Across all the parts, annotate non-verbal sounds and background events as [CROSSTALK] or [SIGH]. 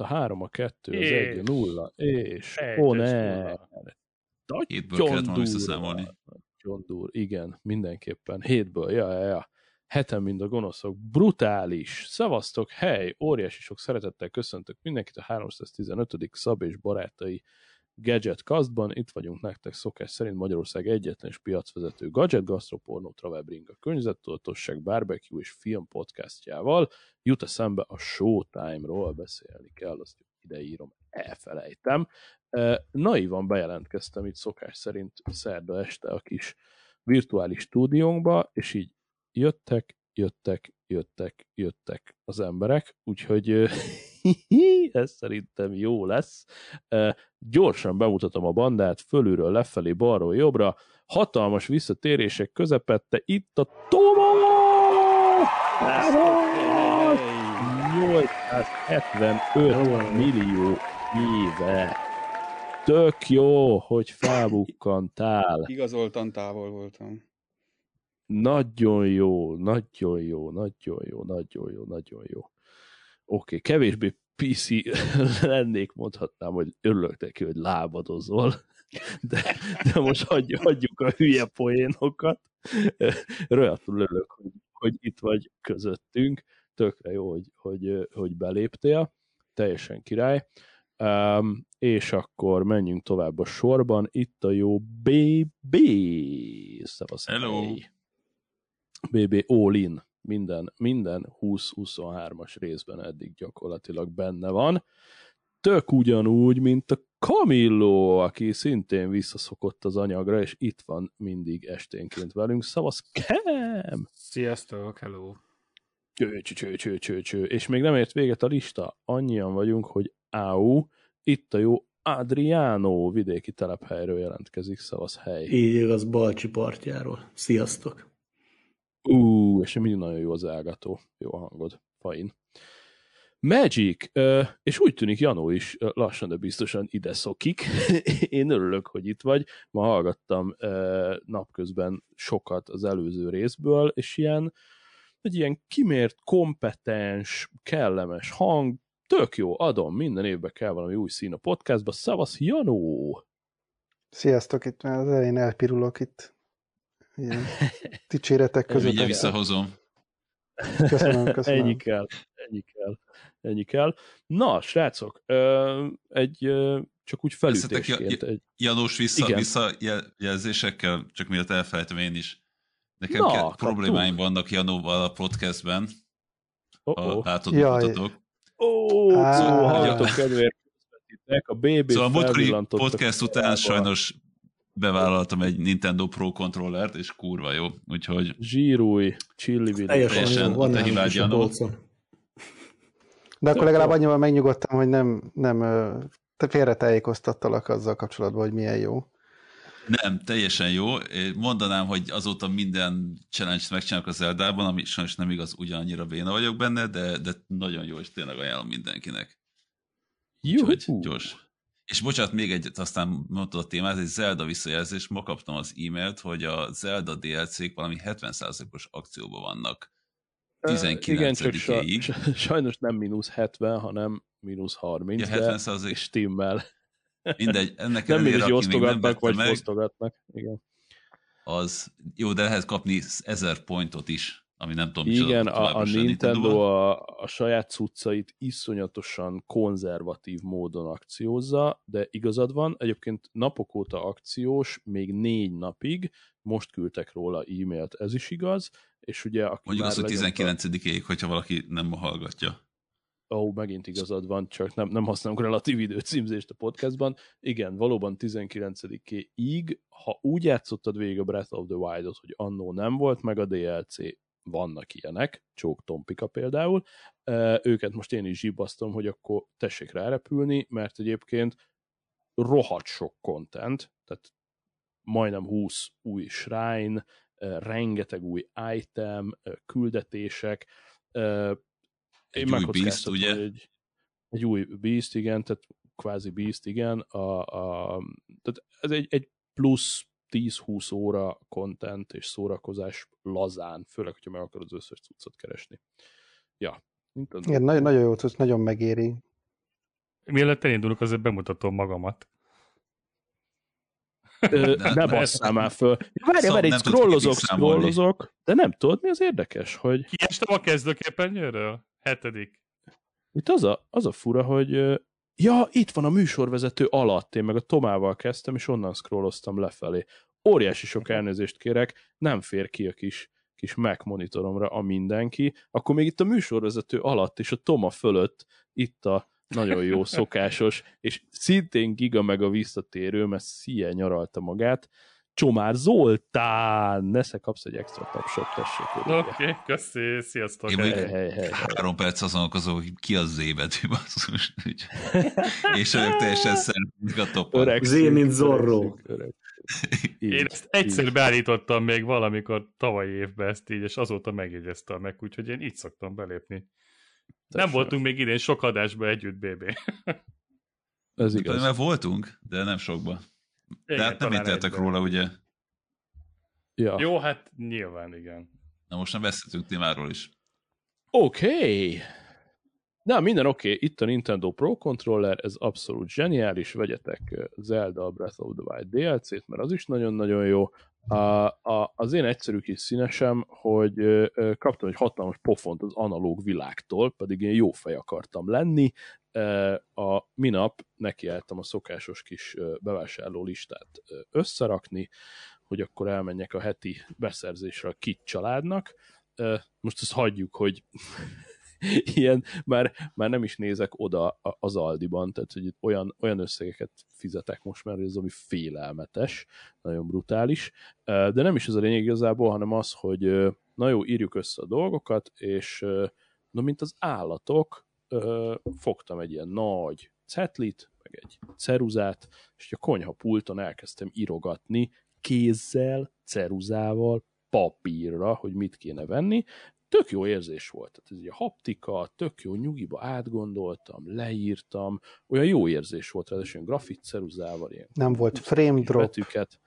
A 3, a 2, az 1, a 0, és Egy, ó és ne! nulla. Hétből kellett volna visszaszámolni. Nagyon dur, igen, mindenképpen. Hétből, ja, ja, ja. Heten, mind a gonoszok. Brutális. Szevasztok, hely, óriási sok szeretettel köszöntök mindenkit a 315. Szab és barátai Gadget Castban. Itt vagyunk nektek szokás szerint Magyarország egyetlen és piacvezető gadget, gastropornó, travel bringa, környezettudatosság, barbecue és film podcastjával. Jut eszembe a Showtime-ról beszélni kell, azt ide írom, elfelejtem. Eh, Naivan bejelentkeztem itt szokás szerint szerda este a kis virtuális stúdiónkba, és így jöttek, jöttek, jöttek, jöttek az emberek, úgyhogy [LAUGHS] ez szerintem jó lesz. Gyorsan bemutatom a bandát, fölülről lefelé, balról jobbra, hatalmas visszatérések közepette, itt a Toma! 875 millió éve. Tök jó, hogy felbukkantál. Igazoltan távol voltam. Nagyon jó, nagyon jó, nagyon jó, nagyon jó, nagyon jó. Oké, okay, kevésbé PC [LAUGHS] lennék, mondhatnám, hogy örülök neki, hogy lábadozol, [LAUGHS] de, de most hagyjuk, hagyjuk a hülye poénokat. [LAUGHS] Rohadtul örülök, hogy, hogy itt vagy közöttünk. Tökre jó, hogy, hogy, hogy beléptél. Teljesen király. Um, és akkor menjünk tovább a sorban. Itt a jó BB. Szevasz. Hello. BB All In. Minden, minden 20-23-as részben eddig gyakorlatilag benne van. Tök ugyanúgy, mint a Camillo, aki szintén visszaszokott az anyagra, és itt van mindig esténként velünk. Szavasz, Kem! Sziasztok, hello. Cső, cső, cső, cső, cső, cső. És még nem ért véget a lista. Annyian vagyunk, hogy áú, itt a jó Adriano vidéki telephelyről jelentkezik, szavasz hely. Így igaz, Balcsi partjáról. Sziasztok! Ú, és mindig nagyon jó az elgató. Jó a hangod. Fain. Magic, és úgy tűnik Janó is lassan, de biztosan ide szokik. [LAUGHS] Én örülök, hogy itt vagy. Ma hallgattam napközben sokat az előző részből, és ilyen, egy ilyen kimért, kompetens, kellemes hang, tök jó, adom, minden évben kell valami új szín a podcastba. Szavasz, Janó! Sziasztok, itt már az elején elpirulok itt. Ilyen [LAUGHS] dicséretek között. Mindjárt visszahozom. Köszönöm, [LAUGHS] köszönöm. Ennyi kell, ennyi kell, ennyi kell. Na, srácok, egy csak úgy felütésként. ja- Egy, Janós vissza, Igen. visszajelzésekkel, csak miatt elfelejtem én is. Nekem Na, ke- kaptunk. problémáim vannak Janóval a podcastben, oh, ha oh. látod, Jaj. mutatok. Ó, Á. szóval hallgatók kedvéért a BB Szóval a múltkori podcast után sajnos bevállaltam egy Nintendo Pro controllert, és kurva jó, úgyhogy Zsírúj, Chili Willy. Teljesen jó, van te polcon. De akkor legalább annyival megnyugodtam, hogy nem, nem te félretájékoztattalak azzal kapcsolatban, hogy milyen jó. Nem, teljesen jó. Mondanám, hogy azóta minden challenge-t megcsinálok az Eldában, ami sajnos nem igaz, ugyanannyira béna vagyok benne, de, de nagyon jó, és tényleg ajánlom mindenkinek. Úgyhogy Juhu. gyors. És bocsánat, még egyet, aztán mondtad a témát, egy Zelda visszajelzés, ma kaptam az e-mailt, hogy a Zelda DLC-k valami 70%-os akcióban vannak. Ö, Igen, csak 19-ig. sa- sajnos nem mínusz 70, hanem mínusz 30, Ja, de 70 és stimmel. mindegy, ennek Nem ellenére, aki még nem vagy meg. Igen. az jó, de lehet kapni 1000 pointot is, ami nem tudom, Igen, a, a Nintendo a, a saját cuccait iszonyatosan konzervatív módon akciózza, de igazad van, egyébként napok óta akciós, még négy napig, most küldtek róla e-mailt, ez is igaz, és ugye aki Mondjuk azt, hogy lenyomta- 19-ig, hogyha valaki nem hallgatja. Ó, megint igazad van, csak nem, nem használunk relatív időcímzést a podcastban. Igen, valóban 19-ig, ha úgy játszottad végig a Breath of the Wild-ot, hogy annó nem volt, meg a DLC, vannak ilyenek, Csók Tompika például, őket most én is zsibasztom, hogy akkor tessék rárepülni, mert egyébként rohadt sok content, tehát majdnem 20 új shrine, rengeteg új item, küldetések, Egy én új Beast, ugye? Egy, egy új Beast, igen, tehát kvázi Beast, igen. A, a, tehát ez egy, egy plusz 10-20 óra content és szórakozás lazán, főleg, hogyha meg akarod az összes cuccot keresni. Ja, Nintendo. Igen, nagyon, nagyon jó, tudsz, nagyon megéri. Mielőtt elindulunk, azért bemutatom magamat. Ö, ne de- basszál már föl. Várj, Szó- várj, scrollozok, scrollozok, de nem tudod, mi az érdekes, hogy Kiestem a kezdőképernyőről? Hetedik. itt az a, az a fura, hogy ja, itt van a műsorvezető alatt, én meg a Tomával kezdtem, és onnan scrolloztam lefelé. Óriási sok elnézést kérek, nem fér ki a kis, kis Mac monitoromra a mindenki, akkor még itt a műsorvezető alatt és a Toma fölött itt a nagyon jó [LAUGHS] szokásos, és szintén giga meg a visszatérő, mert szíje nyaralta magát, Csomár Zoltán! Nesze kapsz egy extra tapsot, tessék. Oké, okay, köszi, sziasztok. Én Hely, hely, hely, hely. három perc azon okozó, hogy ki az Z betű, [LAUGHS] basszus. És ők teljesen szerintgatoppan. Öreg Z, mint Zorro. Én ezt egyszer beállítottam még valamikor tavalyi évben ezt így, és azóta megjegyeztem meg, úgyhogy én így szoktam belépni. Nem voltunk még idén sok adásban együtt, BB. Ez Igaz. Mert voltunk, de nem sokba. De Igen, hát nem egyben. róla, ugye? Ja. Jó, hát nyilván igen. Na most nem beszéltünk témáról is. Oké. Okay. Na, minden oké. Okay. Itt a Nintendo Pro Controller, ez abszolút zseniális. Vegyetek ö, Zelda Breath of the Wild DLC-t, mert az is nagyon-nagyon jó. A, a, az én egyszerű kis színesem, hogy ö, ö, kaptam egy hatalmas pofont az analóg világtól, pedig én jó fej akartam lenni. A minap nekiálltam a szokásos kis bevásárló listát összerakni, hogy akkor elmenjek a heti beszerzésre a kit családnak. Most ezt hagyjuk, hogy [LAUGHS] ilyen, már, már nem is nézek oda az Aldiban, tehát hogy olyan, olyan összegeket fizetek most már, ez ami félelmetes, nagyon brutális, de nem is ez a lényeg igazából, hanem az, hogy na jó, írjuk össze a dolgokat, és na mint az állatok, ö, fogtam egy ilyen nagy cetlit, meg egy ceruzát, és a konyha pulton elkezdtem írogatni kézzel, ceruzával, papírra, hogy mit kéne venni, tök jó érzés volt. Tehát ez egy haptika, tök jó nyugiba átgondoltam, leírtam, olyan jó érzés volt, ráadásul grafit ceruzával, ilyen Nem volt frame drop. betűket.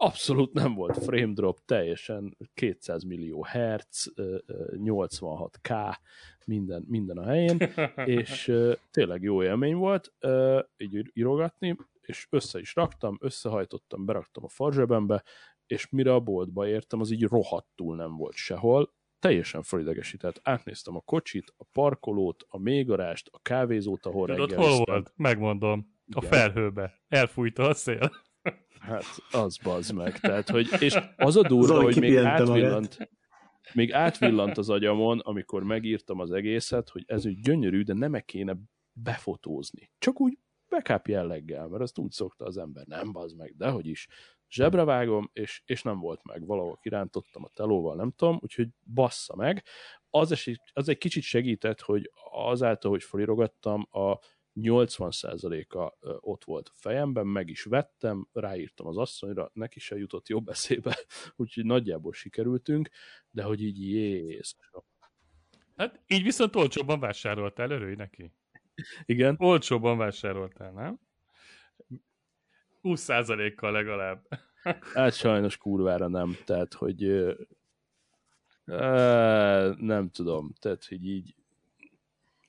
Abszolút nem volt frame drop, teljesen 200 millió hertz, ö, ö, 86k, minden, minden a helyén, [LAUGHS] és tényleg jó élmény volt így ír- írogatni, és össze is raktam, összehajtottam, beraktam a farzsebembe, és mire a boltba értem, az így rohadtul nem volt sehol, teljesen felidegesített. Átnéztem a kocsit, a parkolót, a mégarást, a kávézót, ahol Tudod, hol volt? Megmondom. A Igen. felhőbe. Elfújta a szél. Hát, az bazd meg. Tehát, hogy, és az a durva, Zoli hogy még kipihente magát. átvillant, még átvillant az agyamon, amikor megírtam az egészet, hogy ez úgy gyönyörű, de nem kéne befotózni. Csak úgy backup jelleggel, mert azt úgy szokta az ember. Nem bazd meg, dehogy is. Zsebre vágom, és, és nem volt meg. Valahol kirántottam a telóval, nem tudom, úgyhogy bassza meg. Az, es- az egy kicsit segített, hogy azáltal, hogy felirogattam, a 80%-a ö, ott volt a fejemben, meg is vettem, ráírtam az asszonyra, neki se jutott jobb eszébe, [LAUGHS] úgyhogy nagyjából sikerültünk, de hogy így Jézusom. Hát így viszont olcsóbban vásároltál, örülj neki. Igen, Olcsóbban vásároltál, nem? 20%-kal legalább. [LAUGHS] hát sajnos kurvára nem, tehát hogy nem tudom, tehát hogy így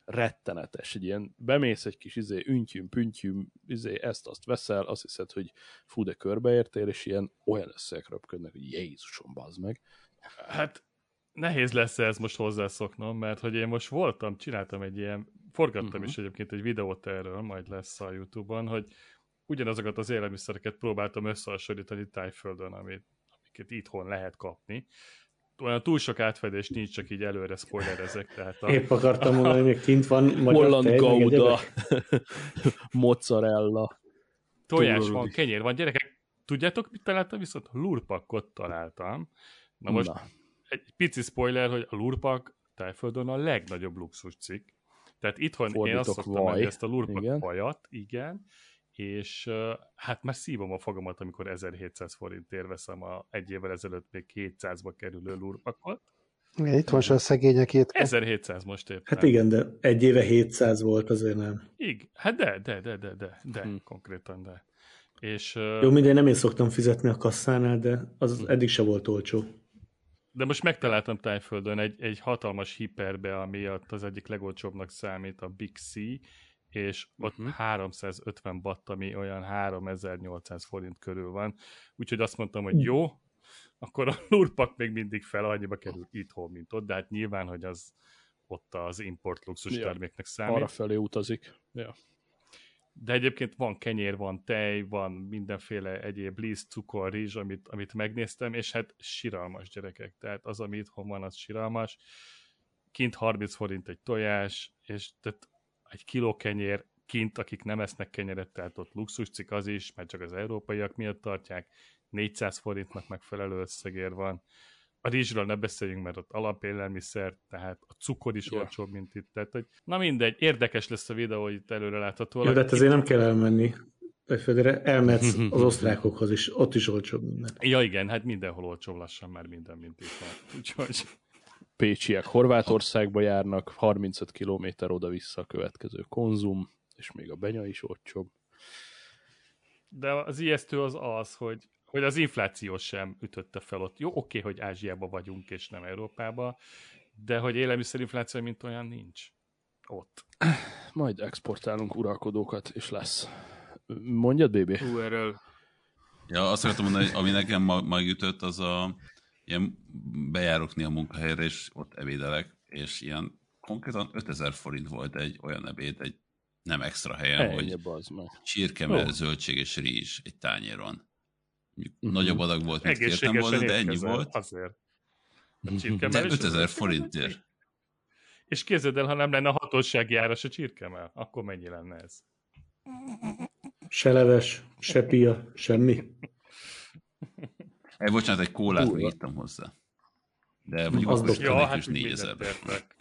rettenetes, egy ilyen, bemész egy kis izé, üntyüm, püntyüm, izé, ezt-azt veszel, azt hiszed, hogy fú, de körbeértél, és ilyen olyan összegek röpködnek, hogy Jézusom, bazd meg. Hát nehéz lesz ez most hozzászoknom, mert hogy én most voltam, csináltam egy ilyen, forgattam uh-huh. is egyébként egy videót erről, majd lesz a Youtube-on, hogy ugyanazokat az élelmiszereket próbáltam összehasonlítani Tájföldön, amit, amiket itthon lehet kapni. Olyan túl sok átfedés nincs, csak így előre spoilerezek. Tehát a, Épp akartam mondani, még kint van [LAUGHS] magyar Holland tej, gouda, [LAUGHS] mozzarella. tojás van, kenyér van. Gyerekek, tudjátok, mit találtam? Viszont lurpakot találtam. Na most Na. egy pici spoiler, hogy a lurpak Tájföldön a legnagyobb luxus cikk. Tehát itthon én Fordítok azt szoktam vaj. ezt a lurpak Igen. igen. vajat, igen, és hát már szívom a fogamat, amikor 1700 forintért veszem a egy évvel ezelőtt még 200-ba kerülő lurpakot. Igen, itt van se a szegények itt. 1700 most éppen. Hát igen, de egy éve 700 volt, azért nem. Igen. Hát de, de, de, de, de, de Hm. konkrétan de. És, Jó, mindegy, nem én szoktam fizetni a kasszánál, de az Hm. eddig se volt olcsó. De most megtaláltam Tájföldön egy, egy hatalmas hiperbe, ami az egyik legolcsóbbnak számít, a Big C, és ott Mhm. uh-huh. 350 batt, ami olyan 3800 forint körül van. Úgyhogy azt mondtam, hogy jó, akkor a [LAUGHS] lurpak még mindig fel annyiba kerül itthon, mint ott, de hát nyilván, hogy az ott az import luxus Ja, terméknek számít. Arra felé utazik. Ja. De egyébként van kenyér, van tej, van mindenféle egyéb liszt, cukor, rizs, amit, amit megnéztem, és hát siralmas gyerekek. Tehát az, ami itthon van, az siralmas. Kint 30 forint egy tojás, és tehát egy kiló kenyér, kint, akik nem esznek kenyeret, tehát ott luxuscik az is, mert csak az európaiak miatt tartják, 400 forintnak megfelelő összegér van. A rizsről ne beszéljünk, mert ott alapélelmiszer, tehát a cukor is Ja. olcsóbb, mint itt. Tehát, hogy, na mindegy, érdekes lesz a videó, hogy itt előre látható. Jó, de hát ezért nem kell elmenni. Egyfőre elmehetsz [LAUGHS] az osztrákokhoz is, ott is olcsóbb minden. Ja igen, hát mindenhol olcsóbb lassan már minden, mint itt van. Úgyhogy Pécsiek Horvátországba járnak, 35 km oda-vissza a következő konzum, és még a benya is olcsóbb. De az ijesztő az az, hogy, hogy az infláció sem ütötte fel ott. Jó, oké, hogy Ázsiában vagyunk, és nem Európában, de hogy élelmiszerinfláció, mint olyan nincs ott. Majd exportálunk uralkodókat, és lesz. Mondjad, bébi? Hú, erről Ja, azt akartam mondani, hogy ami nekem ma- megütött, az a ilyen bejárok néha munkahelyre, és ott ebédelek, és ilyen konkrétan 5000 forint volt egy olyan ebéd, egy nem extra helyen, Ennyi, hogy csirkemell, Jó. zöldség és rizs egy tányéron. Mhm. Nagyobb adag volt, mint kértem volna, de ennyi volt. Azért. A De csirkemell is- 5000 forintért. És képzeld el, ha nem lenne hatósági áras a csirkemell, akkor mennyi lenne ez? Se leves, se pia, semmi. Egy, bocsánat, egy kólát még ittam hozzá. De mondjuk Az dobta. Ja, hát is úgy 4000 mindent értek.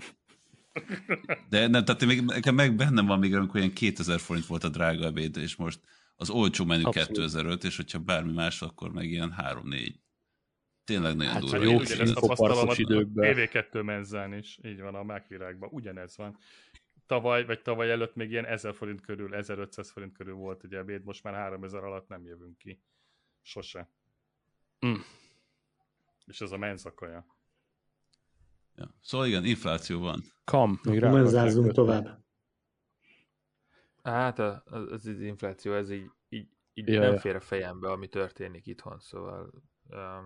[LAUGHS] De nem, tehát még, nekem meg bennem van még, amikor ilyen 2000 forint volt a drága ebéd, és most az olcsó menü Abszolút. 2005, és hogyha bármi más, akkor meg ilyen 3-4. Tényleg nagyon Hát, durva. ha jó Ugyanezt tapasztalom a időkben. TV2 menzán is, így van a Mákvirágban, ugyanez van. Tavaly, vagy tavaly előtt még ilyen 1000 forint körül, 1500 forint körül volt egy ebéd, most már 3000 alatt nem jövünk ki. Sose. Mm. És ez a menzakaja. Ja. Szóval igen, infláció van. Kam, még rá Menzázzunk tovább. Hát a- az, az, az infláció, ez így, így, így Ja, nem ja. fér a fejembe, ami történik itthon, szóval um,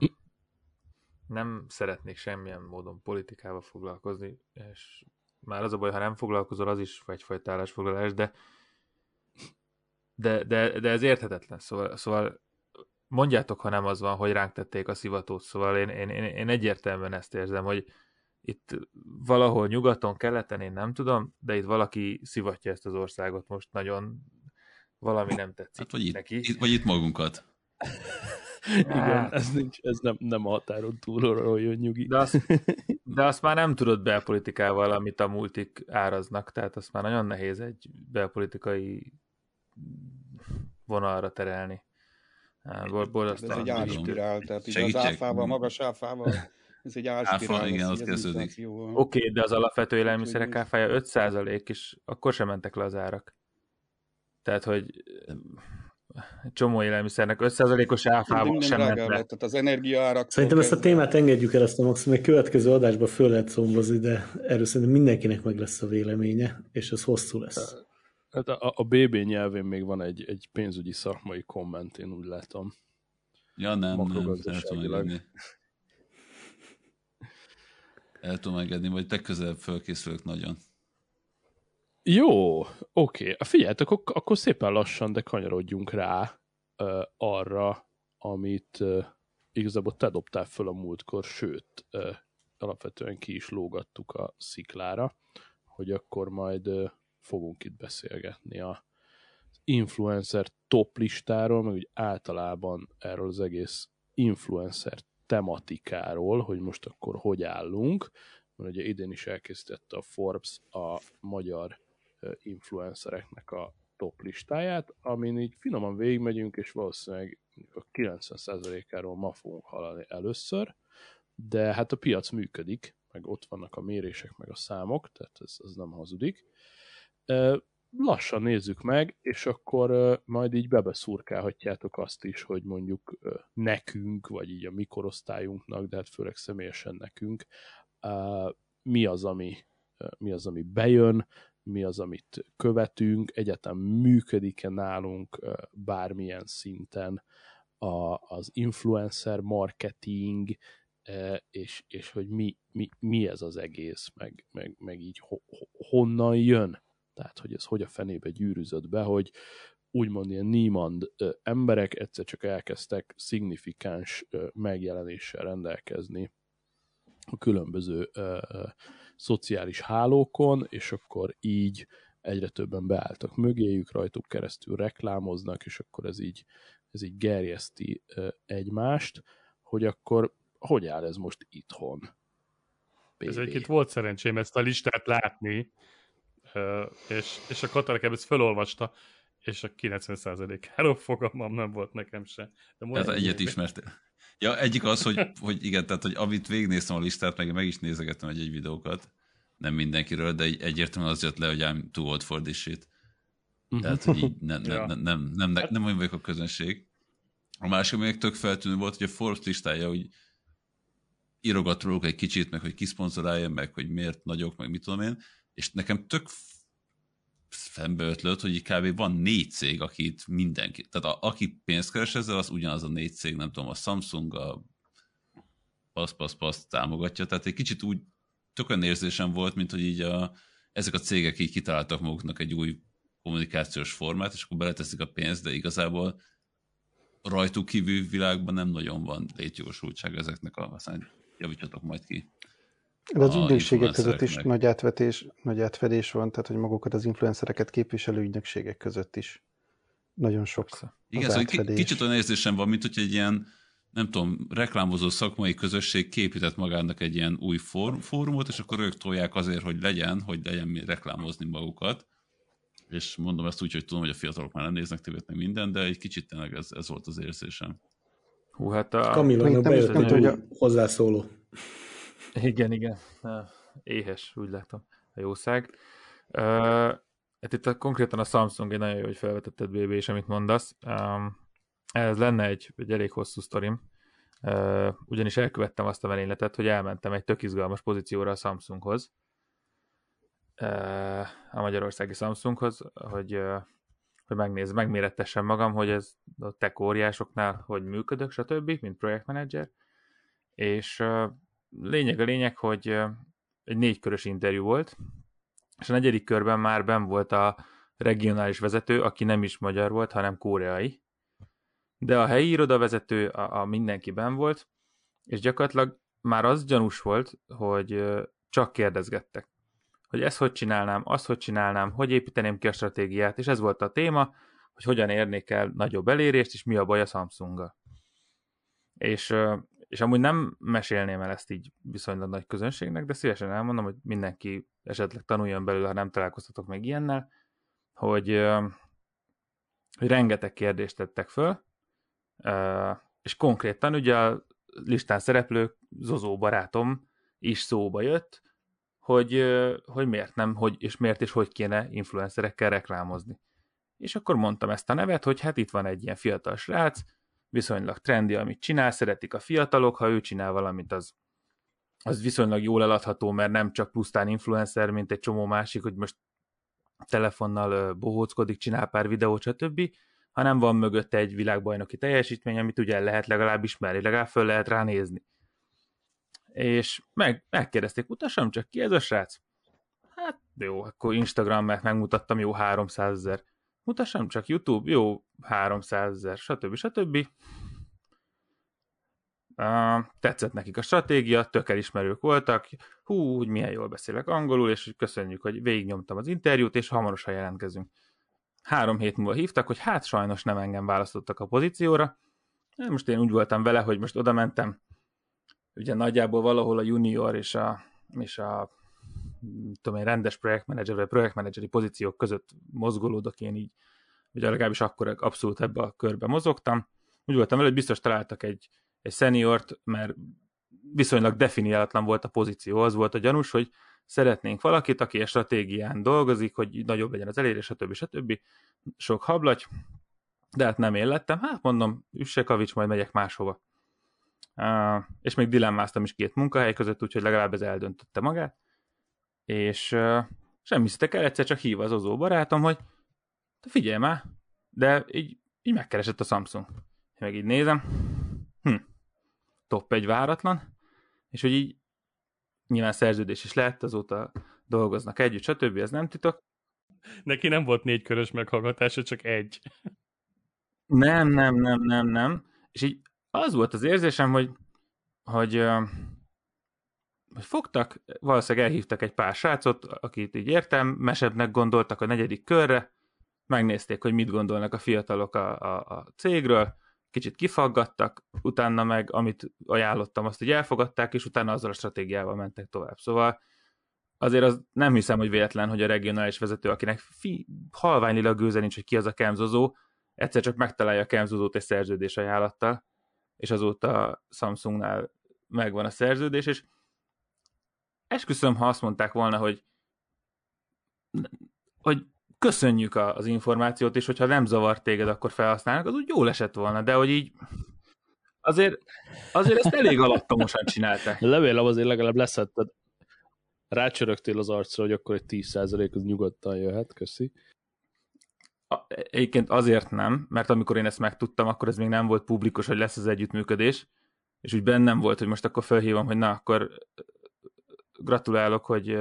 nem szeretnék semmilyen módon politikával foglalkozni, és már az a baj, ha nem foglalkozol, az is egyfajta állásfoglalás, de de, de, de ez érthetetlen, szóval, szóval mondjátok, ha nem az van, hogy ránk tették a szivatót, szóval én, én, én, én egyértelműen ezt érzem, hogy itt valahol nyugaton, keleten, én nem tudom, de itt valaki szivatja ezt az országot most nagyon valami nem tetszik Hát, vagy itt, neki. itt, vagy itt magunkat. [LAUGHS] Igen, Hát. ez, nincs, ez nem, nem a határon túlról jön nyugi. De azt, [LAUGHS] de azt már nem tudod belpolitikával, amit a multik áraznak, tehát azt már nagyon nehéz egy belpolitikai vonalra terelni. Bor- Ez Borzasztóan. egy álspirál, tehát így az áfával, magas áfával, ez egy álspirál. Áfa, igen, az kezdődik. Oké, okay, de az alapvető élelmiszerek áfája 5% és akkor sem mentek le az árak. Tehát, hogy egy csomó élelmiszernek 5%-os áfával sem ment le. lett, tehát az energiaárak. Szerintem ezt a témát engedjük el, azt a maximum egy következő adásba föl lehet szombozni, de erről szerintem mindenkinek meg lesz a véleménye, és ez hosszú lesz. Hát a, a BB nyelvén még van egy, egy pénzügyi szakmai komment, én úgy látom. Ja, nem, nem, el tudom engedni. El tudom engedni, vagy legközelebb fölkészülök nagyon. Jó, oké. Figyeljetek, akkor, akkor szépen lassan, de kanyarodjunk rá uh, arra, amit uh, igazából te dobtál föl a múltkor, sőt, uh, alapvetően ki is lógattuk a sziklára, hogy akkor majd uh, fogunk itt beszélgetni a influencer top listáról, meg úgy általában erről az egész influencer tematikáról, hogy most akkor hogy állunk, mert ugye idén is elkészítette a Forbes a magyar influencereknek a top listáját, amin így finoman végigmegyünk, és valószínűleg a 90%-áról ma fogunk hallani először, de hát a piac működik, meg ott vannak a mérések, meg a számok, tehát ez, ez nem hazudik. Lassan nézzük meg, és akkor majd így bebeszurkálhatjátok azt is, hogy mondjuk nekünk, vagy így a mi korosztályunknak, de hát főleg személyesen nekünk, mi az, ami, mi az, ami bejön, mi az, amit követünk, egyetem működik-e nálunk bármilyen szinten a, az influencer marketing, és, és hogy mi, mi, mi ez az egész, meg, meg, meg így ho, honnan jön. Tehát, hogy ez hogy a fenébe gyűrűzött be, hogy úgymond ilyen Niemand emberek egyszer csak elkezdtek szignifikáns megjelenéssel rendelkezni a különböző ö, ö, szociális hálókon, és akkor így egyre többen beálltak mögéjük, rajtuk keresztül reklámoznak, és akkor ez így, ez így gerjeszti ö, egymást, hogy akkor hogy áll ez most itthon? BB. Ez egyébként volt szerencsém ezt a listát látni, és, és a Katalkebb ezt felolvasta, és a 90%-áról fogalmam nem volt nekem se. De Tehát egyet ismertél. Ja, egyik az, hogy, [LAUGHS] hogy igen, tehát hogy amit végignéztem a listát, meg meg is nézegettem egy-egy videókat, nem mindenkiről, de egyértelműen az jött le, hogy I'm too old for this shit. Tehát, hogy így ne, ne, [LAUGHS] ja. nem, nem, nem, nem, nem olyan vagyok a közönség. A másik még tök feltűnő volt, hogy a Forbes listája, hogy írogat róluk egy kicsit, meg hogy kiszponzorálja, meg hogy miért nagyok, meg mit tudom én, és nekem tök szembe ötlött, hogy kb. van négy cég, akit mindenki, tehát a, aki pénzt keres ezzel, az ugyanaz a négy cég, nem tudom, a Samsung, a pasz, pasz, pasz támogatja, tehát egy kicsit úgy tök olyan érzésem volt, mint hogy így a, ezek a cégek így kitaláltak maguknak egy új kommunikációs formát, és akkor beleteszik a pénzt, de igazából rajtuk kívül világban nem nagyon van létjogosultság ezeknek a, aztán javítsatok majd ki. De az ügynökségek között is nagy, átvetés, nagy átfedés van, tehát hogy magukat az influencereket képviselő ügynökségek között is nagyon sok Igen, szóval kicsit olyan érzésem van, mint hogy egy ilyen, nem tudom, reklámozó szakmai közösség képített magának egy ilyen új fórum, fórumot, és akkor ők tolják azért, hogy legyen, hogy legyen mi reklámozni magukat. És mondom ezt úgy, hogy tudom, hogy a fiatalok már nem néznek tévét meg minden, de egy kicsit tényleg ez, ez volt az érzésem. Hú, hát a... Kamilla, bejött nem, hogy a... hozzászóló. Igen, igen. Éhes, úgy látom, a jószág. Uh, hát itt a, konkrétan a Samsung egy nagyon jó, hogy felvetetted BB, és amit mondasz. Ez lenne egy, egy elég hosszú sztorim, ugyanis elkövettem azt a merényletet, hogy elmentem egy tök izgalmas pozícióra a Samsunghoz, a magyarországi Samsunghoz, hogy hogy megnéz, megmérettessem magam, hogy ez a tech óriásoknál hogy működök, stb., mint projektmenedzser. És lényeg a lényeg, hogy egy négykörös interjú volt, és a negyedik körben már ben volt a regionális vezető, aki nem is magyar volt, hanem koreai. De a helyi irodavezető, a, a mindenki ben volt, és gyakorlatilag már az gyanús volt, hogy csak kérdezgettek hogy ezt hogy csinálnám, azt hogy csinálnám, hogy építeném ki a stratégiát, és ez volt a téma, hogy hogyan érnék el nagyobb elérést, és mi a baj a Samsunggal. És, és amúgy nem mesélném el ezt így viszonylag nagy közönségnek, de szívesen elmondom, hogy mindenki esetleg tanuljon belőle, ha nem találkoztatok meg ilyennel, hogy, hogy rengeteg kérdést tettek föl, és konkrétan ugye a listán szereplő Zozó barátom is szóba jött, hogy, hogy miért nem, hogy, és miért és hogy kéne influencerekkel reklámozni. És akkor mondtam ezt a nevet, hogy hát itt van egy ilyen fiatal srác, viszonylag trendi, amit csinál, szeretik a fiatalok, ha ő csinál valamit, az, az viszonylag jól eladható, mert nem csak pusztán influencer, mint egy csomó másik, hogy most telefonnal bohóckodik, csinál pár videót, stb., hanem van mögötte egy világbajnoki teljesítmény, amit ugye lehet legalább ismerni, legalább föl lehet ránézni és meg, megkérdezték, mutassam csak ki ez a srác. Hát jó, akkor Instagram, mert megmutattam, jó 300 ezer. Mutassam csak YouTube, jó 300 ezer, stb. stb. Uh, tetszett nekik a stratégia, tök elismerők voltak, hú, hogy milyen jól beszélek angolul, és köszönjük, hogy végignyomtam az interjút, és hamarosan jelentkezünk. Három hét múlva hívtak, hogy hát sajnos nem engem választottak a pozícióra. Most én úgy voltam vele, hogy most oda mentem, ugye nagyjából valahol a junior és a, és a tudom én, rendes projektmenedzser vagy projektmenedzseri pozíciók között mozgolódok én így, ugye legalábbis akkor abszolút ebbe a körbe mozogtam. Úgy voltam vele, hogy biztos találtak egy, egy seniort, mert viszonylag definiálatlan volt a pozíció. Az volt a gyanús, hogy szeretnénk valakit, aki a stratégián dolgozik, hogy nagyobb legyen az elérés, stb. stb. Sok hablagy, de hát nem én lettem. Hát mondom, üsse kavics, majd megyek máshova. Uh, és még dilemmáztam is két munkahely között, úgyhogy legalább ez eldöntötte magát. És uh, semmi kell, egyszer csak hív az Ozó barátom, hogy te figyelj már, de így, így megkeresett a Samsung. Meg így nézem, hm, top egy váratlan, és hogy így nyilván szerződés is lett, azóta dolgoznak együtt, stb. ez nem titok. Neki nem volt négy körös meghallgatása, csak egy. Nem, nem, nem, nem, nem. És így az volt az érzésem, hogy, hogy fogtak, valószínűleg elhívtak egy pár srácot, akit így értem, mesebbnek gondoltak a negyedik körre, megnézték, hogy mit gondolnak a fiatalok a, a, a cégről, kicsit kifaggattak, utána meg, amit ajánlottam, azt így elfogadták, és utána azzal a stratégiával mentek tovább. Szóval azért az nem hiszem, hogy véletlen, hogy a regionális vezető, akinek fi, halványilag gőze nincs, hogy ki az a kemzozó, egyszer csak megtalálja a kemzozót egy szerződés ajánlattal, és azóta Samsungnál megvan a szerződés, és esküszöm, ha azt mondták volna, hogy hogy köszönjük az információt, és hogyha nem zavar téged, akkor felhasználnak, az úgy jól esett volna, de hogy így azért, azért ezt elég alattomosan csinálták. [LAUGHS] Levélem azért legalább leszetted. Rácsörögtél az arcra, hogy akkor egy 10% az nyugodtan jöhet, köszi. Egyébként azért nem, mert amikor én ezt megtudtam, akkor ez még nem volt publikus, hogy lesz az együttműködés, és úgy bennem volt, hogy most akkor felhívom, hogy na, akkor gratulálok, hogy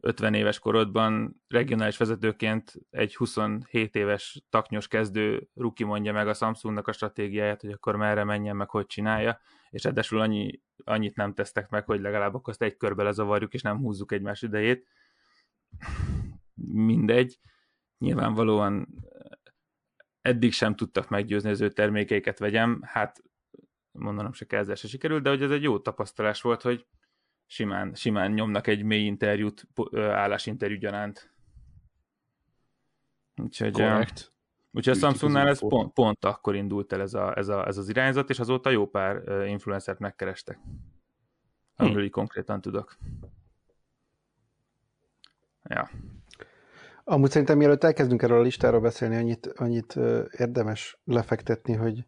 50 éves korodban regionális vezetőként egy 27 éves taknyos kezdő ruki mondja meg a Samsungnak a stratégiáját, hogy akkor merre menjen, meg hogy csinálja, és ráadásul annyi, annyit nem tesztek meg, hogy legalább akkor azt egy körbe lezavarjuk, és nem húzzuk egymás idejét. Mindegy. Nyilvánvalóan eddig sem tudtak meggyőzni az ő termékeiket vegyem, hát mondanom se kell, ezzel se sikerült, de hogy ez egy jó tapasztalás volt, hogy simán, simán nyomnak egy mély interjút, állásinterjú gyanánt. Úgyhogy, Correct. Úgyhogy a Samsungnál ez pont, pont akkor indult el ez, a, ez, a, ez az irányzat, és azóta jó pár influencert megkerestek. Amiről hm. konkrétan tudok. Ja. Amúgy szerintem mielőtt elkezdünk erről a listáról beszélni, annyit, annyit érdemes lefektetni, hogy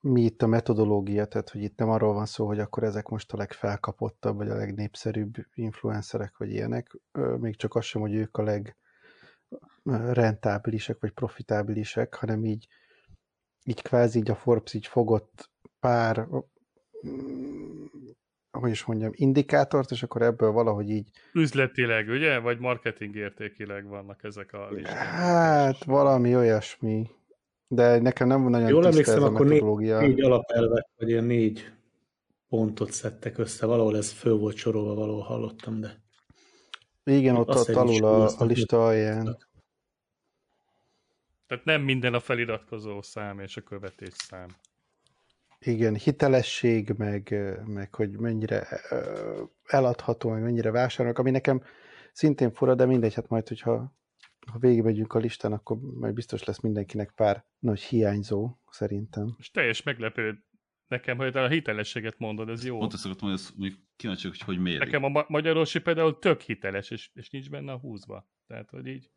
mi itt a metodológia, tehát hogy itt nem arról van szó, hogy akkor ezek most a legfelkapottabb, vagy a legnépszerűbb influencerek, vagy ilyenek, még csak az sem, hogy ők a legrentábilisek, vagy profitábilisek, hanem így, így kvázi így a Forbes így fogott pár hogy is mondjam, indikátort, és akkor ebből valahogy így... Üzletileg, ugye? Vagy marketing értékileg vannak ezek a listák? Hát, valami olyasmi. De nekem nem nagyon Jól emlékszem, akkor négy, négy alapelvet, vagy ilyen négy pontot szedtek össze. Valahol ez föl volt sorolva, valahol hallottam, de... Igen, ott, ott alul a, a lista alján. Tehát nem minden a feliratkozó szám és a követés szám. Igen, hitelesség, meg, meg hogy mennyire eladható, meg mennyire vásárolnak, ami nekem szintén fura, de mindegy, hát majd, hogyha ha végigmegyünk a listán, akkor majd biztos lesz mindenkinek pár nagy hiányzó, szerintem. És teljes meglepő nekem, hogy a hitelességet mondod, ez jó. Pont ezt mondani, hogy kíváncsi, hogy hogy miért. Nekem a ma- magyarosi például tök hiteles, és, és nincs benne a húzva. Tehát, hogy így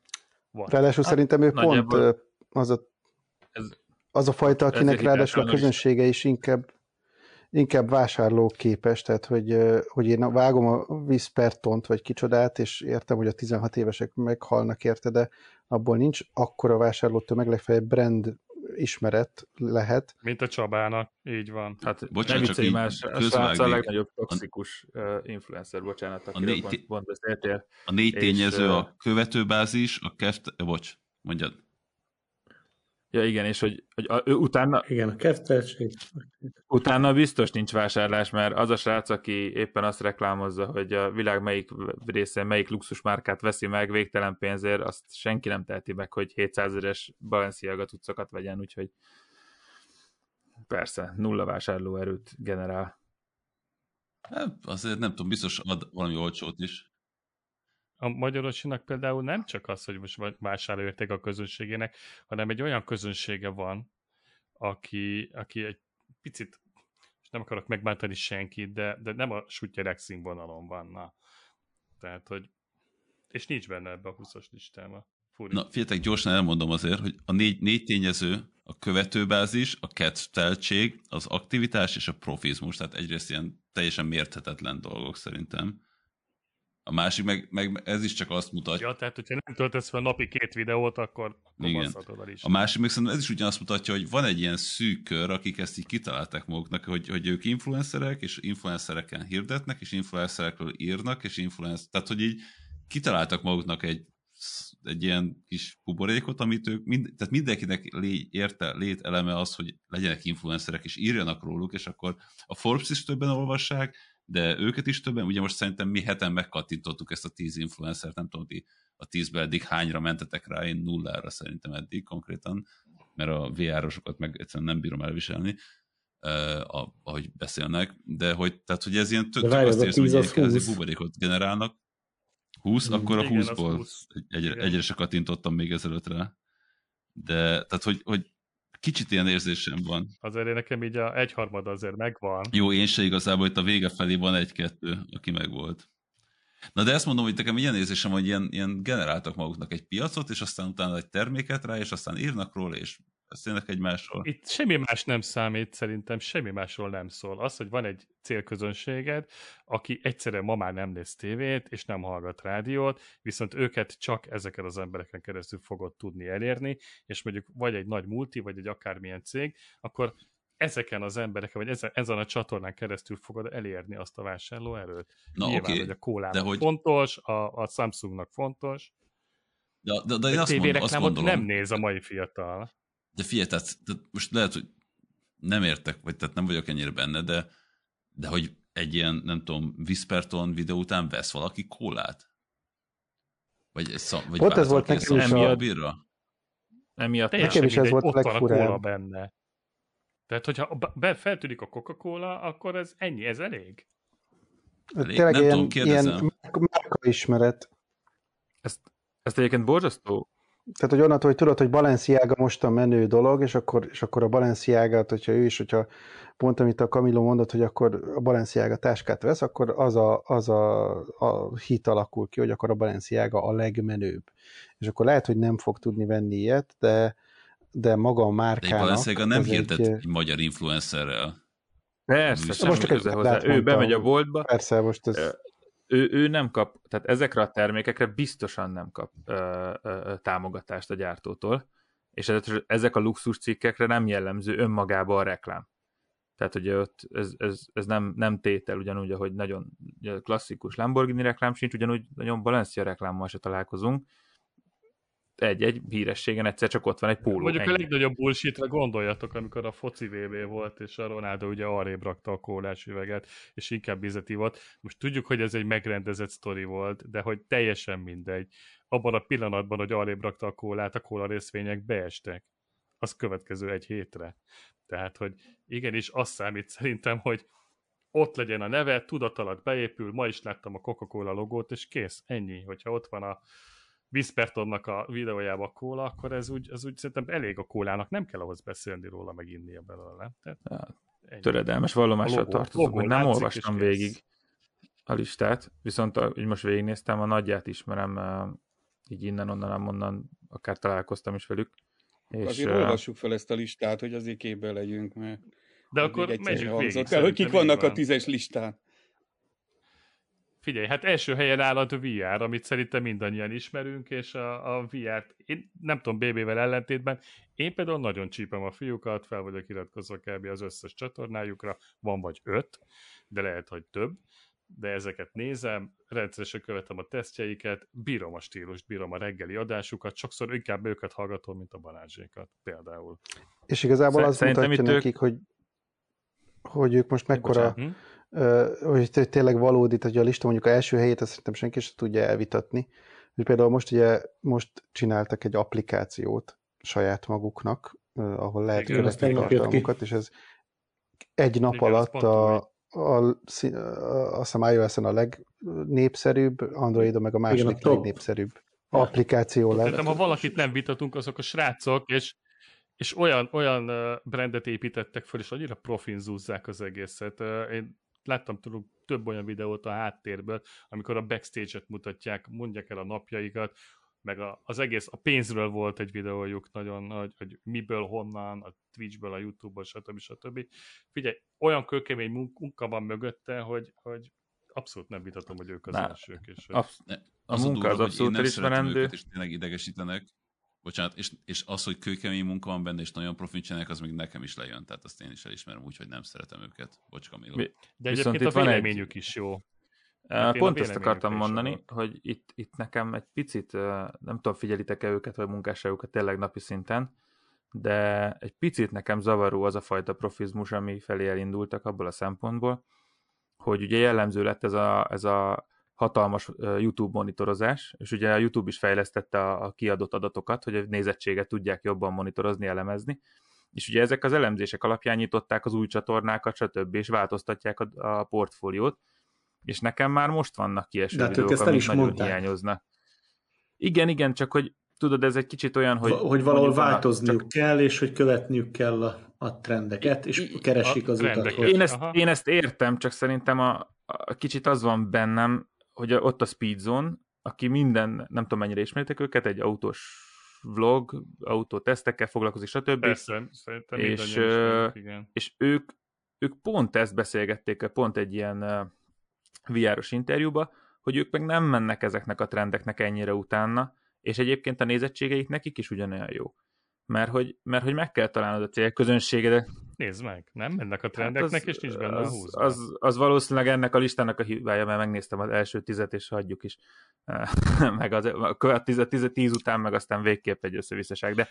van. Ráadásul hát, szerintem ő pont az a, ez, az a fajta, akinek ráadásul a közönsége is inkább inkább vásárlóképes, tehát hogy, hogy én vágom a vízpertont, vagy kicsodát, és értem, hogy a 16 évesek meghalnak érte, de abból nincs akkora vásárlótól legfeljebb brand ismeret lehet. Mint a Csabának, így van. Hát bocsánat, csak így más, a legnagyobb toxikus uh, influencer, bocsánat, a négy, pont, pont beszéltél. A négy tényező, és, a követőbázis, a keft, bocs, mondjad. Ja igen, és hogy, hogy a, ő utána... Igen, a kefteltség. Utána biztos nincs vásárlás, mert az a srác, aki éppen azt reklámozza, hogy a világ melyik részén melyik luxusmárkát veszi meg végtelen pénzért, azt senki nem teheti meg, hogy 700 eres Balenciaga tudszokat vegyen, úgyhogy persze, nulla vásárló erőt generál. Hát, azért nem tudom, biztos ad valami olcsót is a magyarosinak például nem csak az, hogy most vásárlóérték a közönségének, hanem egy olyan közönsége van, aki, aki egy picit, nem akarok megbántani senkit, de, de nem a sutyerek színvonalon van. Na. Tehát, hogy és nincs benne ebbe a 20-as listába. Furi. Na, figyeljetek, gyorsan elmondom azért, hogy a négy, négy tényező, a követőbázis, a ketteltség, az aktivitás és a profizmus, tehát egyrészt ilyen teljesen mérthetetlen dolgok szerintem A másik meg, meg ez is csak azt mutatja. Ja, tehát hogyha nem töltesz fel napi két videót, akkor Igen. is. A másik meg szerintem ez is ugyanazt mutatja, hogy van egy ilyen szűk kör, akik ezt így kitalálták maguknak, hogy, hogy ők influencerek, és influencereken hirdetnek, és influencerekről írnak, és influencer, tehát hogy így kitaláltak maguknak egy egy ilyen kis buborékot, amit ők, mind, tehát mindenkinek lé, érte lételeme az, hogy legyenek influencerek, és írjanak róluk, és akkor a Forbes is többen olvassák, de őket is többen, ugye most szerintem mi heten megkattintottuk ezt a tíz influencert, nem tudom, ti a tízbe eddig hányra mentetek rá, én nullára szerintem eddig konkrétan, mert a VR-osokat meg egyszerűen nem bírom elviselni, uh, ahogy beszélnek, de hogy, tehát, hogy ez ilyen tök, azt érzem, hogy egy buborékot generálnak, 20, mm, akkor a 20-ból 20. egy, egyre se kattintottam még ezelőtt rá. De, tehát, hogy, hogy kicsit ilyen érzésem van. Azért én nekem így a egyharmad azért megvan. Jó, én se igazából, hogy a vége felé van egy-kettő, aki megvolt. Na de ezt mondom, hogy nekem ilyen érzésem, hogy ilyen, ilyen generáltak maguknak egy piacot, és aztán utána egy terméket rá, és aztán írnak róla, és beszélnek egymásról. Itt semmi más nem számít, szerintem semmi másról nem szól. Az, hogy van egy célközönséged, aki egyszerűen ma már nem néz tévét, és nem hallgat rádiót, viszont őket csak ezeken az embereken keresztül fogod tudni elérni, és mondjuk vagy egy nagy multi, vagy egy akármilyen cég, akkor ezeken az embereken, vagy ezen, ezen a csatornán keresztül fogod elérni azt a vásárlóerőt. Na, Nyilván, okay. hogy a kólának hogy... fontos, a, a Samsungnak fontos. De, de, de én azt, mond, azt gondolom, nem néz a mai fiatal. De figyelj, tehát, tehát most lehet, hogy nem értek, vagy tehát nem vagyok ennyire benne, de, de hogy egy ilyen, nem tudom, Whisperton videó után vesz valaki kólát? Vagy, szam, vagy Ott ez volt nekem is a... bírra? Emiatt nekem is ez volt a legfurább. benne. Tehát, hogyha be, feltűnik a Coca-Cola, akkor ez ennyi, ez elég? elég? Tényleg nem ilyen, tudom, ilyen márka ismeret. Ezt, ezt egyébként borzasztó tehát, hogy onnantól, hogy tudod, hogy Balenciaga most a menő dolog, és akkor, és akkor a Balenciaga, hogyha ő is, hogyha pont amit a Camilo mondott, hogy akkor a Balenciaga táskát vesz, akkor az a, az a, a hit alakul ki, hogy akkor a Balenciaga a legmenőbb. És akkor lehet, hogy nem fog tudni venni ilyet, de, de maga a márkának... De Balenciaga nem hirdet egy, egy magyar influencerrel. Persze, most csak hozzá. Ő bemegy a boltba. Persze, most ez ő, ő nem kap, tehát ezekre a termékekre biztosan nem kap ö, ö, támogatást a gyártótól, és ezek a luxus cikkekre nem jellemző önmagában a reklám. Tehát, hogy ott ez, ez, ez nem, nem tétel, ugyanúgy, ahogy nagyon klasszikus Lamborghini reklám sincs, ugyanúgy nagyon Balencia reklámmal se találkozunk, egy-egy hírességen egyszer csak ott van egy póló. Mondjuk ennyi. a legnagyobb bullshitre gondoljatok, amikor a foci VB volt, és a Ronaldo ugye arrébb rakta a kólás üveget, és inkább vizet volt. Most tudjuk, hogy ez egy megrendezett sztori volt, de hogy teljesen mindegy. Abban a pillanatban, hogy arrébb rakta a kólát, a kóla részvények beestek. Az következő egy hétre. Tehát, hogy igenis azt számít szerintem, hogy ott legyen a neve, tudat alatt beépül, ma is láttam a Coca-Cola logót, és kész, ennyi. Hogyha ott van a Whispertonnak a videójába a kóla, akkor ez úgy, ez úgy szerintem elég a kólának, nem kell ahhoz beszélni róla, meg innia belőle. Tehát, ja, töredelmes vallomással tartozok, hogy nem olvastam végig a listát, viszont a, így most végignéztem, a nagyját ismerem, így innen-onnan, onnan akár találkoztam is velük. És, azért uh, olvassuk fel ezt a listát, hogy azért képbe legyünk, mert de akkor megyünk végig. El, hogy kik vannak van. a tízes listán. Figyelj, hát első helyen áll a VR, amit szerintem mindannyian ismerünk, és a, a VR-t, én nem tudom, BB-vel ellentétben, én például nagyon csípem a fiúkat, fel vagyok iratkozva kb. az összes csatornájukra, van vagy öt, de lehet, hogy több, de ezeket nézem, rendszeresen követem a tesztjeiket, bírom a stílust, bírom a reggeli adásukat, sokszor inkább őket hallgatom, mint a Balázsékat például. És igazából az mutatja nekik, ők... hogy, hogy ők most mekkora... Bocsánat, hm? Hogy tényleg valódi, tehát a lista mondjuk a első helyét, azt szerintem senki sem tudja elvitatni. Hogy például most ugye most csináltak egy applikációt saját maguknak, ahol lehet Igen, követni tartalmukat, és ez egy nap Igen, alatt a, a, a, azt hiszem iOS-en a legnépszerűbb, Androidon meg a második Igen, a legnépszerűbb applikáció lett. Szerintem, ha valakit nem vitatunk, azok a srácok, és és olyan, olyan brandet építettek föl, és annyira profin zúzzák az egészet. Én láttam tudunk több olyan videót a háttérből, amikor a backstage-et mutatják, mondják el a napjaikat, meg a, az egész, a pénzről volt egy videójuk nagyon, hogy, hogy miből, honnan, a Twitchből, a YouTube-ból, stb. stb. Figyelj, olyan kőkemény munka van mögötte, hogy, hogy abszolút nem vitatom, hogy ők az Na, elsők. És absz- ne, az a, munka az abszolút elismerendő. És tényleg idegesítenek. Bocsánat, és, és az, hogy kőkemény munka van benne, és nagyon profit csinálják, az még nekem is lejön, tehát azt én is elismerem úgy, hogy nem szeretem őket. Bocs, Camilo. De egyébként a véleményük egy... is jó. Hát Pont ezt akartam mondani, volt. hogy itt, itt nekem egy picit, nem tudom, figyelitek-e őket, vagy munkásságukat tényleg napi szinten, de egy picit nekem zavaró az a fajta profizmus, ami felé elindultak abból a szempontból, hogy ugye jellemző lett ez a, ez a hatalmas YouTube monitorozás, és ugye a YouTube is fejlesztette a, kiadott adatokat, hogy a nézettséget tudják jobban monitorozni, elemezni, és ugye ezek az elemzések alapján nyitották az új csatornákat, stb., és változtatják a, a portfóliót, és nekem már most vannak kieső De hát videók, amik is nagyon mondták. hiányoznak. Igen, igen, csak hogy tudod, ez egy kicsit olyan, hogy... Hogy valahol változniuk csak... kell, és hogy követniük kell a, a trendeket, és keresik az utat. Én ezt, én ezt értem, csak szerintem a, a kicsit az van bennem, hogy ott a Speedzone, aki minden, nem tudom mennyire ismertek őket, egy autós vlog, autótesztekkel foglalkozik, stb. Persze, szerintem és, ismerjük, igen. és ők, ők pont ezt beszélgették, pont egy ilyen VR-os interjúba, hogy ők meg nem mennek ezeknek a trendeknek ennyire utána, és egyébként a nézettségeik nekik is ugyanolyan jó. Mert hogy, mert hogy meg kell találnod a célközönségedet. Nézd meg, nem mennek a trendeknek, hát az, és nincs benne az, a húz. Az, az valószínűleg ennek a listának a hibája, mert megnéztem az első tizet, és hagyjuk is. [LAUGHS] meg az, a tíz, tíz, tíz után, meg aztán végképp egy összevisszaság, de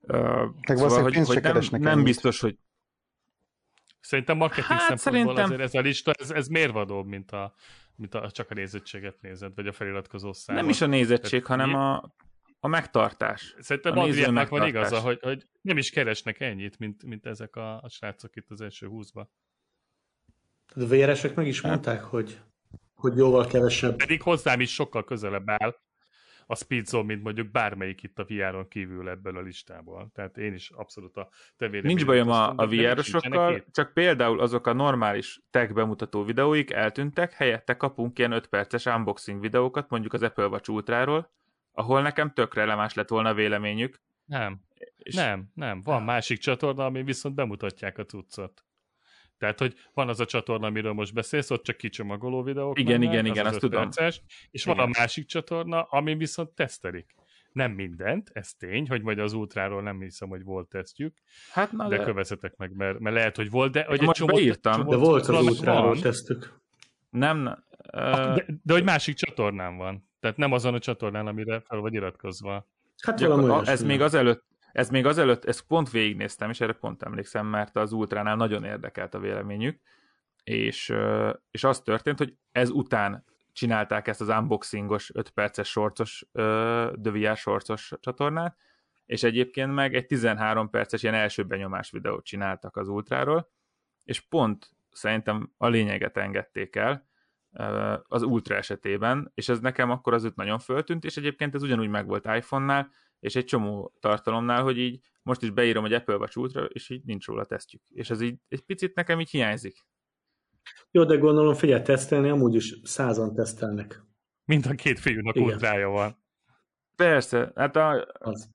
uh, meg szóval, hogy, hogy nem, nem biztos, hogy Szerintem marketing hát szempontból szerintem... azért ez a lista, ez, ez mérvadóbb, mint, a, mint a, csak a nézettséget nézed, vagy a feliratkozó szám. Nem is a nézettség, Tehát hanem a, a megtartás. Szerintem a Adriának van igaza, hogy, hogy nem is keresnek ennyit, mint, mint ezek a, a srácok itt az első húszba. A véresek meg is mondták, hogy, hogy jóval kevesebb. Pedig hozzám is sokkal közelebb áll a Speedzone, mint mondjuk bármelyik itt a VR-on kívül ebből a listából. Tehát én is abszolút a te Nincs bajom a, a VR-osokkal, csak például azok a normális tech bemutató videóik eltűntek, helyette kapunk ilyen 5 perces unboxing videókat, mondjuk az Apple Watch Ultra-ról, ahol nekem tök releváns lett volna a véleményük. Nem, és... nem, nem. Van másik csatorna, ami viszont bemutatják a cuccot. Tehát, hogy van az a csatorna, amiről most beszélsz, ott csak kicsomagoló videók Igen, mennek, igen, igen, azt tudom. Perces, és igen. van a másik csatorna, ami viszont tesztelik. Nem mindent, ez tény, hogy majd az útráról nem hiszem, hogy volt tesztjük, hát, na, de, de kövezetek meg, mert, mert lehet, hogy volt, de hogy egy csomó, beírtam, csomó, de volt az útráról tesztük. Nem, uh... de, de, hogy másik csatornán van. Tehát nem azon a csatornán, amire fel vagy iratkozva. Hát Gyakor- ez még azelőtt ez még azelőtt, ezt pont végignéztem, és erre pont emlékszem, mert az Ultránál nagyon érdekelt a véleményük, és, és az történt, hogy ez után csinálták ezt az unboxingos 5 perces sorcos, VR sorcos csatornát, és egyébként meg egy 13 perces ilyen első benyomás videót csináltak az Ultráról, és pont szerintem a lényeget engedték el az Ultra esetében, és ez nekem akkor az nagyon föltűnt, és egyébként ez ugyanúgy meg volt iPhone-nál, és egy csomó tartalomnál, hogy így most is beírom, hogy Apple Watch Ultra, és így nincs róla tesztjük. És ez így egy picit nekem így hiányzik. Jó, de gondolom, figyelj, tesztelni, amúgy is százan tesztelnek. Mind a két fiúnak Igen. ultrája van. Persze, hát a... Az.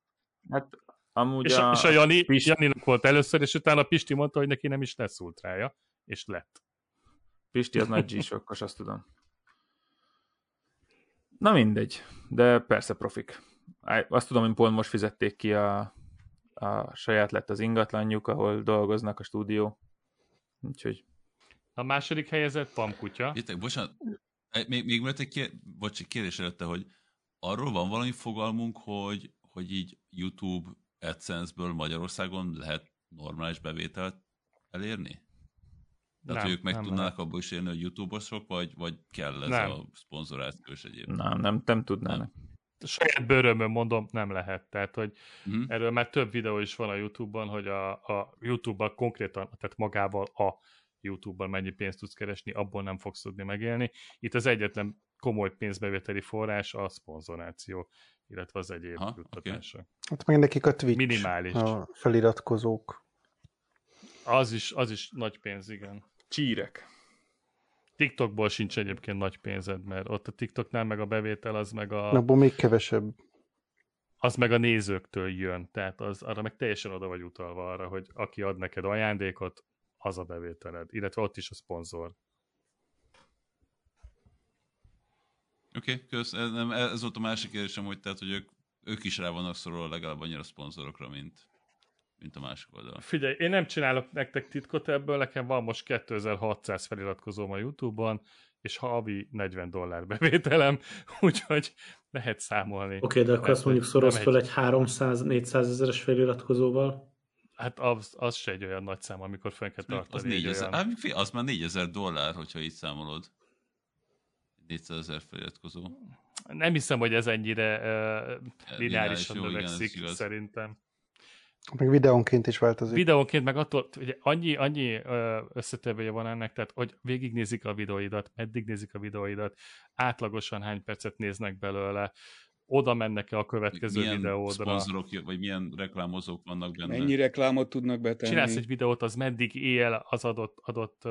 Hát amúgy és a, a, és a Jani, Pisti... Janinak volt először, és utána Pisti mondta, hogy neki nem is lesz ultrája, és lett. Pisti az nagy g azt tudom. Na mindegy, de persze profik azt tudom, hogy pont most fizették ki a, a saját lett az ingatlanjuk, ahol dolgoznak a stúdió. Úgyhogy... A második helyezett Pamkutya. Jöttek, bocsánat, még, még mert egy kér, bocs, kérdés előtte, hogy arról van valami fogalmunk, hogy, hogy így YouTube AdSense-ből Magyarországon lehet normális bevételt elérni? Tehát, nem, hogy ők meg tudnának lehet. abból is élni, hogy YouTube-osok, vagy, vagy kell ez nem. a szponzorációs egyéb? Nem, nem, nem tudnának. Nem saját bőrömön mondom, nem lehet. Tehát, hogy uh-huh. erről már több videó is van a YouTube-ban, hogy a, a YouTube-ban konkrétan, tehát magával a YouTube-ban mennyi pénzt tudsz keresni, abból nem fogsz tudni megélni. Itt az egyetlen komoly pénzbevételi forrás a szponzoráció, illetve az egyéb ha, juttatások. Okay. Hát meg nekik a Twitch, Minimális. a feliratkozók. Az is, az is nagy pénz, igen. Csírek. TikTokból sincs egyébként nagy pénzed, mert ott a TikToknál meg a bevétel az meg a... Abból még kevesebb. Az meg a nézőktől jön, tehát az, arra meg teljesen oda vagy utalva arra, hogy aki ad neked ajándékot, az a bevételed, illetve ott is a szponzor. Oké, okay, kösz. Ez, ez volt a másik kérdésem, hogy tehát, hogy ők, ők is rá vannak szorulva legalább annyira szponzorokra, mint, mint a másik oldal. Figyelj, én nem csinálok nektek titkot ebből, nekem van most 2600 feliratkozóm a Youtube-on, és havi 40 dollár bevételem, [LAUGHS] úgyhogy lehet számolni. Oké, okay, de akkor azt mondjuk szoroz fel egy 300-400 ezeres feliratkozóval. Hát az, az se egy olyan nagy szám, amikor fel kell tartani. Az, 4000, olyan... hát, az már 4000 dollár, hogyha így számolod. 400 ezer feliratkozó. Nem hiszem, hogy ez ennyire uh, lineárisan növekszik, szerintem. Meg videónként is változik. Videónként meg attól, ugye annyi, annyi összetevője van ennek, tehát hogy végignézik a videóidat, meddig nézik a videóidat, átlagosan hány percet néznek belőle, oda mennek-e a következő milyen videódra. szponzorok, vagy milyen reklámozók vannak benne. Mennyi reklámot tudnak betenni. Csinálsz egy videót, az meddig él az adott, adott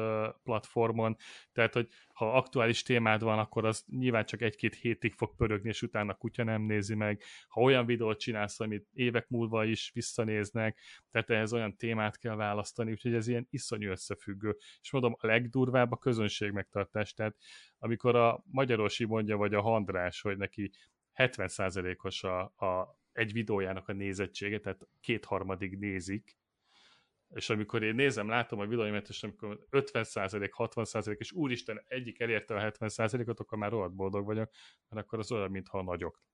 platformon, tehát, hogy ha aktuális témád van, akkor az nyilván csak egy-két hétig fog pörögni, és utána kutya nem nézi meg. Ha olyan videót csinálsz, amit évek múlva is visszanéznek, tehát ehhez olyan témát kell választani, úgyhogy ez ilyen iszonyú összefüggő. És mondom, a legdurvább a közönség megtartás, tehát amikor a Magyarosi mondja, vagy a Handrás, hogy neki 70%-os a, a, egy videójának a nézettsége, tehát kétharmadig nézik, és amikor én nézem, látom a videóimat, és amikor 50%, 60%, és úristen, egyik elérte a 70%-ot, akkor már rohadt boldog vagyok, mert akkor az olyan, mintha nagyok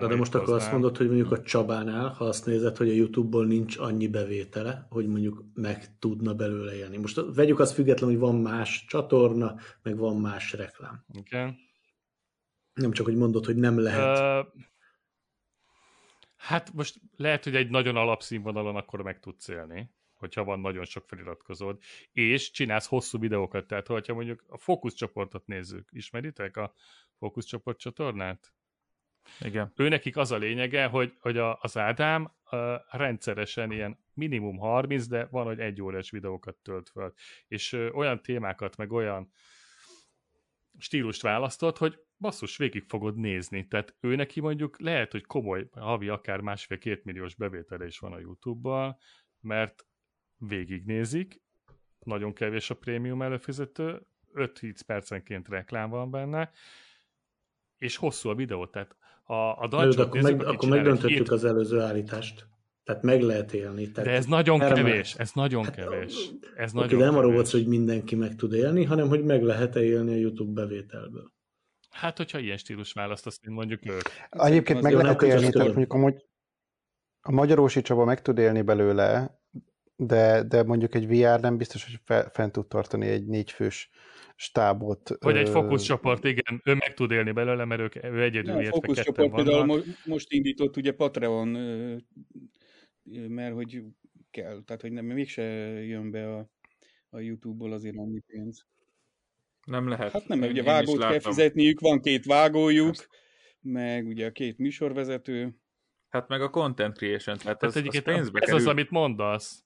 de, de most akkor azt mondod, hogy mondjuk a Csabánál, ha azt nézed, hogy a YouTube-ból nincs annyi bevétele, hogy mondjuk meg tudna belőle élni. Most vegyük azt független, hogy van más csatorna, meg van más reklám. Okay. Nem csak, hogy mondod, hogy nem lehet. Uh, hát most lehet, hogy egy nagyon alapszínvonalon akkor meg tudsz élni, hogyha van nagyon sok feliratkozód, és csinálsz hosszú videókat, tehát hogyha mondjuk a fókuszcsoportot nézzük, ismeritek a fókuszcsoport csatornát? Igen. Ő nekik az a lényege, hogy, hogy a, az Ádám uh, rendszeresen ilyen minimum 30, de van, hogy egy órás videókat tölt föl. És uh, olyan témákat, meg olyan stílust választott, hogy basszus, végig fogod nézni. Tehát ő neki mondjuk lehet, hogy komoly, havi akár másfél-két milliós bevétele is van a YouTube-ban, mert végignézik, nagyon kevés a prémium előfizető, 5-10 percenként reklám van benne, és hosszú a videó, tehát a, a Dancsot akkor, nézzük, meg, akkor megdöntöttük hét... az előző állítást. Tehát meg lehet élni. Tehát de ez nagyon kevés, ez nagyon hát, kevés. Ez okay, nagyon de nem arról volt hogy mindenki meg tud élni, hanem hogy meg lehet -e élni a YouTube bevételből. Hát, hogyha ilyen stílus választasz, mint mondjuk ők. Egyébként meg lehet élni, tehát mondjuk amúgy a Magyarósi Csaba meg tud élni belőle, de, de mondjuk egy VR nem biztos, hogy fe, fent tud tartani egy négyfős stábot. Vagy egy fókuszcsoport, igen, ő meg tud élni belőle, mert ők, ő egyedül ja, értve fókuszcsoport például most indított ugye Patreon, mert hogy kell, tehát hogy nem, mégse jön be a, a YouTube-ból azért annyi pénz. Nem lehet. Hát nem, mert ugye vágót kell fizetniük, van két vágójuk, Azt. meg ugye a két műsorvezető. Hát meg a content creation, tehát hát az, az pénzbe Ez kerül. az, amit mondasz.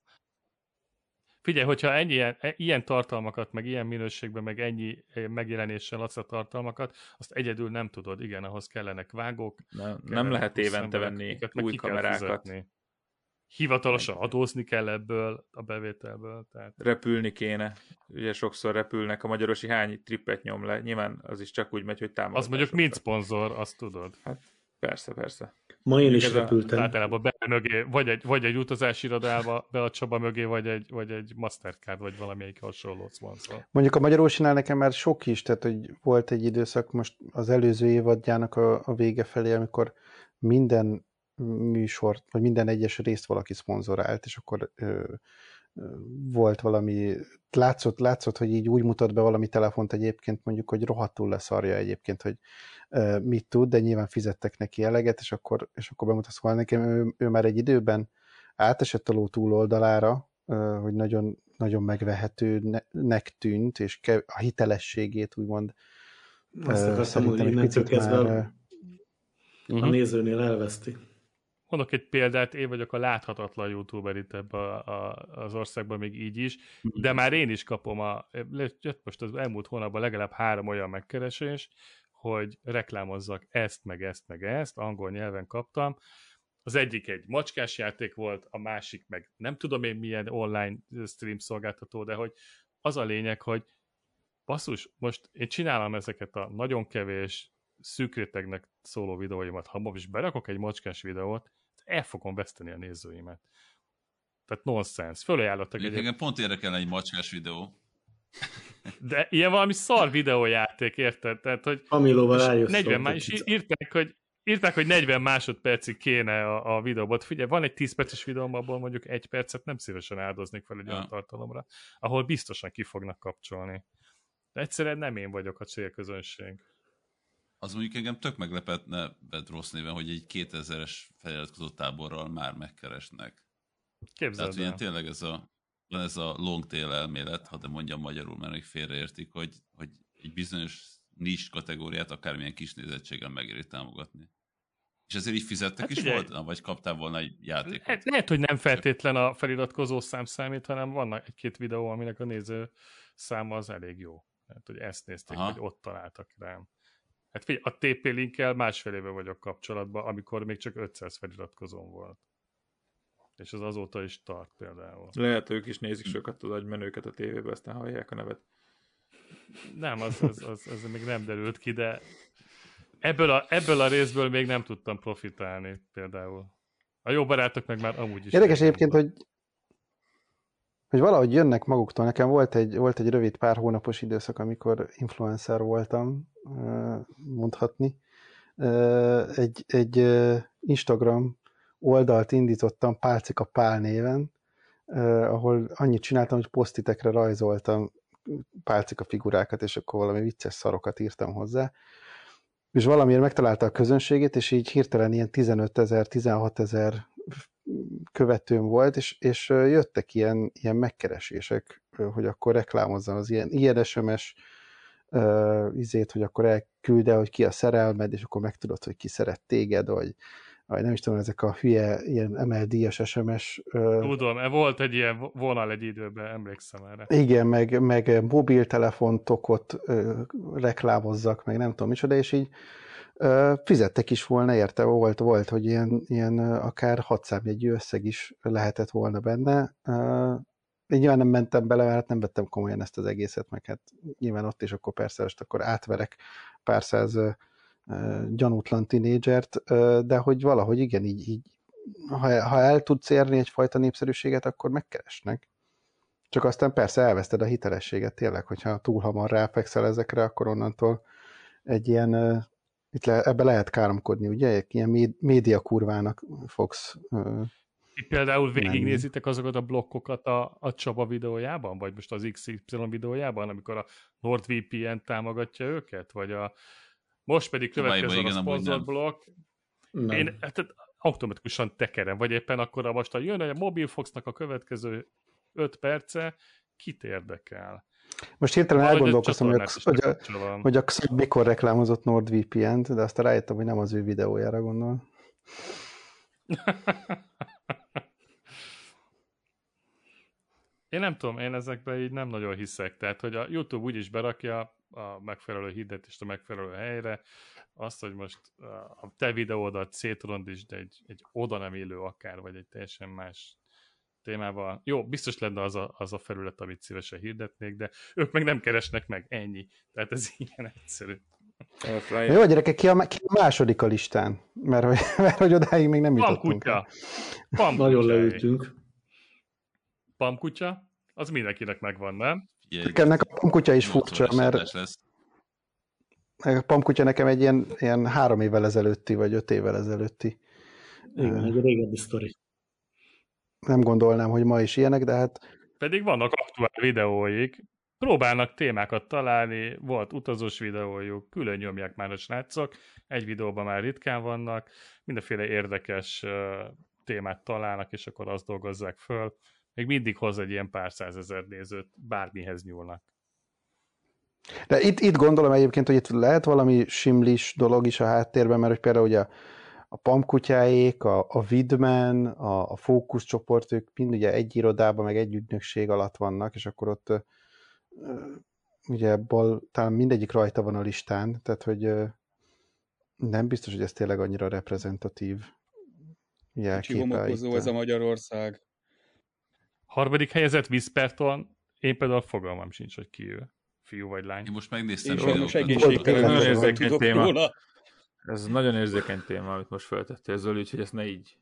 Figyelj, hogyha ennyi, ilyen, ilyen tartalmakat, meg ilyen minőségben, meg ennyi eh, megjelenéssel adsz a tartalmakat, azt egyedül nem tudod. Igen, ahhoz kellenek vágók. Nem, nem lehet évente venni új kamerákat hivatalosan adózni kell ebből a bevételből. Tehát... Repülni kéne. Ugye sokszor repülnek, a magyarosi hány trippet nyom le. Nyilván az is csak úgy megy, hogy támogatás. Az mondjuk mind szponzor, azt tudod. Hát persze, persze. Ma én is repültem. A, általában be mögé, vagy egy, vagy egy utazási irodába be a Csaba mögé, vagy egy, vagy egy Mastercard, vagy valamelyik hasonló szponzor. Mondjuk a Magyarósinál nekem már sok is, tehát hogy volt egy időszak most az előző évadjának a, a vége felé, amikor minden műsort, vagy minden egyes részt valaki szponzorált, és akkor ö, ö, volt valami, látszott, látszott, hogy így úgy mutat be valami telefont egyébként, mondjuk, hogy rohadtul leszarja egyébként, hogy ö, mit tud, de nyilván fizettek neki eleget, és akkor, és akkor bemutatsz volna nekem, ő, ő már egy időben átesett a ló túloldalára, ö, hogy nagyon, nagyon megvehetőnek tűnt, és a hitelességét úgymond azt akartam, hogy innentől kezdve a, a nézőnél elveszti. Mondok egy példát, én vagyok a láthatatlan youtuber itt ebbe a, a, az országban még így is, de már én is kapom a, jött most az elmúlt hónapban legalább három olyan megkeresés, hogy reklámozzak ezt, meg ezt, meg ezt, angol nyelven kaptam. Az egyik egy macskás játék volt, a másik meg nem tudom én milyen online stream szolgáltató, de hogy az a lényeg, hogy basszus, most én csinálom ezeket a nagyon kevés szűkrétegnek szóló videóimat, ha most berakok egy macskás videót, el fogom veszteni a nézőimet. Tehát nonsense. Fölajánlottak egy... Engem pont érdekel egy macskás videó. De ilyen valami szar videójáték, érted? Tehát, hogy Amilóval eljössz. 40 más, és írták, hogy írták, hogy 40 másodpercig kéne a, a videóban. Figyelj, van egy 10 perces videóm, abból mondjuk egy percet nem szívesen áldoznék fel egy ja. olyan tartalomra, ahol biztosan ki fognak kapcsolni. De egyszerűen nem én vagyok a célközönség. Az mondjuk engem tök meglepett, ne vedd rossz néven, hogy egy 2000-es feliratkozó táborral már megkeresnek. Képzeld Tehát ilyen tényleg ez a, van ez a long tail elmélet, ha de mondjam magyarul, mert még félreértik, hogy, hogy egy bizonyos nis kategóriát akármilyen kis nézettséggel megéri támogatni. És ezért így fizettek hát is volt, vagy kaptál volna egy játékot? Lehet, lehet, hogy nem feltétlen a feliratkozó szám számít, hanem vannak egy-két videó, aminek a néző száma az elég jó. Hát, hogy ezt nézték, Aha. hogy ott találtak rám. Hát figyelj, a TP linkkel másfél éve vagyok kapcsolatban, amikor még csak 500 feliratkozón volt. És az azóta is tart például. Lehet, ők is nézik sokat a menőket a tévében, aztán hallják a nevet. Nem, az, az, az, az még nem derült ki, de ebből a, ebből a részből még nem tudtam profitálni például. A jó barátok meg már amúgy is. Érdekes egyébként, hogy hogy valahogy jönnek maguktól. Nekem volt egy, volt egy rövid pár hónapos időszak, amikor influencer voltam, mondhatni. Egy, egy Instagram oldalt indítottam Pálcika Pál néven, ahol annyit csináltam, hogy posztitekre rajzoltam pálcika figurákat, és akkor valami vicces szarokat írtam hozzá. És valamiért megtalálta a közönségét, és így hirtelen ilyen 15 ezer, 16 ezer követőm volt, és, és jöttek ilyen, ilyen megkeresések, hogy akkor reklámozzam az ilyen, ilyen SMS uh, izét, hogy akkor elkülde, hogy ki a szerelmed, és akkor megtudod, hogy ki szeret téged, vagy, vagy nem is tudom, ezek a hülye, ilyen MLD-es SMS. Uh, Tudom, e volt egy ilyen vonal egy időben, emlékszem erre. Igen, meg, meg mobiltelefontokot uh, reklámozzak, meg nem tudom micsoda, és így fizettek is volna érte, volt, volt, hogy ilyen, ilyen akár hat számjegyű összeg is lehetett volna benne. Én nyilván nem mentem bele, mert nem vettem komolyan ezt az egészet, meg hát nyilván ott is akkor persze most akkor átverek pár száz gyanútlan tinédzsert, de hogy valahogy igen, így, így ha, ha el tudsz érni egyfajta népszerűséget, akkor megkeresnek. Csak aztán persze elveszted a hitelességet tényleg, hogyha túl hamar ráfekszel ezekre, akkor onnantól egy ilyen itt le, ebbe lehet káromkodni, ugye? Ilyen média kurvának fogsz itt például végignézitek azokat a blokkokat a, a Csaba videójában, vagy most az XY videójában, amikor a NordVPN támogatja őket, vagy a most pedig következő a sponsor blokk. Én hát, automatikusan tekerem, vagy éppen akkor a most a jön a Mobilfoxnak a következő 5 perce, kit érdekel? Most hirtelen elgondolkoztam, hogy a, hogy, a, hogy a Xog mikor reklámozott NordVPN-t, de aztán rájöttem, hogy nem az ő videójára gondol. [LAUGHS] Én nem tudom, én ezekben így nem nagyon hiszek. Tehát, hogy a YouTube úgyis berakja a megfelelő hirdetést a megfelelő helyre, azt, hogy most a te videódat szétrondítsd egy, egy oda nem élő akár, vagy egy teljesen más témával. Jó, biztos lenne az a, az a felület, amit szívesen hirdetnék, de ők meg nem keresnek meg, ennyi. Tehát ez [LAUGHS] ilyen egyszerű. Jó, gyerekek, ki a, ki a második a listán? Mert hogy, [LAUGHS] mert hogy odáig még nem jutottunk. Pamkutya. Pamkutya. Nagyon leültünk. Pamkutya? Az mindenkinek megvan, nem? Ennek a pamkutya is furcsa, mert a pamkutya nekem egy ilyen, ilyen három évvel ezelőtti, vagy öt évvel ezelőtti. Igen, egy régebbi sztori nem gondolnám, hogy ma is ilyenek, de hát... Pedig vannak aktuál videóik, próbálnak témákat találni, volt utazós videójuk, külön nyomják már a srácok, egy videóban már ritkán vannak, mindenféle érdekes témát találnak, és akkor azt dolgozzák föl. Még mindig hoz egy ilyen pár százezer nézőt, bármihez nyúlnak. De itt, itt gondolom egyébként, hogy itt lehet valami simlis dolog is a háttérben, mert hogy például ugye a pamkutyáék, a, a Vidman, a, a fókuszcsoport, ők mind ugye egy irodában, meg egy ügynökség alatt vannak, és akkor ott ugye ebből talán mindegyik rajta van a listán, tehát hogy nem biztos, hogy ez tényleg annyira reprezentatív jelképe. ez a Magyarország. Harmadik helyezett Whisperton, én például fogalmam sincs, hogy ki ő. fiú vagy lány. Én most megnéztem. Én most egészségtelen érzékeny téma. Róla. Ez nagyon érzékeny téma, amit most feltettél, Zoli, úgyhogy ezt ne így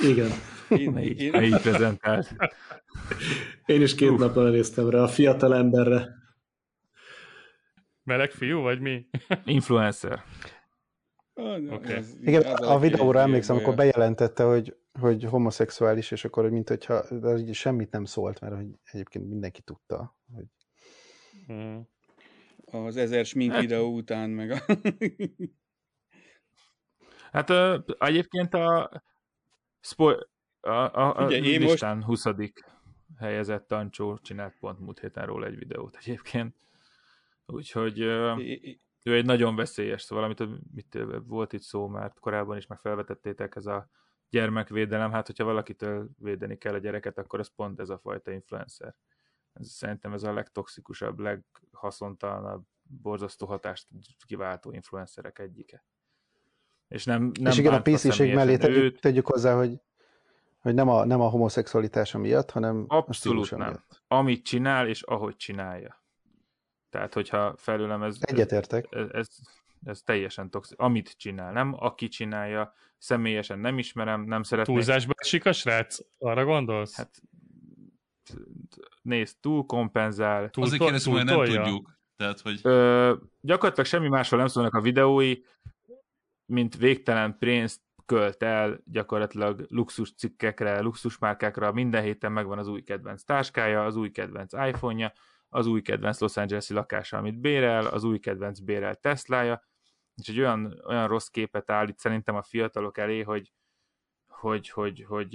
igen. Én, ne így, én... Ne így prezentált. Én is két napon néztem rá a fiatal emberre. Meleg fiú, vagy mi? Influencer. Okay. Igen, a videóra emlékszem, amikor bejelentette, hogy, hogy homoszexuális, és akkor mint hogyha de semmit nem szólt, mert hogy egyébként mindenki tudta. Hogy... Hmm. Az ezer smink hát... videó után, meg a... hát uh, egyébként a, Spo- a, a, a Ugye, én listán most... 20. helyezett Tancsó csinált pont múlt héten róla egy videót egyébként. Úgyhogy é, ő egy nagyon veszélyes, szóval amit mit, volt itt szó, mert korábban is meg felvetettétek, ez a gyermekvédelem, hát hogyha valakitől védeni kell a gyereket, akkor az pont ez a fajta influencer. Ez, szerintem ez a legtoxikusabb, leghaszontalanabb, borzasztó hatást kiváltó influencerek egyike. És, nem, nem és igen, a pc mellé tegyük, tegyük hozzá, hogy, hogy nem, a, nem a homoszexualitása miatt, hanem Abszolút a nem. Miatt. Amit csinál, és ahogy csinálja. Tehát, hogyha felőlem ez... Egyetértek. Ez, ez, ez teljesen toxikus. Amit csinál, nem aki csinálja, személyesen nem ismerem, nem szeretnék... Túlzásba esik a srác? Arra gondolsz? Hát nézd, túl kompenzál. Túl, Azért kérdezem, hogy nem tudjuk. Tehát, hogy... Ö, gyakorlatilag semmi másról nem szólnak a videói, mint végtelen pénzt költ el gyakorlatilag luxus cikkekre, luxusmárkákra, minden héten megvan az új kedvenc táskája, az új kedvenc iPhone-ja, az új kedvenc Los Angeles-i lakása, amit bérel, az új kedvenc bérel Teslája, és egy olyan, olyan rossz képet állít szerintem a fiatalok elé, hogy hogy, hogy, hogy,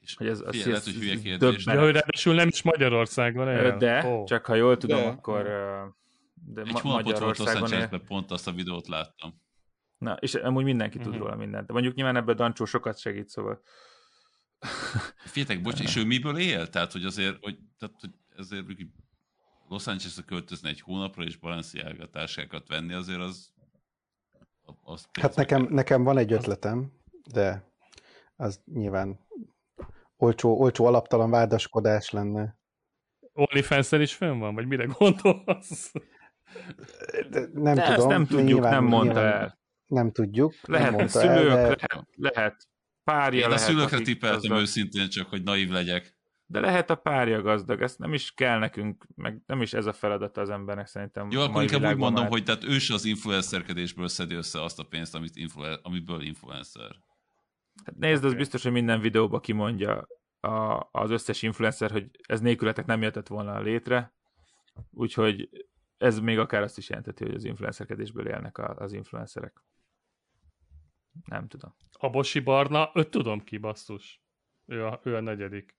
és hogy ez, az, lehet, hogy hülye kérdés. De hogy ráadásul nem is Magyarországon. De, oh. csak ha jól tudom, de. akkor de Egy Ma- Magyarországon él. pont azt a videót láttam. Na, és amúgy mindenki uh-huh. tud mhm. róla mindent. De mondjuk nyilván ebben Dancsó sokat segít, szóval... [LAUGHS] Féltek, bocs, és ő miből él? Tehát, hogy azért, hogy, tehát, hogy ezért Los Angelesre költözni egy hónapra, és Balenciaga társákat venni, azért az... az hát nekem, nekem van egy ötletem, de az nyilván olcsó, olcsó alaptalan vádaskodás lenne. onlyfans is fönn van, vagy mire gondolsz? De nem de tudom. nem tudjuk, nyilván, nem mondta nyilván, el. Nem tudjuk. Lehet nem szülők, el, de... lehet, lehet párja Én lehet. a szülőkre tippeltem őszintén, csak hogy naív legyek. De lehet a párja gazdag, ezt nem is kell nekünk, meg nem is ez a feladata az embernek szerintem. Jó, akkor inkább úgy mondom, már... hogy tehát ő az influencerkedésből szedi össze azt a pénzt, amit influ- amiből influencer. Hát nézd, az biztos, hogy minden videóban kimondja a, az összes influencer, hogy ez nélkületek nem jöhetett volna létre, úgyhogy ez még akár azt is jelenteti, hogy az influencerkedésből élnek az influencerek. Nem tudom. A Bosi Barna, őt tudom ki, basszus. Ő a, ő a negyedik.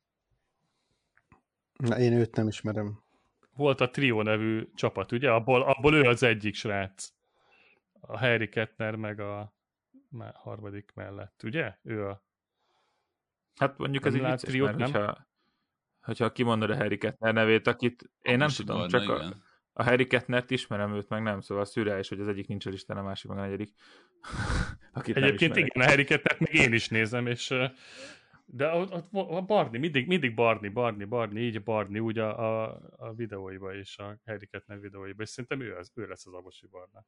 Na, én őt nem ismerem. Volt a Trio nevű csapat, ugye? Abból, abból ő az egyik srác. A Harry Kettner meg a harmadik mellett, ugye? Ő a... Hát mondjuk ez egy vicces, mert nem? hogyha, hogyha kimondod a Harry Kettner nevét, akit én nem tudom, csak a, a Harry Kettnert ismerem, őt meg nem, szóval szürreális, hogy az egyik nincs a listán, a másik meg a negyedik. [LAUGHS] Akit Egyébként igen, a Harry Kettnert még én is nézem, és de a, a, a Barni, mindig, mindig Barni, Barni, Barni, így Barni, úgy a, a, a videóiba is, a Harry Kettner videóiba, és szerintem ő, az, ő lesz az Agosi Barna.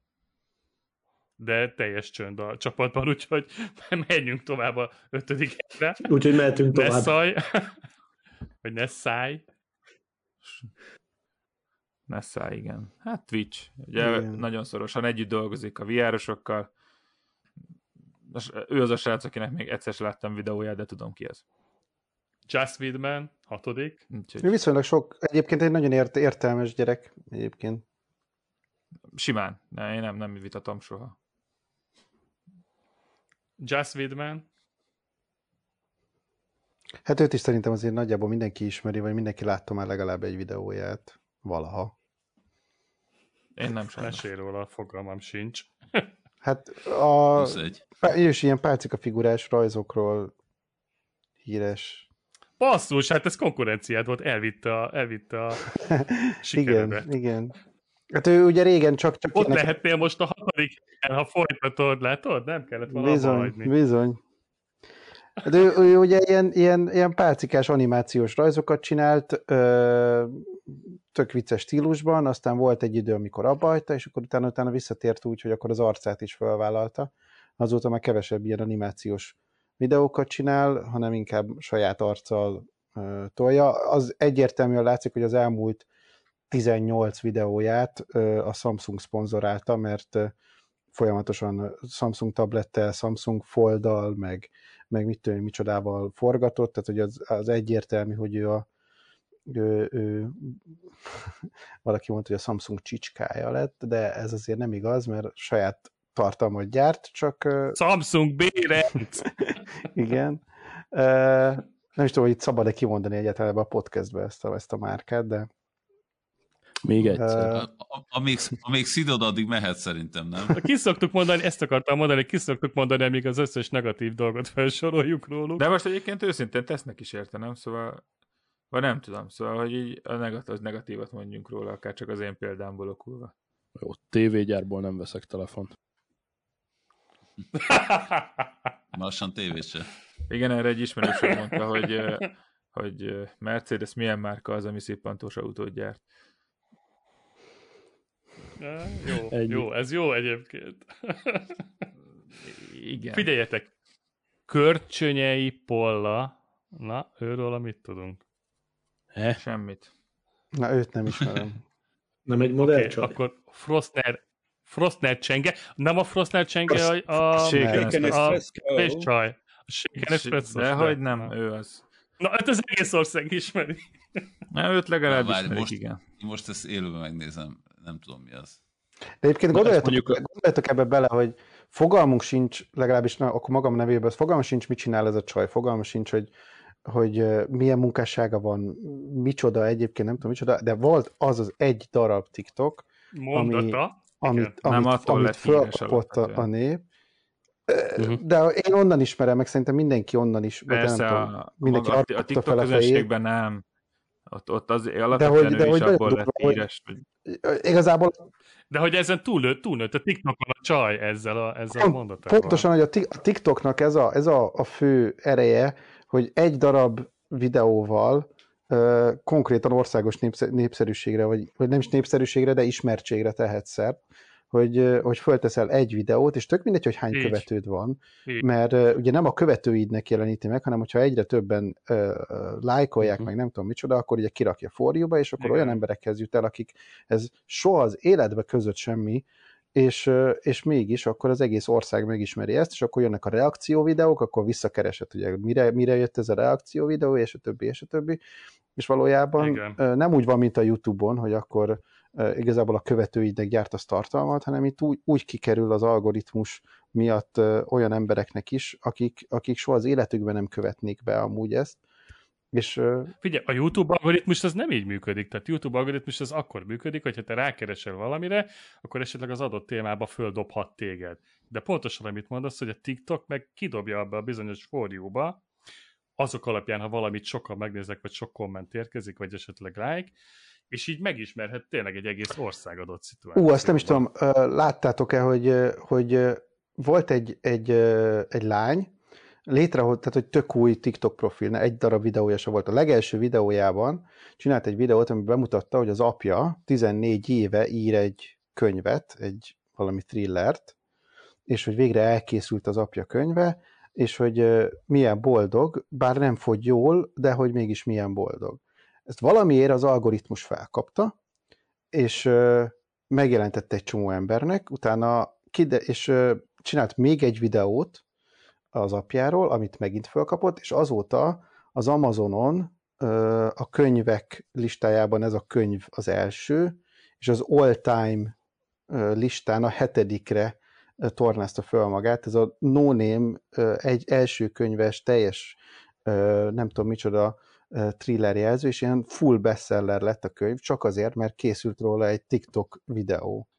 De teljes csönd a csapatban, úgyhogy [LAUGHS] menjünk tovább a ötödik helyre. Úgyhogy mehetünk tovább. [LAUGHS] Ne szaj, vagy ne száj. Nessa, igen. Hát Twitch. Ugye igen. nagyon szorosan együtt dolgozik a VR-osokkal. Ő az a srác, akinek még egyszer sem láttam videóját, de tudom ki ez. Just Widman, hatodik. Ő viszonylag sok, egyébként egy nagyon ért, értelmes gyerek egyébként. Simán, ne, én nem, nem vitatom soha. Just Widman. Hát őt is szerintem azért nagyjából mindenki ismeri, vagy mindenki látta már legalább egy videóját valaha. Én nem sajnos. Mesél róla, fogalmam sincs. [LAUGHS] hát a, ő is ilyen pálcika figurás rajzokról híres. Basszus, hát ez konkurenciát volt, elvitte a, elvitte a [LAUGHS] Igen, igen. Hát ő ugye régen csak... csak Ott ilyenek... lehetnél most a hatodik, ha folytatod, látod? Nem kellett volna Bizony, hagyni. bizony. De ő, ő ugye ilyen, ilyen, ilyen pálcikás animációs rajzokat csinált, ö, tök vicces stílusban, aztán volt egy idő, amikor abba hagyta, és akkor utána, utána visszatért úgy, hogy akkor az arcát is felvállalta. Azóta már kevesebb ilyen animációs videókat csinál, hanem inkább saját arccal ö, tolja. Az egyértelműen látszik, hogy az elmúlt 18 videóját ö, a Samsung szponzorálta, mert ö, folyamatosan Samsung tablettel, Samsung Folddal, meg, meg mit tudom, micsodával forgatott, tehát hogy az, az egyértelmű, hogy ő a ő, ő, [LAUGHS] valaki mondta, hogy a Samsung csicskája lett, de ez azért nem igaz, mert saját tartalmat gyárt, csak... Samsung Bérenc! [LAUGHS] igen. Nem is tudom, hogy itt szabad-e kimondani egyáltalán a podcastbe ezt a, ezt a márkát, de még egyszer. Uh, amíg, amíg szidod, addig mehet szerintem, nem? Ki szoktuk mondani, ezt akartam mondani, ki szoktuk mondani, amíg az összes negatív dolgot felsoroljuk róluk. De most egyébként őszintén tesznek is érte, nem? Szóval vagy nem tudom, szóval, hogy így a negatív, negatívat mondjunk róla, akár csak az én példámból okulva. Jó, tévégyárból nem veszek telefont. [LAUGHS] Lassan tévét se. Igen, erre egy ismerősöm mondta, hogy, hogy Mercedes milyen márka az, ami szippantós autót gyárt. Jó, Ennyi. jó, ez jó egyébként. Igen. Figyeljetek, Körcsönyei Polla, na, őről mit tudunk? Eh? Semmit. Na, őt nem ismerem. [LAUGHS] nem egy modell okay, akkor Frostner, Frostner Csenge, nem a Frostner Csenge, a, a, a, a, a csaj. A Shaken Espresso. De hogy nem, ő az. Na, hát az egész ország ismeri. Na, őt legalább Na, ismerik, most, igen. Most ezt élőben megnézem nem tudom mi az. De egyébként gondoljatok, mondjuk, gondoljatok ebbe bele, hogy fogalmunk sincs, legalábbis na, akkor magam nevében, fogalmunk sincs, mit csinál ez a csaj, fogalmunk sincs, hogy, hogy milyen munkássága van, micsoda egyébként, nem tudom micsoda, de volt az az egy darab TikTok, Mondata. Ami, amit, amit, nem amit fölkapott a, a nép, uh-huh. de én onnan ismerem, meg szerintem mindenki onnan is, Persze, nem a, tudom, mindenki a, a TikTok közönségben nem, ott, ott az alapvetően de hogy, de ő hogy is abból lett híres. Hogy... Igazából... De hogy ezen túlnőtt, túlnőtt a TikTokon a csaj ezzel a, ezzel a mondatával. Pontosan, hogy a TikToknak ez a, ez a, a fő ereje, hogy egy darab videóval uh, konkrétan országos népszerűségre, vagy, vagy nem is népszerűségre, de ismertségre tehet szert hogy, hogy fölteszel egy videót, és tök mindegy, hogy hány Így. követőd van, Így. mert uh, ugye nem a követőidnek jeleníti meg, hanem hogyha egyre többen uh, lájkolják, uh-huh. meg nem tudom micsoda, akkor ugye kirakja forjúba, és akkor Igen. olyan emberekhez jut el, akik ez soha az életbe között semmi, és, és mégis akkor az egész ország megismeri ezt, és akkor jönnek a reakció videók, akkor visszakeresett, ugye mire, mire jött ez a reakció videó, és a többi, és a többi, és valójában Igen. nem úgy van, mint a Youtube-on, hogy akkor igazából a követőidnek gyártasz tartalmat, hanem itt úgy, úgy kikerül az algoritmus miatt olyan embereknek is, akik, akik soha az életükben nem követnék be amúgy ezt. És, Figyelj, a YouTube algoritmus az nem így működik. Tehát YouTube algoritmus az akkor működik, hogyha te rákeresel valamire, akkor esetleg az adott témába földobhat téged. De pontosan amit mondasz, hogy a TikTok meg kidobja abba a bizonyos forjóba, azok alapján, ha valamit sokan megnéznek, vagy sok komment érkezik, vagy esetleg like, és így megismerhet tényleg egy egész ország adott szituációt. Ú, azt nem is tudom, láttátok-e, hogy, hogy volt egy, egy, egy lány, létrehozott, tehát hogy tök új TikTok profil, egy darab videója se volt. A legelső videójában csinált egy videót, ami bemutatta, hogy az apja 14 éve ír egy könyvet, egy valami thrillert, és hogy végre elkészült az apja könyve, és hogy milyen boldog, bár nem fogy jól, de hogy mégis milyen boldog. Ezt valamiért az algoritmus felkapta, és megjelentette egy csomó embernek, utána kide, és csinált még egy videót az apjáról, amit megint felkapott, és azóta az Amazonon a könyvek listájában ez a könyv az első, és az all-time listán a hetedikre tornázta föl magát. Ez a No Name egy első könyves, teljes, nem tudom micsoda, thriller jelző, és ilyen full bestseller lett a könyv, csak azért, mert készült róla egy TikTok videó.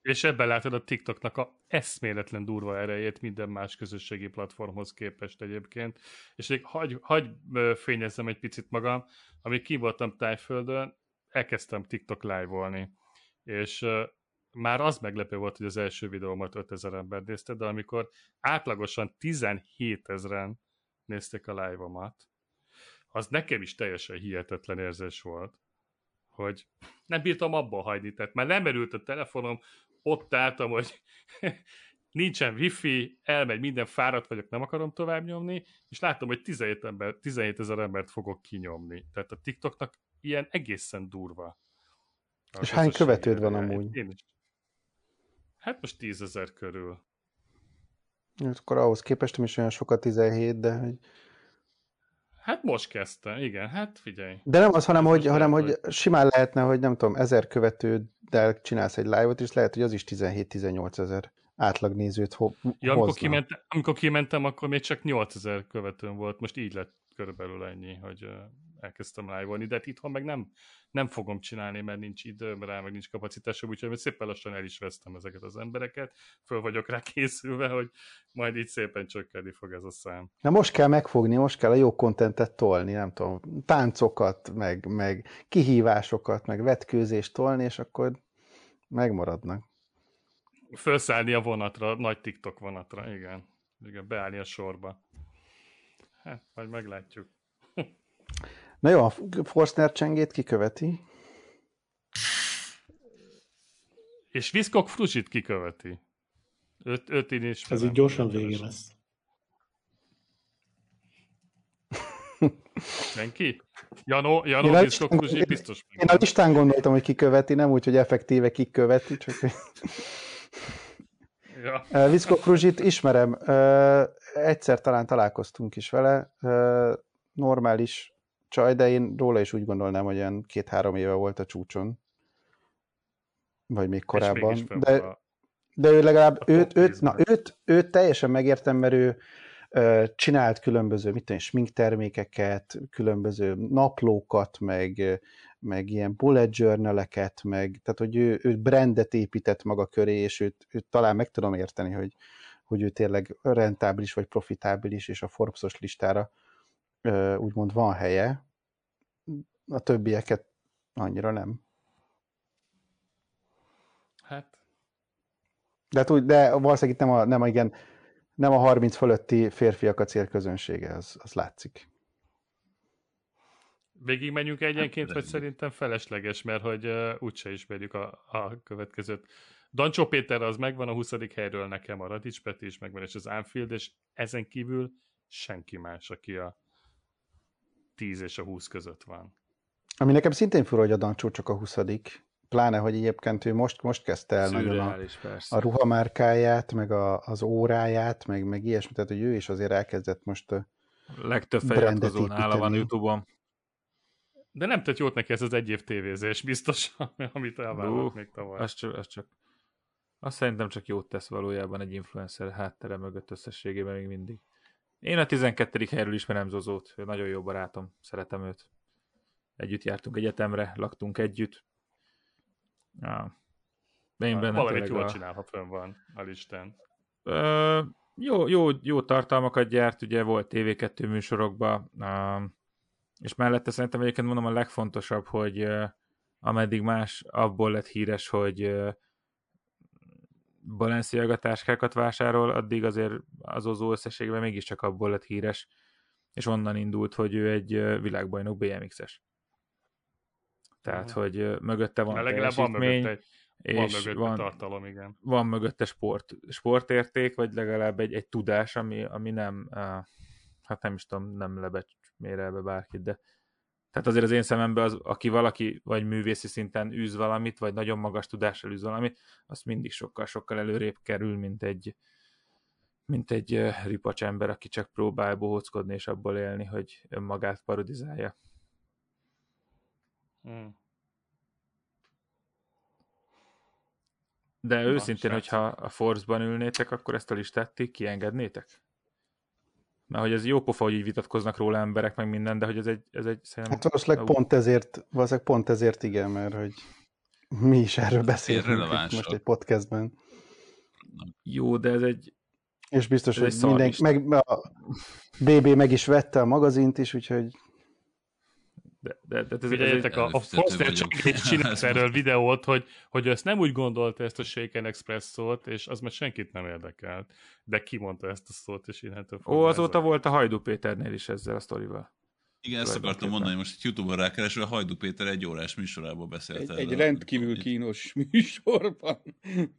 És ebben látod a TikToknak a eszméletlen durva erejét minden más közösségi platformhoz képest egyébként. És még hagy, hagy fényezzem egy picit magam, amíg ki voltam Tájföldön, elkezdtem TikTok live-olni. És már az meglepő volt, hogy az első videómat 5000 ember nézte, de amikor átlagosan 17 ezeren nézték a live-omat, az nekem is teljesen hihetetlen érzés volt, hogy nem bírtam abba hagyni, tehát már nem erült a telefonom, ott álltam, hogy [LAUGHS] nincsen wifi, elmegy minden, fáradt vagyok, nem akarom tovább nyomni, és láttam, hogy 17, ember, 17 ezer embert fogok kinyomni. Tehát a TikToknak ilyen egészen durva. És hány követőd van amúgy? Én is. Hát most 10 ezer körül. Hát akkor ahhoz képest nem is olyan sokat 17, de hogy... Hát most kezdte, igen, hát figyelj. De nem az, hanem, hogy, hanem hogy simán lehetne, hogy nem tudom, ezer követőddel csinálsz egy live-ot, és lehet, hogy az is 17-18 ezer átlag ho- ja, amikor, kimentem, amikor kimentem, akkor még csak 8000 követőm volt, most így lett körülbelül ennyi, hogy elkezdtem live de hát itthon meg nem, nem fogom csinálni, mert nincs időm rá, meg nincs kapacitásom, úgyhogy szépen lassan el is vesztem ezeket az embereket, föl vagyok rá készülve, hogy majd így szépen csökkenni fog ez a szám. Na most kell megfogni, most kell a jó kontentet tolni, nem tudom, táncokat, meg, meg kihívásokat, meg vetkőzést tolni, és akkor megmaradnak. Felszállni a vonatra, nagy TikTok vonatra, igen. Igen, beállni a sorba. Hát, majd meglátjuk. Na jó, a Forstner csengét kiköveti. És Viskok Fruzsit kiköveti. Öt, öt én is. Ez így gyorsan vége lesz. Senki? Janó, Janó Viskok Fruzsit biztos. Én a listán gondoltam, hogy kiköveti, nem úgy, hogy effektíve kiköveti, csak... Ja. [LAUGHS] Viszko Kruzsit ismerem, egyszer talán találkoztunk is vele, normális csaj, de én róla is úgy gondolnám, hogy olyan két-három éve volt a csúcson. Vagy még korábban. De, de ő legalább, őt, őt, na, őt, őt teljesen megértem, mert ő csinált különböző, mit tudom, sminktermékeket, különböző naplókat, meg, meg ilyen bullet journaleket, meg, tehát hogy ő, ő brandet épített maga köré, és őt, őt talán meg tudom érteni, hogy, hogy ő tényleg rentábilis vagy profitábilis, és a Forbesos listára úgymond van helye, a többieket annyira nem. Hát. De, hát úgy, de valószínűleg itt nem a, nem a, igen, nem a 30 fölötti férfiak a célközönsége, az, az látszik. Végig menjünk egyenként, vagy szerintem felesleges, mert hogy uh, úgyse ismerjük a, a következőt. Dancsó Péter az megvan a 20. helyről nekem, a Radics Peti is megvan, és az Anfield, és ezen kívül senki más, aki a 10 és a 20 között van. Ami nekem szintén fura, hogy a Dancsó csak a 20 pláne, hogy egyébként ő most, most kezdte el nagyon a, a ruhamárkáját, meg a, az óráját, meg, meg ilyesmi, tehát hogy ő is azért elkezdett most Legtöbb feliratkozó nála van Youtube-on. De nem tett jót neki ez az egy év tévézés, biztos, [LAUGHS] amit elvállalt még tavaly. Az csak, az csak, azt szerintem csak jót tesz valójában egy influencer háttere mögött összességében még mindig. Én a 12. helyről ismerem Zozót, ő nagyon jó barátom, szeretem őt. Együtt jártunk egyetemre, laktunk együtt. Ja. De én benne Valamit jól a... csinál, ha fönn van a listán. Ö, jó, jó, jó tartalmakat gyárt, ugye volt TV2 műsorokban, és mellette szerintem egyébként mondom a legfontosabb, hogy ameddig más abból lett híres, hogy Balenciaga táskákat vásárol, addig azért az Ozó összességben mégiscsak abból lett híres, és onnan indult, hogy ő egy világbajnok BMX-es. Tehát, uh-huh. hogy mögötte van legalább van mögötte egy, és van mögötte van, tartalom, igen. Van mögötte sport, sportérték, vagy legalább egy, egy tudás, ami, ami nem, hát nem is tudom, nem lebecsmérelve bárkit, de tehát azért az én szememben az, aki valaki vagy művészi szinten űz valamit, vagy nagyon magas tudással űz valamit, az mindig sokkal-sokkal előrébb kerül, mint egy, mint egy ripacs ember, aki csak próbál bohóckodni és abból élni, hogy önmagát parodizálja. Hmm. De Na, őszintén, hogyha a Force-ban ülnétek, akkor ezt a listát ti kiengednétek? Mert hogy ez jó pofa, hogy így vitatkoznak róla emberek, meg minden, de hogy ez egy... Ez egy szerintem... Hát valószínűleg pont ezért, valószínűleg pont ezért igen, mert hogy mi is erről beszélünk most egy podcastben. Jó, de ez egy... És biztos, ez hogy mindenki, meg, a BB meg is vette a magazint is, úgyhogy De, de, de ez, Figyeljetek, a, a Foster csinált [LAUGHS] erről videót, hogy, hogy ezt nem úgy gondolta ezt a Shaken Express-szót, és az már senkit nem érdekelt. De ki mondta ezt a szót, és innentől Ó, azóta volt a Hajdú Péternél is ezzel a sztorival. Igen, ezt akartam mondani, most YouTube-on rákeresve, a Hajdú Péter egy órás műsorából beszélt. Egy, egy rendkívül kínos [LAUGHS] műsorban.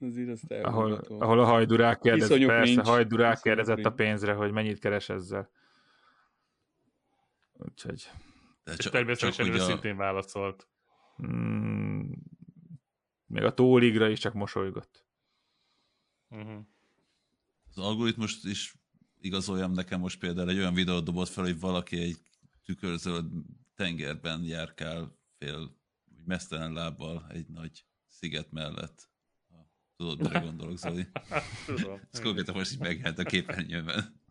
Azért azt ahol, ahol a Hajdú rákérdezett, persze, nincs. Hajdú rákérdezett a pénzre, hogy mennyit keres ezzel. Úgyhogy... De csak, és természetesen csak őszintén a... válaszolt. Mm, még a tóligra is csak mosolygott. Uh-huh. Az algoritmus is igazoljam nekem most például egy olyan videót dobott fel, hogy valaki egy tükörzöld tengerben járkál fél mesztelen lábbal egy nagy sziget mellett. Tudod, mire gondolok, Zoli? [LAUGHS] Tudom. Ez konkrétan most így megjelent a képernyőben.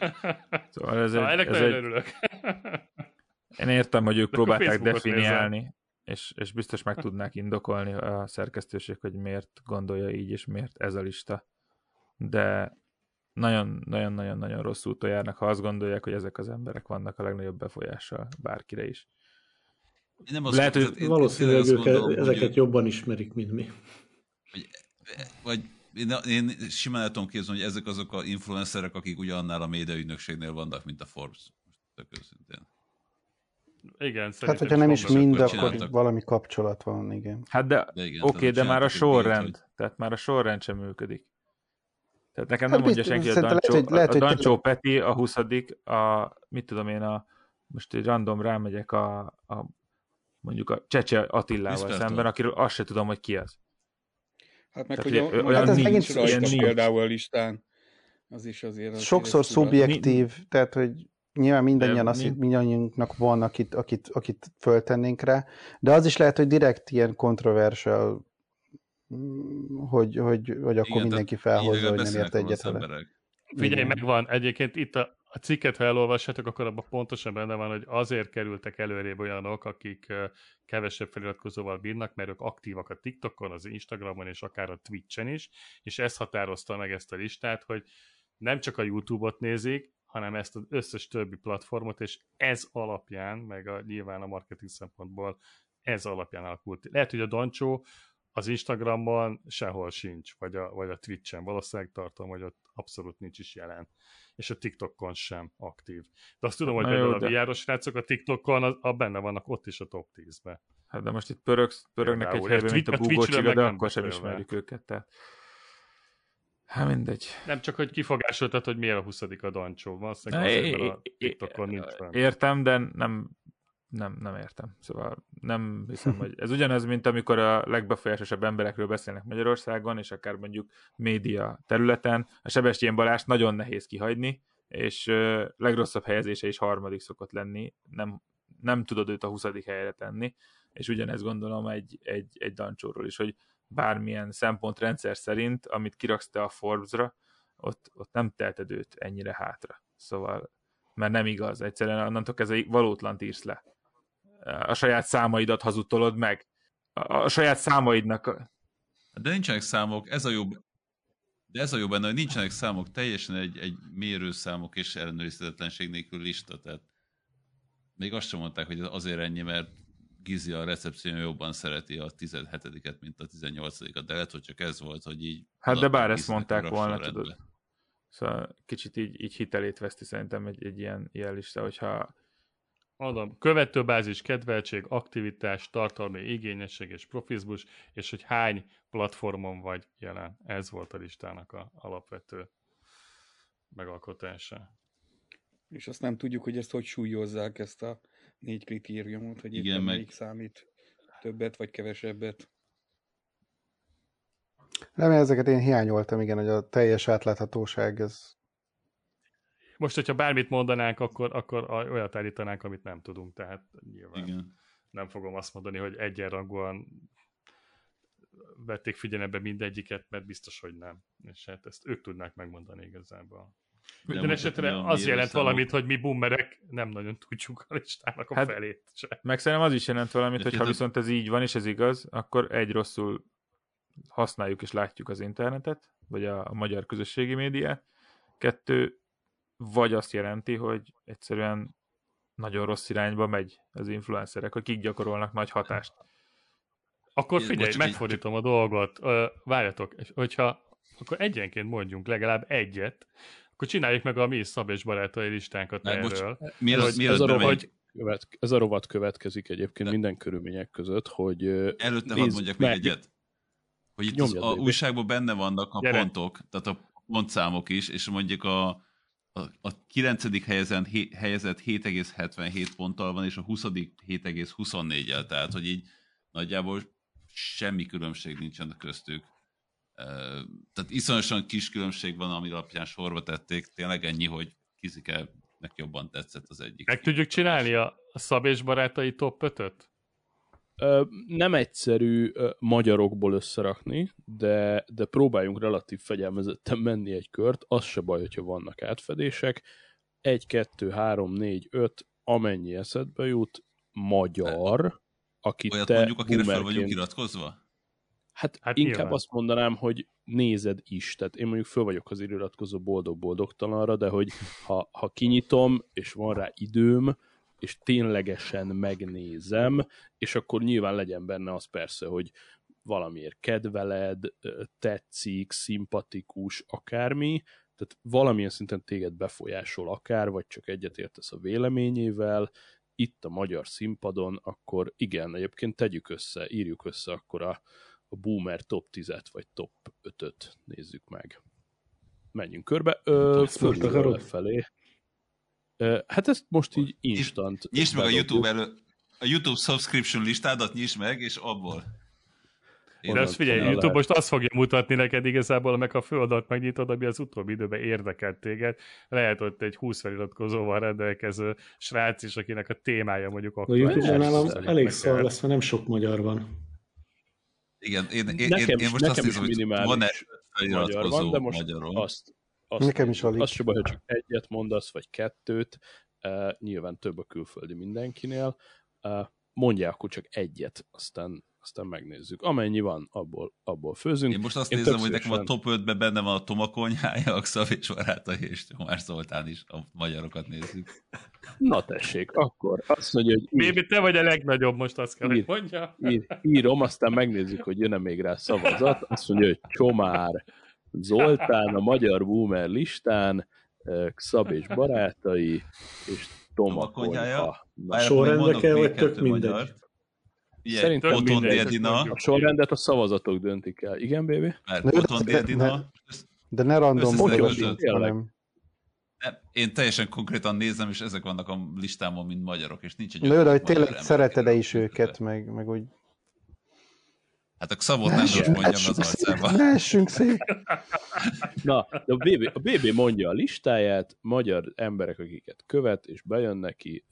[LAUGHS] Szóval ez egy, ennek ez egy... örülök. Én értem, hogy ők De próbálták definiálni, és, és biztos meg tudnák indokolni a szerkesztőség, hogy miért gondolja így, és miért ez a lista. De nagyon-nagyon-nagyon rossz úton járnak, ha azt gondolják, hogy ezek az emberek vannak a legnagyobb befolyással bárkire is. Én nem Lehet, hogy valószínűleg ők gondolom, ezeket hogy jobban ismerik, mint mi. Vagy, vagy én, én simán el tudom képzelni, hogy ezek azok a influencerek, akik ugyanannál a média ügynökségnél vannak, mint a Forbes. Tök őszintén. Igen, Hát, hogyha nem is mind, akkor csináltak. valami kapcsolat van, igen. Hát de, de oké, okay, de már a sorrend, hogy... tehát már a sorrend sem működik. Tehát nekem hát nem mondja senki, hogy a Dancsó, lehet, hogy, lehet, a Dancsó Peti a 20 a, mit tudom én, a, most egy random rámegyek a, a mondjuk a Csecse Attilával Viszont szemben, akiről azt se tudom, hogy ki az. Hát meg, Tehát, hogy olyan hát ez nincs, rajta nincs. például a listán. Az is azért... azért Sokszor szubjektív, tehát hogy nyilván mindannyian azt, mi? mindannyiunknak van, akit, akit, akit föltennénk rá, de az is lehet, hogy direkt ilyen kontroversial hogy, hogy, hogy akkor Igen, mindenki felhozza, hogy nem ért egyet vele. Figyelj, megvan. Egyébként itt a, a cikket, ha elolvassátok, akkor abban pontosan benne van, hogy azért kerültek előrébb olyanok, akik kevesebb feliratkozóval bírnak, mert ők aktívak a TikTokon, az Instagramon és akár a Twitchen is, és ez határozta meg ezt a listát, hogy nem csak a YouTube-ot nézik, hanem ezt az összes többi platformot, és ez alapján, meg a, nyilván a marketing szempontból ez alapján alakult. Lehet, hogy a Dancsó az Instagramon sehol sincs, vagy a, vagy a Twitchen. Valószínűleg tartom, hogy ott abszolút nincs is jelen. És a TikTokon sem aktív. De azt tudom, hogy jó, a de... a srácok a TikTokon a, a benne vannak ott is a top 10-be. Hát de most itt pörögsz, pörögnek egy helyben, mint a Google de akkor sem ismerjük őket. Tehát... Hát mindegy. Nem csak, hogy kifogásoltad, hogy miért a 20 a Dancsó. Valószínűleg azért, a TikTokon nincs fenn. Értem, de nem nem, nem értem. Szóval nem hiszem, hogy ez ugyanaz, mint amikor a legbefolyásosabb emberekről beszélnek Magyarországon, és akár mondjuk média területen. A Sebestyén Balást nagyon nehéz kihagyni, és legrosszabb helyezése is harmadik szokott lenni. Nem, nem tudod őt a 20. helyre tenni, és ugyanezt gondolom egy, egy, egy dancsóról is, hogy bármilyen szempontrendszer szerint, amit kiraksz te a Forbes-ra, ott, ott nem teheted őt ennyire hátra. Szóval, mert nem igaz, egyszerűen onnantól kezdve valótlant írsz le a saját számaidat hazudtolod meg. A, a saját számaidnak. De nincsenek számok, ez a jobb. De ez a jó benne, hogy nincsenek számok, teljesen egy, egy mérőszámok és ellenőrizhetetlenség nélkül lista, tehát még azt sem mondták, hogy azért ennyi, mert Gizi a recepción jobban szereti a 17-et, mint a 18-at, de lehet, hogy csak ez volt, hogy így... Hát de bár ezt mondták volna, tudod. Szóval kicsit így, így hitelét veszti szerintem egy, egy ilyen, ilyen lista, hogyha Mondom, követőbázis, kedveltség, aktivitás, tartalmi igényesség és profizmus, és hogy hány platformon vagy jelen. Ez volt a listának a alapvető megalkotása. És azt nem tudjuk, hogy ezt hogy súlyozzák, ezt a négy kritériumot, hogy Igen, meg... melyik számít többet vagy kevesebbet. Nem, ezeket én hiányoltam, igen, hogy a teljes átláthatóság, ez most, hogyha bármit mondanánk, akkor, akkor olyat állítanánk, amit nem tudunk, tehát nyilván Igen. nem fogom azt mondani, hogy egyenrangúan vették figyelembe mindegyiket, mert biztos, hogy nem. És hát ezt ők tudnák megmondani igazából. Minden esetre az jelent számok. valamit, hogy mi boomerek nem nagyon tudjuk a listának a hát, felét se. Meg szerintem az is jelent valamit, hogy ha viszont ez így van, és ez igaz, akkor egy rosszul használjuk és látjuk az internetet, vagy a, a magyar közösségi médiát. Kettő, vagy azt jelenti, hogy egyszerűen nagyon rossz irányba megy az influencerek, hogy kik gyakorolnak nagy hatást. Akkor figyelj, megfordítom a dolgot. Várjatok, hogyha akkor egyenként mondjunk legalább egyet, akkor csináljuk meg a mi Szab és barátai listánkat Már erről. Bocs, mi az, mi az, ez, a rovat, követ, ez a rovat következik egyébként De. minden körülmények között, hogy Előtte hadd mondjak még egyet. Hogy itt az, a újságban benne vannak a Gyere. pontok, tehát a pontszámok is, és mondjuk a, a, a 9. helyezen, helyezett 7,77 ponttal van, és a 20. 7,24-el, tehát hogy így nagyjából semmi különbség nincsen köztük. Tehát iszonyosan kis különbség van, ami alapján sorba tették, tényleg ennyi, hogy Kizike-nek jobban tetszett az egyik. Meg tudjuk csinálni a Szab és barátai top 5-öt? Nem egyszerű magyarokból összerakni, de, de próbáljunk relatív fegyelmezetten menni egy kört, az se baj, hogyha vannak átfedések. 1, 2, 3, 4, 5, amennyi eszedbe jut, magyar, akit Olyat te mondjuk, akire fel vagyunk iratkozva? Hát, hát inkább nyilván. azt mondanám, hogy nézed is. Tehát én mondjuk föl vagyok az iratkozó boldog-boldogtalanra, de hogy ha, ha kinyitom, és van rá időm, és ténylegesen megnézem, és akkor nyilván legyen benne az persze, hogy valamiért kedveled, tetszik, szimpatikus, akármi, tehát valamilyen szinten téged befolyásol akár, vagy csak egyetértesz a véleményével, itt a magyar színpadon, akkor igen, egyébként tegyük össze, írjuk össze akkor a, a Boomer top 10-et, vagy top 5-öt nézzük meg. Menjünk körbe. Ö, fölülről lefelé. Ö, hát ezt most így instant. Nyisd meg a YouTube elő, a YouTube subscription listádat nyisd meg, és abból. Én De azt figyelj, YouTube lehet. most azt fogja mutatni neked igazából, meg a földat megnyitod, ami az utóbbi időben érdekelt téged. Lehet ott egy 20 feliratkozóval rendelkező srác is, akinek a témája mondjuk akkor. A YouTube-on nálam elég szar lesz, mert nem sok magyar van. Igen, én, én, nekem én, én most azt nézem, hogy van-e magyar van, de most magyarul. azt, azt, nekem is alig. Azt sem baj, hogy csak egyet mondasz, vagy kettőt, uh, nyilván több a külföldi mindenkinél, uh, mondja akkor csak egyet, aztán aztán megnézzük. Amennyi van, abból, abból főzünk. Én most azt Én nézem, hogy nekem a top 5-ben benne van a Toma Konyhája, a Xavics Barátai és Tomás Zoltán is, a magyarokat nézzük. Na tessék, akkor azt mondja, hogy... Bébi, te vagy a legnagyobb, most azt kell, ír, hogy mondja. Ír, írom, aztán megnézzük, hogy jön-e még rá szavazat. Azt mondja, hogy Csomár Zoltán a magyar boomer listán, Xab és barátai, és Toma Konyha. Sorrendbe kell, vagy tök mindegy. Magyar. Ilyen, Szerintem Oton Dédina. A sorrendet a szavazatok döntik el. Igen, baby? Mert Oton Dédina... De ne random hanem... Én teljesen konkrétan nézem, és ezek vannak a listámon, mint magyarok, és nincs egy... Na jó, de hogy tényleg szereted-e is őket, meg, meg úgy... Hát a nem most mondjam az arcába. Ne essünk szét. [LAUGHS] Na, de a BB, a BB mondja a listáját, magyar emberek, akiket követ, és bejön neki,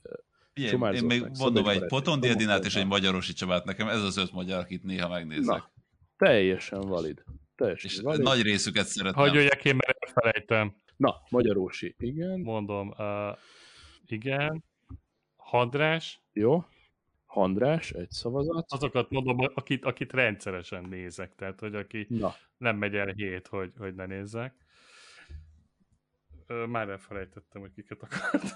Ilyen, én még mondom egy Poton Diedinát és egy Magyarosi Csabát nekem, ez az öt magyar, akit néha megnézek. Na, teljesen valid. Teljesen és valid. nagy részüket szeretem. jöjjek én, mert elfelejtem. Na, Magyarosi, igen. Mondom, uh, igen. Handrás. Jó. Handrás, egy szavazat. Azokat mondom, akit, akit rendszeresen nézek, tehát hogy aki Na. nem megy el hét, hogy, hogy ne nézzek. Már elfelejtettem, hogy kiket akartam.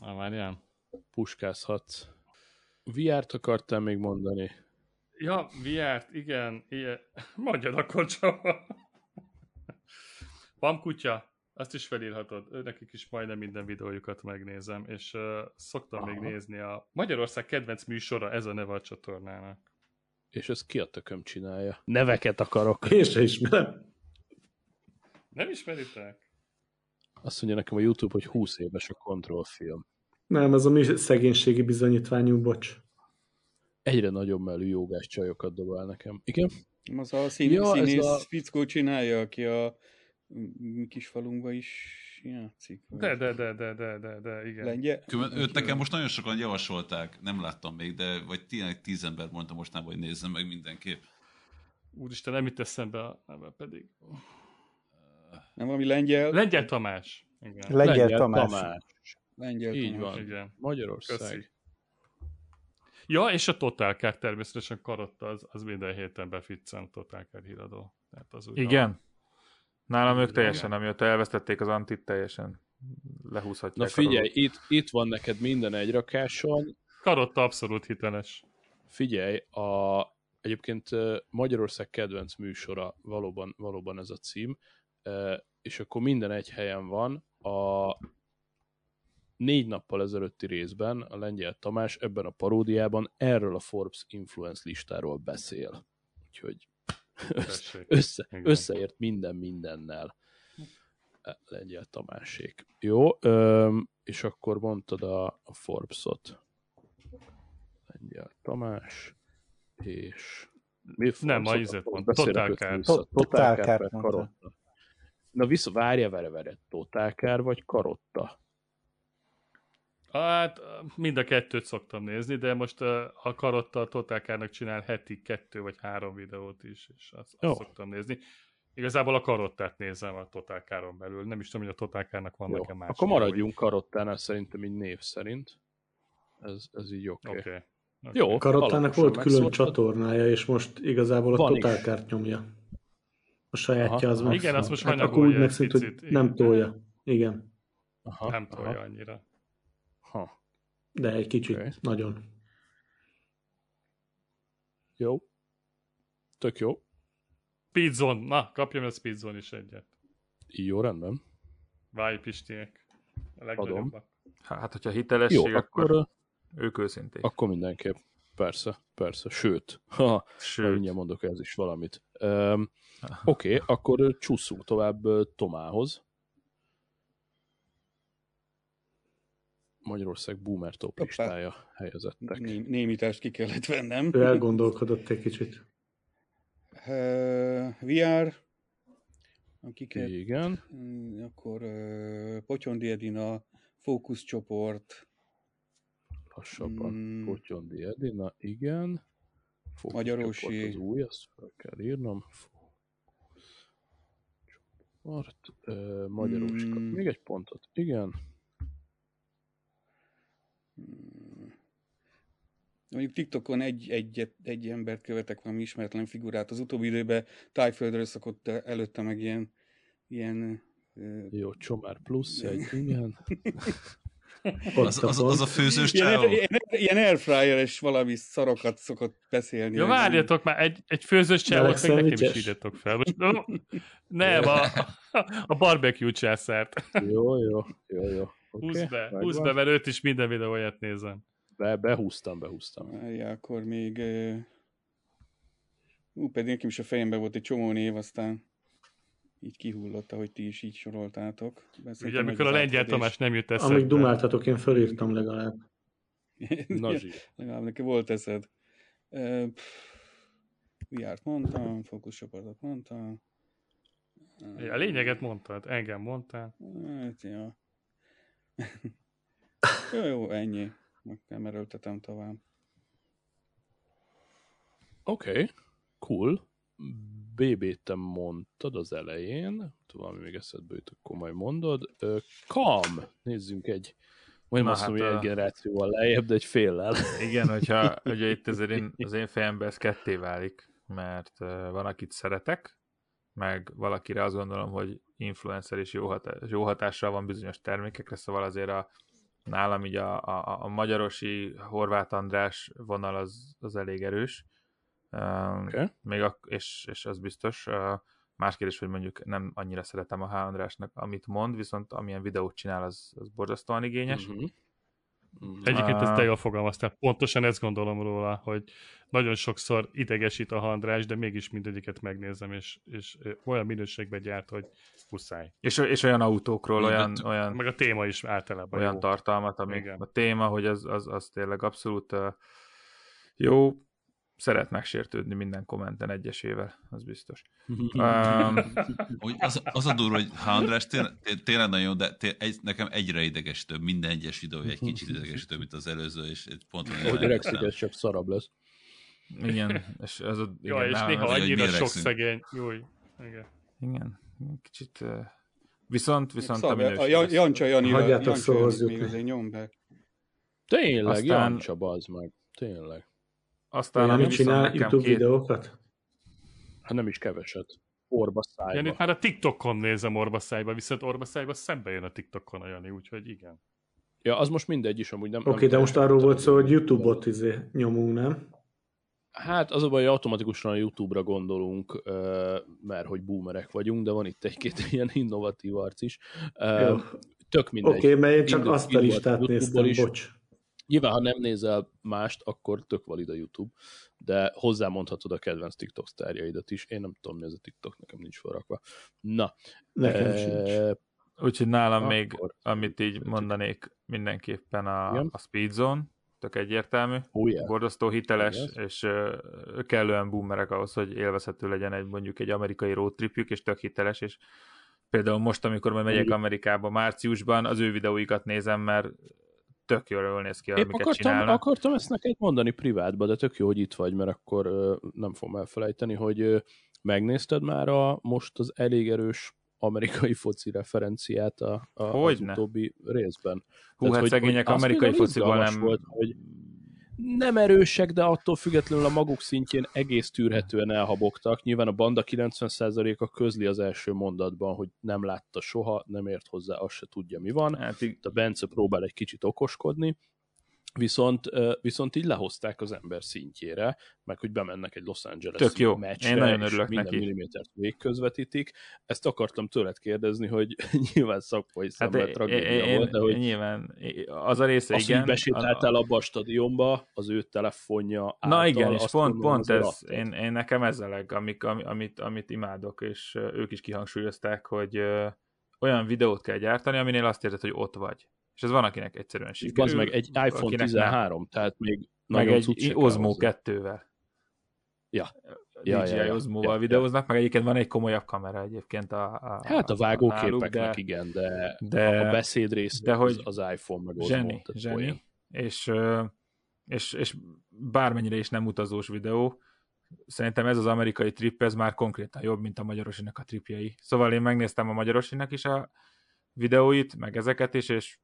Na, várjál. Puskázhatsz. VR-t akartál még mondani? Ja, VR-t, igen. igen. [LAUGHS] Mondjad akkor csak. Van kutya, azt is felírhatod. Nekik is majdnem minden videójukat megnézem, és uh, szoktam Aha. még nézni a Magyarország kedvenc műsora, ez a neve a csatornának. És ezt ki a tököm csinálja? Neveket akarok. Én se ismerem. Nem ismeritek? Azt mondja nekem a YouTube, hogy 20 éves a kontrollfilm. Nem, az a mi szegénységi bizonyítványú, bocs. Egyre nagyobb mellű jogás csajokat dobál nekem. Igen? Az a szín, ja, színész a... fickó csinálja, aki a kis falunkba is játszik. De, de, de, de, de, de, de igen. Lengyel? őt nekem most nagyon sokan javasolták, nem láttam még, de vagy tényleg tíz ember mondta mostanában, hogy nézzem meg mindenképp. Úristen, nem itt eszembe, a neve pedig. Nem valami lengyel? Lengyel Tamás. Igen. Lengyel, lengyel Tamás. Tamás. Lengyel Így Tamás. van. Igen. Magyarország. Köszi. Ja, és a Total Car természetesen karotta, az, az minden héten beficcen Total Car híradó. Tehát az Igen. Nálam ők teljesen nem jött, elvesztették az antit teljesen. lehúzhatják. Na figyelj, itt, itt van neked minden egy rakáson. Karotta abszolút hiteles. Figyelj, a, egyébként Magyarország kedvenc műsora valóban, valóban ez a cím, és akkor minden egy helyen van. A négy nappal ezelőtti részben a Lengyel Tamás ebben a paródiában erről a Forbes influence listáról beszél. Úgyhogy össze, összeért minden mindennel. Lengyel Tamásék. Jó, és akkor mondtad a, a Forbes-ot. Lengyel Tamás, és mi Nem, ma izet mond, Totálkár. Totálkár Karotta. Na vissza, várja, vere, vere, Totálkár vagy Karotta? Hát mind a kettőt szoktam nézni, de most a Karotta a Totálkárnak csinál heti kettő vagy három videót is, és azt, azt szoktam nézni. Igazából a karottát nézem a Totálkáron belül. Nem is tudom, hogy a Totálkárnak van nekem más. Akkor maradjunk karottánál szerintem így név szerint. Ez, ez így oké. Okay. Okay. Okay. Jó, Karottának volt külön csatornája, és most igazából a Totálkárt nyomja. A sajátja az meg. Igen, azt most hát akkor úgy megszűnt, hogy nem tolja. Igen. Aha, nem tolja aha. annyira. Ha. De egy kicsit, okay. nagyon. Jó. Tök jó. Speedzone. Na, kapjam a Speedzone is egyet. Jó, rendben. Válj Pistiek. A legnagyobbak. Hát, hogyha hitelesség, Jó, akkor, akkor ők őszinték. Akkor mindenképp. Persze, persze. Sőt, ha, Sőt. mindjárt mondok ez is valamit. Oké, okay, akkor csúszunk tovább Tomához. Magyarország Boomer top listája helyezettek. Né- némítást ki kellett vennem. Ő elgondolkodott egy kicsit. Uh, VR, akiket... Igen. Akkor uh, Potyondi Edina, fókuszcsoport. Lassabban. Mm. Potyondi Edina, igen. Magyarósi. Az új, azt fel kell írnom. Csoport. Uh, Magyarósi. Mm. Még egy pontot. Igen. Mondjuk TikTokon egy, egy, egy embert követek valami ismeretlen figurát. Az utóbbi időben tájföldről szokott előtte meg ilyen, ilyen jó, Csomár plusz egy, igen. [LAUGHS] az, az, az, a főzős ilyen, ilyen, ilyen airfryer-es valami szarokat szokott beszélni. Jó, várjatok már, egy, egy főzős csávot meg nekem is írjatok fel. Most, no, nem, a, [LAUGHS] a barbecue császárt. Jó, jó, jó, jó. Okay, húzd be, megvan. húzd be, mert őt is minden videóját nézem. Be, behúztam, behúztam. Ja, akkor még... Ú, pedig nekem is a fejemben volt egy csomó név, aztán így kihullott, ahogy ti is így soroltátok. Beszéltem Ugye, amikor a lengyel Tamás nem jött eszedbe. Amíg dumáltatok, én fölírtam legalább. [LAUGHS] Nazsi. legalább neki volt eszed. Uh, járt mondtam, fókuszcsoportot mondtam. A lényeget mondtad, engem mondtál. Hát, ja. jó, jó, ennyi. Meg nem erőltetem tovább. Oké, okay, cool. BB-t te mondtad az elején, valami még eszedbe jut, akkor majd mondod. Kam, nézzünk egy, majd azt hát mondom, hogy egy generációval lejjebb, de egy féllel. Igen, hogyha [LAUGHS] ugye itt azért én, az én fejemben ez ketté válik, mert van, akit szeretek, meg valakire azt gondolom, hogy influencer és jó, hatás, jó hatással van bizonyos termékekre, szóval azért a, nálam így a, a, a magyarosi Horváth András vonal az, az elég erős. Okay. Még a, és, és az biztos. Más kérdés, hogy mondjuk nem annyira szeretem a H. Andrásnak, amit mond, viszont amilyen videót csinál, az, az borzasztóan igényes. Uh-huh. Egyébként ezt te jól fogalmaztál. Pontosan ezt gondolom róla, hogy nagyon sokszor idegesít a handrás, de mégis mindegyiket megnézem, és, és olyan minőségben gyárt, hogy muszáj. És, és olyan autókról, olyan, olyan... Meg a téma is általában Olyan jó. tartalmat, ami Igen. a téma, hogy az, az, az tényleg abszolút uh, jó, szeret megsértődni minden kommenten egyesével, az biztos. [LAUGHS] um, az, az a durva, hogy ha András tényleg, tényleg nagyon jó, de té, egy, nekem egyre idegesítőbb, minden egyes videó egy kicsit idegesítőbb, mint az előző, és pont Hogy öregszik, ez csak szarabb lesz. Igen, és ez a... Igen, ja, és néha annyira sok szegény. Júj, igen. Igen, kicsit... Uh, viszont, viszont Szabja, a, a Jancsa Janira, Hagyjátok szóhoz jutni. Nyom be. Tényleg, Aztán... Jancsa, bazd meg. Tényleg. Aztán, amit csinál YouTube két... videókat? Hát nem is keveset. orba szájba. Jani, már a TikTokon nézem orba szájba, viszont orba szájba szembe jön a TikTokon a Jani, úgyhogy igen. Ja, az most mindegy is, amúgy nem... Oké, okay, de most arról volt szó, hogy YouTube-ot izé nyomunk, nem? Hát az a baj, hogy automatikusan a YouTube-ra gondolunk, mert hogy boomerek vagyunk, de van itt egy-két [LAUGHS] ilyen innovatív arc is. Jó. Tök mindegy. Oké, okay, mert én csak azt a listát néztem, is. bocs. Nyilván, ha nem nézel mást, akkor tök valid a YouTube, de hozzámondhatod a kedvenc TikTok sztárjaidat is. Én nem tudom, mi ez a TikTok, nekem nincs felrakva. Na. Nekem e- sincs. Úgyhogy nálam akkor még, amit így mondanék mindenképpen a, a Speed Zone, tök egyértelmű, oh, yeah. borzasztó hiteles, yes. és uh, kellően boomerek ahhoz, hogy élvezhető legyen egy mondjuk egy amerikai road tripjük, és tök hiteles, és például most, amikor majd megyek Amerikába márciusban, az ő videóikat nézem, mert tök jól néz ki, Épp amiket akartam, csinálnak. akartam ezt neked mondani privátba, de tök jó, hogy itt vagy, mert akkor uh, nem fogom elfelejteni, hogy uh, megnézted már a, most az elég erős amerikai foci referenciát a, a, az utóbbi részben. Hú, Tehát, hát hogy, szegények hogy amerikai fociból nem... Volt, hogy nem erősek, de attól függetlenül a maguk szintjén egész tűrhetően elhabogtak. Nyilván a banda 90%-a közli az első mondatban, hogy nem látta soha, nem ért hozzá, azt se tudja, mi van. Hát, a Bence próbál egy kicsit okoskodni, viszont, viszont így lehozták az ember szintjére, meg hogy bemennek egy Los Angeles Tök jó. meccsre, Én nagyon örülök minden neki. millimétert végközvetítik. Ezt akartam tőled kérdezni, hogy [LAUGHS] nyilván szakmai hát szemlet tragédia volt, de hogy nyilván az a része, az, igen. hogy besétáltál abba a stadionba, az ő telefonja által, Na igen, és pont, pont ez, én, én, nekem ez a leg, amik, amit, amit imádok, és ők is kihangsúlyozták, hogy olyan videót kell gyártani, aminél azt érzed, hogy ott vagy. És ez van, akinek egyszerűen sikerül. Az meg egy iPhone 13, nem. tehát még meg egy Osmo 2-vel. Ja. Ja, DJI ja, ja, Osmo-val ja, videóznak, meg egyébként van egy komolyabb kamera egyébként a, a Hát a vágóképeknek igen, de, de a beszédrész de hogy az, az iPhone meg zseni, Osmo. Zseni, és, és, és bármennyire is nem utazós videó, szerintem ez az amerikai trip, ez már konkrétan jobb, mint a magyarosinak a tripjei. Szóval én megnéztem a magyarosinak is a videóit, meg ezeket is, és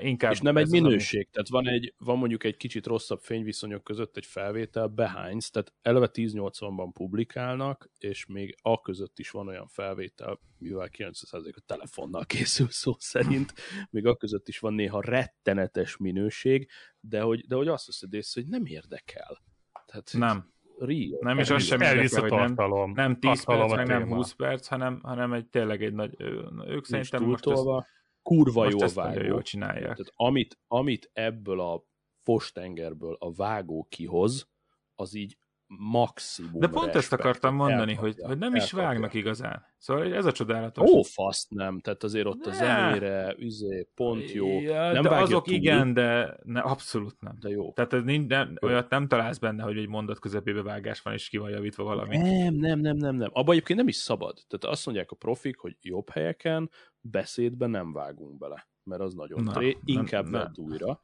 inkább... És nem egy minőség, ami... tehát van, egy, van mondjuk egy kicsit rosszabb fényviszonyok között egy felvétel, behánysz, tehát eleve 1080-ban publikálnak, és még a között is van olyan felvétel, mivel 90% a telefonnal készül szó szerint, még a között is van néha rettenetes minőség, de hogy, de hogy azt veszed észre, hogy nem érdekel. Tehát, nem. Real. Nem, és az sem érdekel, hogy nem, nem 10 perc, meg nem 20 perc, hanem, hanem egy tényleg egy nagy, ők szerintem most ezt, kurva Most jó vágó. jól csinálják. Tehát amit, amit ebből a fostengerből a vágó kihoz, az így maximum De pont ezt akartam mondani, elkapja, hogy, hogy nem elkapja. is vágnak igazán. Szóval ez a csodálatos. Ó, faszt nem, tehát azért ott ne. a zenére, üzé, pont jó. Ja, nem de azok túl. igen, de ne, abszolút nem. De jó. Tehát ez nincs, nem, olyat nem találsz benne, hogy egy mondat közepébe vágás van, és ki van javítva valami. Nem, nem, nem, nem, nem. Abban egyébként nem is szabad. Tehát azt mondják a profik, hogy jobb helyeken beszédben nem vágunk bele, mert az nagyon Na, tré, inkább vedd újra.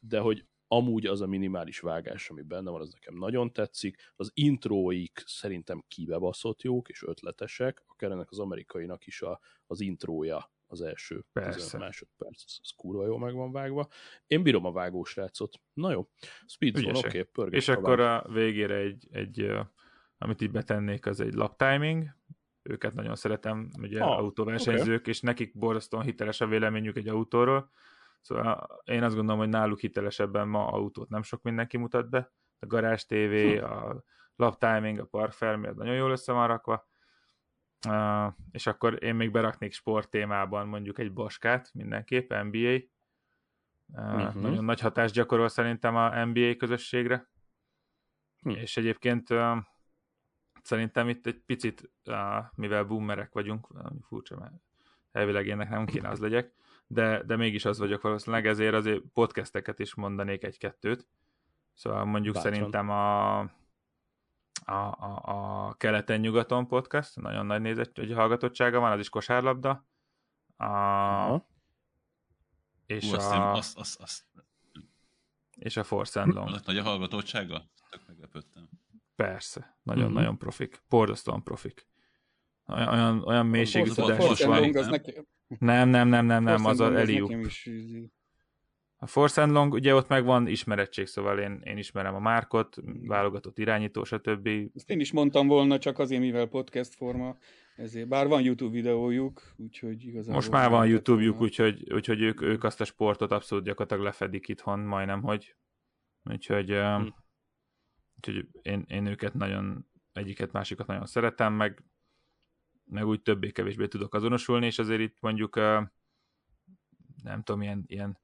De hogy amúgy az a minimális vágás, ami benne van, az nekem nagyon tetszik. Az intróik szerintem kibebaszott jók és ötletesek, akár ennek az amerikainak is a, az intrója az első Persze. másodperc, az, az kurva jó meg van vágva. Én bírom a vágósrácot. Na jó, Speedzone, oké, okay, És tovább. akkor a végére egy, egy, amit így betennék, az egy lap timing, őket nagyon szeretem, ugye ah, autóversenyzők, okay. és nekik borzasztóan hiteles a véleményük egy autóról, Szóval én azt gondolom, hogy náluk hitelesebben ma autót nem sok mindenki mutat be. A garázs TV, hm. a lap timing, a park felmér nagyon jól össze van rakva. Uh, és akkor én még beraknék sport témában mondjuk egy baskát mindenképp, NBA. Uh, uh-huh. Nagyon nagy hatást gyakorol szerintem a NBA közösségre. Hm. És egyébként uh, szerintem itt egy picit, uh, mivel boomerek vagyunk, furcsa, mert elvileg énnek nem kéne az legyek, de, de mégis az vagyok valószínűleg, ezért azért podcasteket is mondanék egy-kettőt. Szóval mondjuk Bátran. szerintem a, a, a, a keleten-nyugaton podcast, nagyon nagy nézett, hogy hallgatottsága van, az is kosárlabda. A, és Hú, a, azt, azt, azt, és a Force and Long. Nagy a hallgatottsága? Tök meglepődtem. Persze, nagyon-nagyon mm-hmm. profik, borzasztóan profik. Olyan, olyan, mélységű tudásos van. Nem, nem, nem, nem, nem, az a Eliu. A Force and Long, ugye ott meg van ismerettség, szóval én, én ismerem a márkot, válogatott irányító, stb. Ezt én is mondtam volna, csak azért, mivel podcast forma, ezért. Bár van YouTube videójuk, úgyhogy igazából... Most már van YouTube-juk, úgyhogy, úgyhogy ők, ők azt a sportot abszolút gyakorlatilag lefedik itthon, majdnem, hogy úgyhogy, hmm. úgyhogy én, én őket nagyon, egyiket, másikat nagyon szeretem, meg, meg úgy többé-kevésbé tudok azonosulni, és azért itt mondjuk nem tudom, ilyen, ilyen,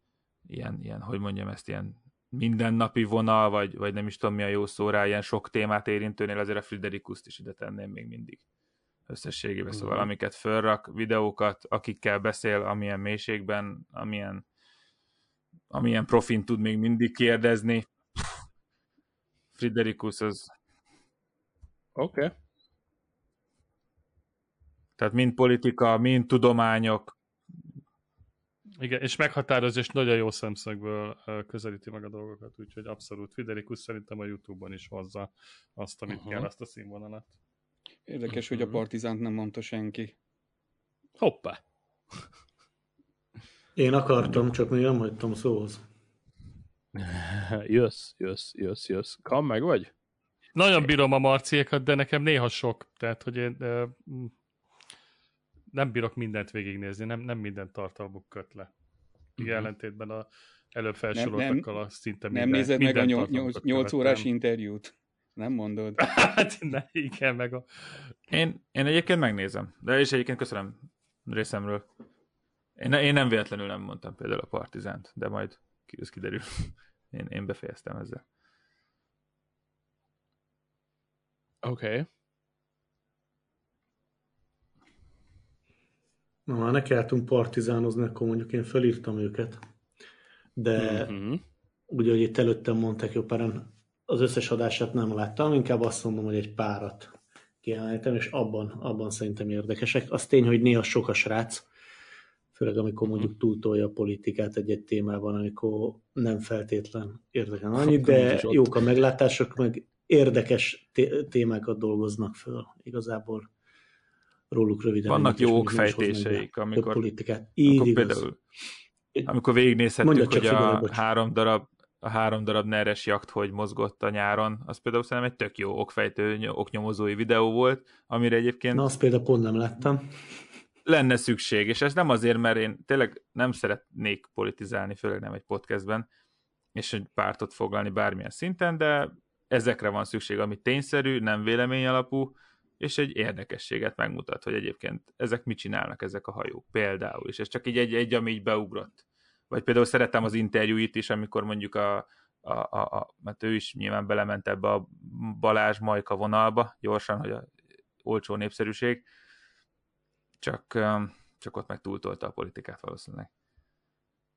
ilyen, ilyen hogy mondjam ezt, ilyen mindennapi vonal, vagy, vagy nem is tudom mi a jó szó rá, ilyen sok témát érintőnél azért a Friderikuszt is ide tenném még mindig összességében. Szóval amiket fölrak, videókat, akikkel beszél, amilyen mélységben, amilyen, amilyen profin tud még mindig kérdezni. Friderikus az... Oké. Okay. Tehát mind politika, mind tudományok. Igen, és meghatározó, és nagyon jó szemszögből közelíti meg a dolgokat, úgyhogy abszolút. Friderikus szerintem a Youtube-on is hozza azt, amit uh-huh. kell, azt a színvonalat. Érdekes, uh-huh. hogy a mhm. partizánt nem mondta senki. Hoppá! Én akartam, csak még nem hagytam szóhoz. [LAUGHS] jössz, jössz, jössz, jössz. Kam, meg vagy? Nagyon bírom a marciékat, de nekem néha sok. Tehát, hogy én uh, nem bírok mindent végignézni, nem, nem minden tartalmuk köt le. Uh-huh. ellentétben a előbb felsoroltakkal a szinte minden Nem nézed minden meg a 8 órás interjút? Nem mondod? [LAUGHS] hát ne, igen, meg a... Én, én egyébként megnézem, de is egyébként köszönöm részemről. Én, én nem véletlenül nem mondtam például a Partizánt, de majd ez kiderül. Én, én befejeztem ezzel. Oké. Okay. Na, már nekiálltunk partizánozni, akkor mondjuk én felírtam őket. De mm-hmm. ugye, hogy itt előttem mondták, jó páran az összes adását nem láttam, inkább azt mondom, hogy egy párat kiemeltem, és abban, abban szerintem érdekesek. Az tény, hogy néha sok a srác, főleg amikor mondjuk túltolja a politikát egy-egy témában, amikor nem feltétlen érdekel annyit, de jók a meglátások, meg érdekes témákat dolgoznak föl. Igazából róluk röviden. Vannak jó okfejtéseik, amikor, politikát. Így amikor például, amikor végignézhettük, hogy a három darab a három darab neres jakt, hogy mozgott a nyáron, az például szerintem egy tök jó okfejtő, oknyomozói videó volt, amire egyébként... Na, azt például pont nem láttam. Lenne szükség, és ez nem azért, mert én tényleg nem szeretnék politizálni, főleg nem egy podcastben, és egy pártot foglalni bármilyen szinten, de ezekre van szükség, ami tényszerű, nem vélemény alapú, és egy érdekességet megmutat, hogy egyébként ezek mit csinálnak ezek a hajók például, és ez csak így egy, egy ami így beugrott vagy például szerettem az interjúit is, amikor mondjuk a, a, a, a, mert ő is nyilván belement ebbe a Balázs Majka vonalba, gyorsan, hogy a olcsó népszerűség, csak, csak ott meg túltolta a politikát valószínűleg.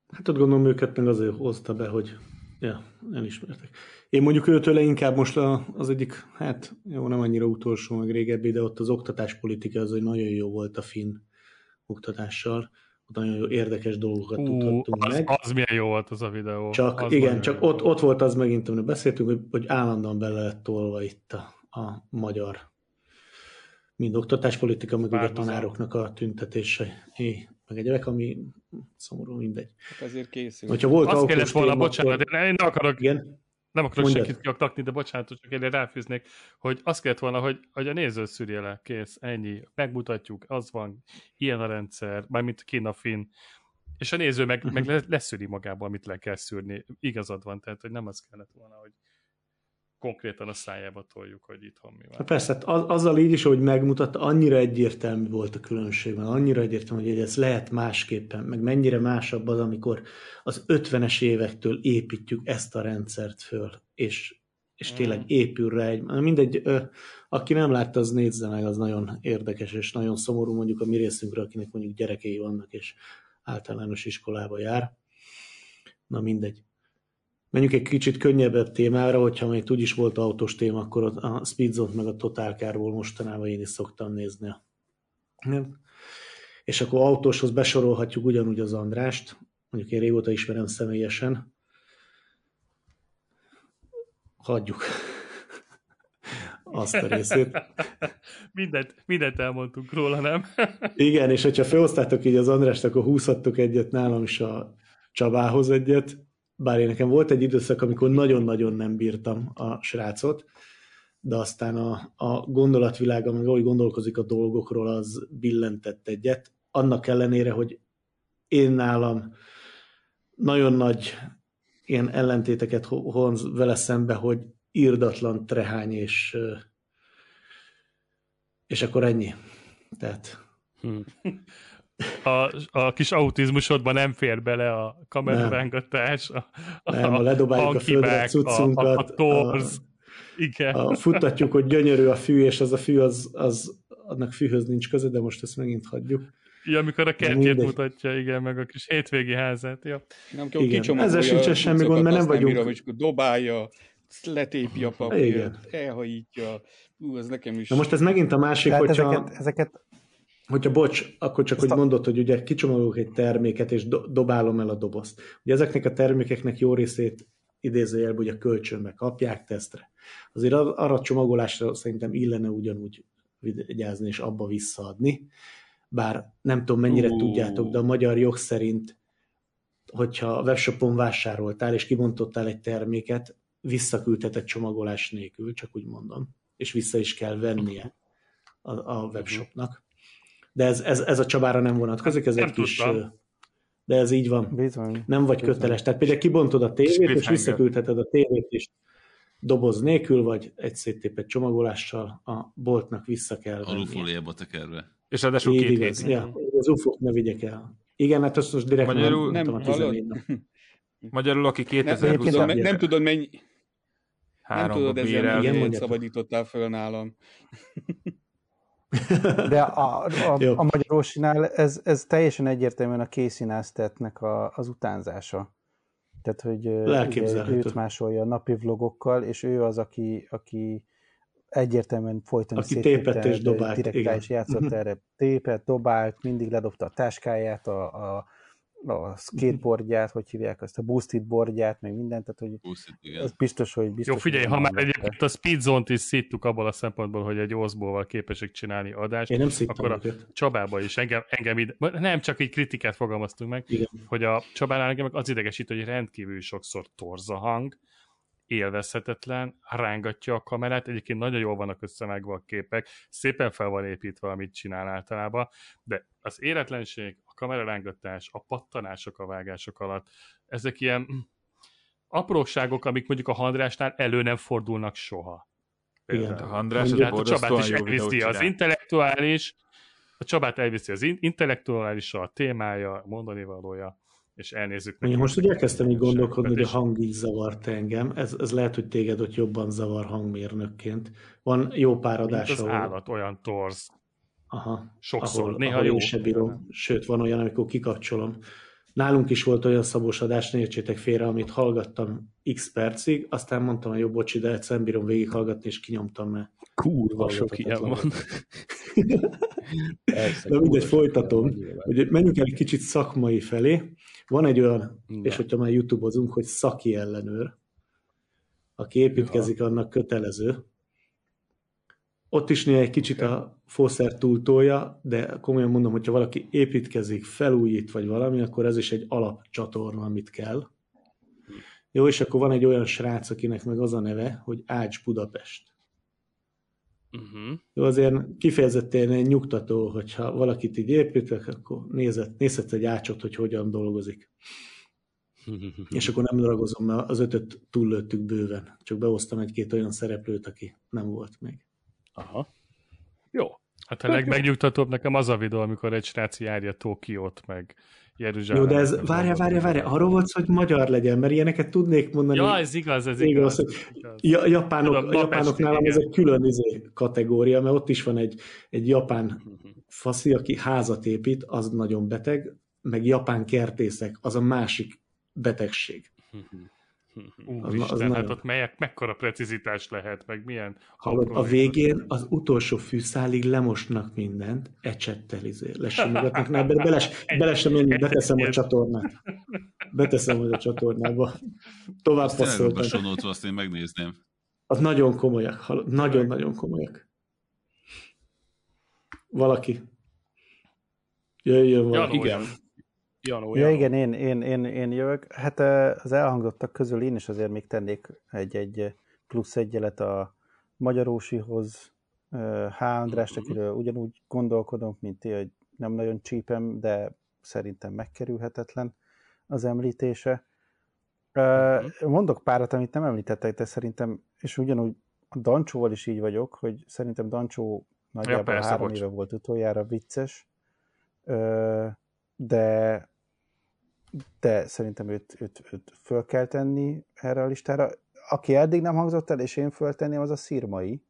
Hát ott gondolom őket meg azért hozta be, hogy ja, elismertek. Én mondjuk őtől inkább most a, az egyik, hát jó, nem annyira utolsó, meg régebbi, de ott az oktatáspolitika az, hogy nagyon jó volt a finn oktatással nagyon jó érdekes dolgokat Ú, tudhattunk az, meg. Az milyen jó volt az a videó. Csak az igen, csak ott, ott volt az megint, amit beszéltünk, hogy, hogy állandóan bele lett tolva itt a, a magyar mind oktatáspolitika, meg a tanároknak a tüntetése, meg egyebek, ami szomorú, mindegy. Hát ezért készül. Hogyha volt Azt kellett volna, bocsánat, akkor... én nem akarok igen? nem akarok Mondjad. senkit kiaktakni, de bocsánat, csak én ráfűznék, hogy azt kellett volna, hogy, hogy a néző szűrje le, kész, ennyi, megmutatjuk, az van, ilyen a rendszer, mármint Kína Finn, és a néző meg, meg leszűri magába, amit le kell szűrni. Igazad van, tehát hogy nem az kellett volna, hogy konkrétan a szájába toljuk, hogy itthon mi van. Hát persze, hát az, azzal így is, hogy megmutatta, annyira egyértelmű volt a különbség, mert annyira egyértelmű, hogy ez lehet másképpen, meg mennyire másabb az, amikor az 50-es évektől építjük ezt a rendszert föl, és, és tényleg mm. épül rá egy, mindegy, ö, aki nem látta, az nézze meg, az nagyon érdekes, és nagyon szomorú mondjuk a mi részünkre, akinek mondjuk gyerekei vannak, és általános iskolába jár. Na mindegy. Menjünk egy kicsit könnyebb témára, hogyha még úgy is volt autós téma, akkor a Speedzone meg a Total Carból mostanában én is szoktam nézni. És akkor autóshoz besorolhatjuk ugyanúgy az Andrást, mondjuk én régóta ismerem személyesen. Hagyjuk azt a részét. [LAUGHS] mindent, mindent elmondtunk róla, nem? [LAUGHS] Igen, és hogyha felhoztátok így az Andrást, akkor húzhattok egyet nálam is a Csabához egyet, bár én nekem volt egy időszak, amikor nagyon-nagyon nem bírtam a srácot, de aztán a, a gondolatvilága, meg ahogy gondolkozik a dolgokról, az billentett egyet. Annak ellenére, hogy én nálam nagyon nagy ilyen ellentéteket honz vele szembe, hogy írdatlan trehány, és, és akkor ennyi. Tehát... Hmm. A, a kis autizmusodban nem fér bele a kamerarángatás, a, a, nem, a ledobáljuk a földre a cuccunkat, a, a, a torz. A, igen. A, futtatjuk, hogy gyönyörű a fű, és az a fű, az, az annak fűhöz nincs köze, de most ezt megint hagyjuk. Ja, amikor a kertjét mutatja, igen, meg a kis hétvégi házát. Ja. Nem kell, igen. Ezzel sincsen semmi gond, mert nem vagyunk... Mire, hogy dobálja, letépi a papírt, elhajítja. Ú, ez nekem is... Na most ez megint a másik, Tehát hogyha... Ezeket, ezeket... Hogyha bocs, akkor csak, hogy a... mondod, hogy ugye kicsomagolok egy terméket, és do- dobálom el a dobozt. Ugye ezeknek a termékeknek jó részét idézőjelben ugye kölcsönbe kapják tesztre. Azért arra a csomagolásra szerintem illene ugyanúgy vigyázni és abba visszaadni. Bár nem tudom mennyire uh. tudjátok, de a magyar jog szerint, hogyha a webshopon vásároltál és kibontottál egy terméket, visszaküldheted csomagolás nélkül, csak úgy mondom, és vissza is kell vennie a, a webshopnak. De ez, ez, ez a Csabára nem vonatkozik, ez nem egy kis... De ez így van. Bizony. Nem vagy Bizony. köteles. Tehát például kibontod a tévét, és visszaküldheted a tévét is doboz nélkül, vagy egy széttépett csomagolással a boltnak vissza kell venni. Alufóliába tekerve. És ráadásul két igaz. Ja, az ufo ne vigyek el. Igen, hát azt most direkt Magyarul, nem, nem, nem [LAUGHS] Magyarul, aki 2020 nem, nem, nem tudod mennyi... Nem tudod, ezzel mennyit szabadítottál föl nálam. [LAUGHS] De a, a, a magyarósinál ez, ez teljesen egyértelműen a Neistatnek a, az utánzása. Tehát, hogy ugye, őt másolja a napi vlogokkal, és ő az, aki, aki egyértelműen folyton aki tépett és dobált, direkt igen. is játszott erre. Tépett, dobált, mindig ledobta a táskáját, a, a a skateboardját, hogy hívják azt, a boosted boardját, meg mindent, tehát hogy boosted, ez biztos, hogy biztos. Jó, figyelj, ha már egyébként a Speedzone-t is szittuk abból a szempontból, hogy egy oszból képesek csinálni adást, Én nem akkor a őket. Csabába is engem, engem ide, nem csak egy kritikát fogalmaztunk meg, Igen. hogy a Csabánál engem az idegesít, hogy rendkívül sokszor torz a hang, élvezhetetlen, rángatja a kamerát, egyébként nagyon jól vannak összevágva a képek, szépen fel van építve, amit csinál általában, de az életlenség, a kamerarángatás, a pattanások a vágások alatt, ezek ilyen hm, apróságok, amik mondjuk a Handrásnál elő nem fordulnak soha. Igen, a Handrás az a Csabát is elviszi az intellektuális, a Csabát elviszi az intellektuális, a témája, mondani valója, és elnézzük. Én most ugye elkezdtem így gondolkodni, hogy a hang így zavart engem. Ez, ez lehet, hogy téged ott jobban zavar hangmérnökként. Van jó pár adás, az ahol... állat olyan torz. Aha. Sokszor. Ahol, Néha ahol jó. Se bírom. Sőt, van olyan, amikor kikapcsolom. Nálunk is volt olyan szabós adás, ne értsétek félre, amit hallgattam x percig, aztán mondtam, hogy jó, bocsi, de egyszer bírom végighallgatni, és kinyomtam, mert kurva sok ilyen van. [LAUGHS] Persze, de mindegy, folytatom. Hogy menjünk el egy kicsit szakmai felé. Van egy olyan, De. és hogyha már YouTube-ozunk, hogy szaki ellenőr, aki építkezik, annak kötelező. Ott is néha egy kicsit a fószer túltolja, de komolyan mondom, hogyha valaki építkezik, felújít, vagy valami, akkor ez is egy alapcsatorna, amit kell. Jó, és akkor van egy olyan srác, akinek meg az a neve, hogy Ács Budapest. Uh-huh. Jó, azért kifejezetten egy nyugtató, hogyha valakit így építek, akkor nézett, nézhet egy ácsot, hogy hogyan dolgozik. [LAUGHS] És akkor nem ragozom, mert az ötöt túllőttük bőven. Csak behoztam egy-két olyan szereplőt, aki nem volt még. Aha. Jó. Hát a legmegnyugtatóbb nekem az a videó, amikor egy srác járja Tokiót, meg Jeruzsálem. Jó, de ez, várja, várja, várja, arról volt hogy magyar legyen, mert ilyeneket tudnék mondani. Ja, ez igaz, ez igaz. igaz. igaz. Ja, japánok, Tudom, japánok nálam ez egy külön izé, kategória, mert ott is van egy, egy japán faszi, aki házat épít, az nagyon beteg, meg japán kertészek, az a másik betegség. Úristen, az, az hát ott melyek, mekkora precizitás lehet, meg milyen... Hallod, a végén az utolsó fűszálig lemosnak mindent, ecsettel izé, lesimogatnak, ne, bele, bele sem menni, beteszem a csatornát. Beteszem a csatornába. Tovább passzoltam. azt én megnézném. Az nagyon komolyak, nagyon-nagyon komolyak. Valaki. Jöjjön valaki. igen. Janó, ja, igen, én, én, én, én jövök. Hát az elhangzottak közül én is azért még tennék egy-egy plusz egyelet a Magyarósihoz, H. András, uh-huh. akiről ugyanúgy gondolkodom, mint ti, hogy nem nagyon csípem, de szerintem megkerülhetetlen az említése. Uh-huh. Mondok párat, amit nem említettek, de szerintem, és ugyanúgy a Dancsóval is így vagyok, hogy szerintem Dancsó nagyjából ja, persze, három bocs. éve volt utoljára vicces, de de szerintem őt, őt, őt föl kell tenni erre a listára. Aki eddig nem hangzott el, és én föltenném, az a szírmai.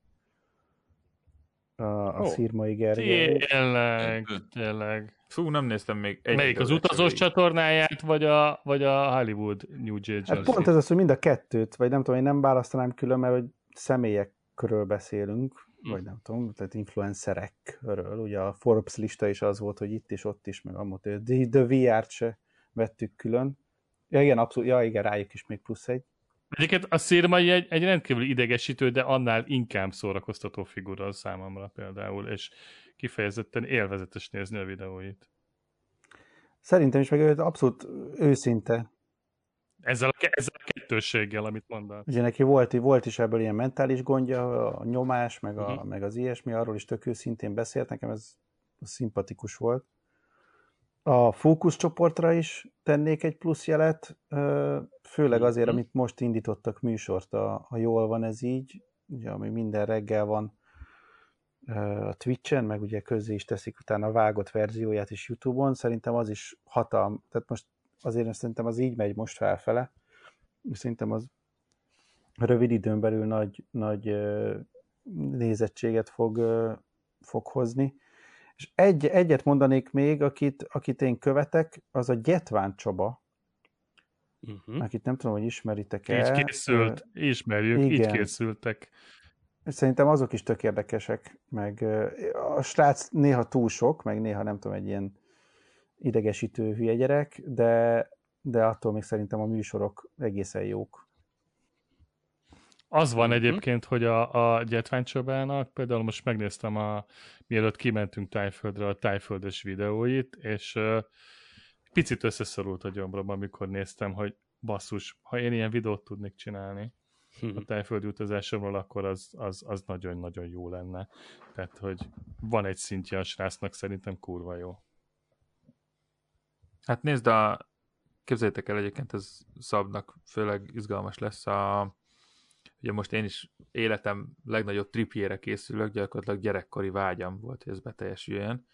A, a oh. szírmai Gergely. Tényleg, tényleg. Fú, nem néztem még egy Melyik, az utazós csatornáját, vagy a, vagy a Hollywood New Jersey? Hát pont ez az, hogy mind a kettőt, vagy nem tudom, én nem választanám külön, mert hogy személyekről beszélünk, hm. vagy nem tudom, tehát influencerekről. Ugye a Forbes lista is az volt, hogy itt is, ott is, meg amott, de The VR-t se vettük külön. Ja, igen, abszolút, ja, igen, rájuk is még plusz egy. Egyébként a szírmai egy, egy rendkívül idegesítő, de annál inkább szórakoztató figura a számomra például, és kifejezetten élvezetes nézni a videóit. Szerintem is, meg ő abszolút őszinte. Ezzel a, ezzel a kettősséggel, amit mondál. Ugye neki volt, volt is ebből ilyen mentális gondja, a nyomás, meg, a, uh-huh. meg az ilyesmi, arról is tök őszintén beszélt, nekem ez szimpatikus volt. A fókuszcsoportra is tennék egy plusz jelet, főleg azért, mhm. amit most indítottak műsort, a, a Jól van ez így, ugye, ami minden reggel van a Twitch-en, meg ugye közé is teszik utána a vágott verzióját is YouTube-on, szerintem az is hatalm, tehát most azért szerintem az így megy most felfele, szerintem az rövid időn belül nagy, nagy nézettséget fog, fog hozni. És egy, egyet mondanék még, akit, akit én követek, az a Gyetván Csaba, uh-huh. akit nem tudom, hogy ismeritek-e. Így készült, ismerjük, Igen. így készültek. Szerintem azok is tök érdekesek, meg a srác néha túl sok, meg néha nem tudom, egy ilyen idegesítő hülye gyerek, de, de attól még szerintem a műsorok egészen jók. Az van uh-huh. egyébként, hogy a, a Gyetványcsobának, például most megnéztem a, mielőtt kimentünk Tájföldre a Tájföldes videóit, és uh, picit összeszorult a gyomrom, amikor néztem, hogy basszus, ha én ilyen videót tudnék csinálni a tájföldi utazásomról, akkor az, az, az nagyon-nagyon jó lenne. Tehát, hogy van egy szintje a srácnak, szerintem kurva jó. Hát nézd, a... képzeljétek el egyébként, ez Szabnak főleg izgalmas lesz a ugye most én is életem legnagyobb tripjére készülök, gyakorlatilag gyerekkori vágyam volt, hogy ez beteljesüljön.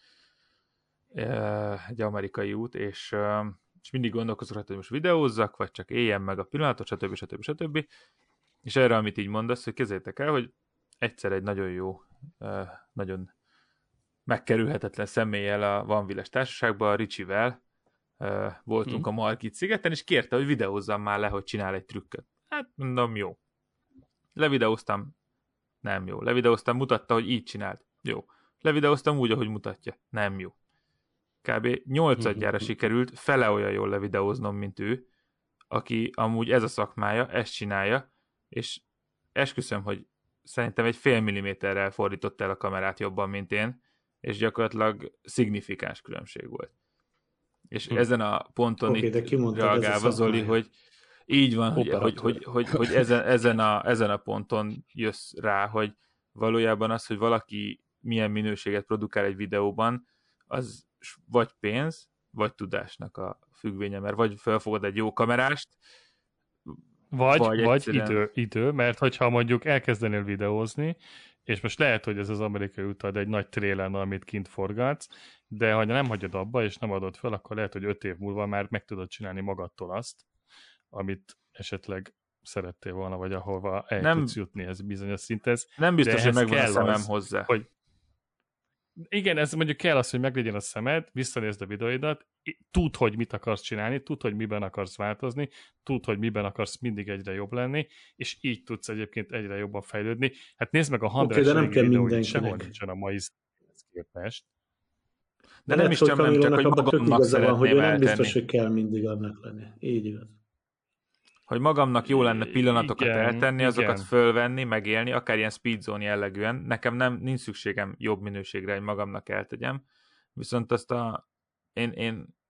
Egy amerikai út, és, és mindig gondolkozok hogy most videózzak, vagy csak éljen meg a pillanatot, stb. stb. stb. És erre, amit így mondasz, hogy kezétek el, hogy egyszer egy nagyon jó, nagyon megkerülhetetlen személlyel a Van Viles társaságban, a Ricsivel voltunk hmm. a Margit szigeten, és kérte, hogy videózzam már le, hogy csinál egy trükköt. Hát mondom, jó. Levideóztam, nem jó. Levideóztam, mutatta, hogy így csinált. Jó. Levideóztam úgy, ahogy mutatja. Nem jó. Kb. nyolcadjára [LAUGHS] sikerült fele olyan jól levideóznom, mint ő, aki amúgy ez a szakmája, ezt csinálja, és esküszöm, hogy szerintem egy fél milliméterrel fordított el a kamerát jobban, mint én, és gyakorlatilag szignifikáns különbség volt. És hm. ezen a ponton okay, itt reagálva Zoli, hogy így van, hogy, hogy, hogy, hogy, hogy ezen, ezen, a, ezen a ponton jössz rá, hogy valójában az, hogy valaki milyen minőséget produkál egy videóban, az vagy pénz, vagy tudásnak a függvénye, mert vagy felfogod egy jó kamerást, vagy, vagy, vagy egyszerűen... idő, idő, mert hogyha mondjuk elkezdenél videózni, és most lehet, hogy ez az amerikai utad egy nagy trélen, amit kint forgatsz, de ha nem hagyod abba, és nem adod fel, akkor lehet, hogy öt év múlva már meg tudod csinálni magadtól azt, amit esetleg szerettél volna, vagy ahova el nem, tudsz jutni ez bizonyos szinthez. Nem biztos, hogy megvan a szemem az, hozzá. Hogy igen, ez mondjuk kell az, hogy meglegyen a szemed, visszanézd a videóidat, tud, hogy mit akarsz csinálni, tud, hogy miben akarsz változni, tud, hogy miben akarsz mindig egyre jobb lenni, és így tudsz egyébként egyre jobban fejlődni. Hát nézd meg a Handrás okay, de nem kell videóit, sehol nincsen a mai képest. De, de nem is csak nem, csak hogy magamnak szeretném hogy nem biztos, hogy kell mindig annak lenni. Így igaz hogy magamnak jó lenne pillanatokat igen, eltenni, azokat igen. fölvenni, megélni, akár ilyen speedzone jellegűen. Nekem nem, nincs szükségem jobb minőségre, hogy magamnak eltegyem. Viszont azt a, én, én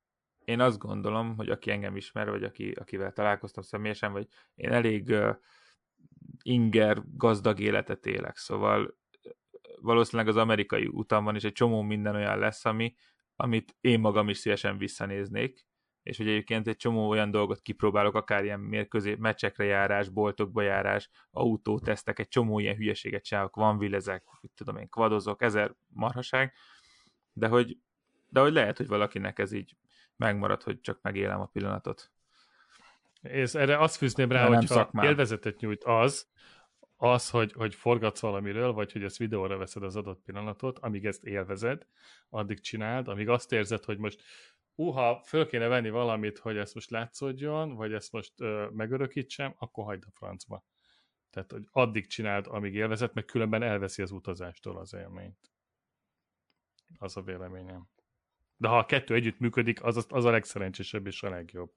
én azt gondolom, hogy aki engem ismer, vagy aki, akivel találkoztam személyesen, vagy én elég uh, inger, gazdag életet élek, szóval valószínűleg az amerikai utamban is egy csomó minden olyan lesz, ami, amit én magam is szívesen visszanéznék, és hogy egyébként egy csomó olyan dolgot kipróbálok, akár ilyen mérkőzé, meccsekre járás, boltokba járás, autótesztek, egy csomó ilyen hülyeséget csinálok, van villezek, tudom én, kvadozok, ezer marhaság, de hogy, de hogy lehet, hogy valakinek ez így megmarad, hogy csak megélem a pillanatot. És erre azt fűzném rá, hogy ha élvezetet nyújt az, az, hogy, hogy forgatsz valamiről, vagy hogy ezt videóra veszed az adott pillanatot, amíg ezt élvezed, addig csináld, amíg azt érzed, hogy most uha, föl kéne venni valamit, hogy ezt most látszódjon, vagy ezt most ö, megörökítsem, akkor hagyd a francba. Tehát, hogy addig csináld, amíg élvezet, meg különben elveszi az utazástól az élményt. Az a véleményem. De ha a kettő együtt működik, az, az a legszerencsésebb és a legjobb.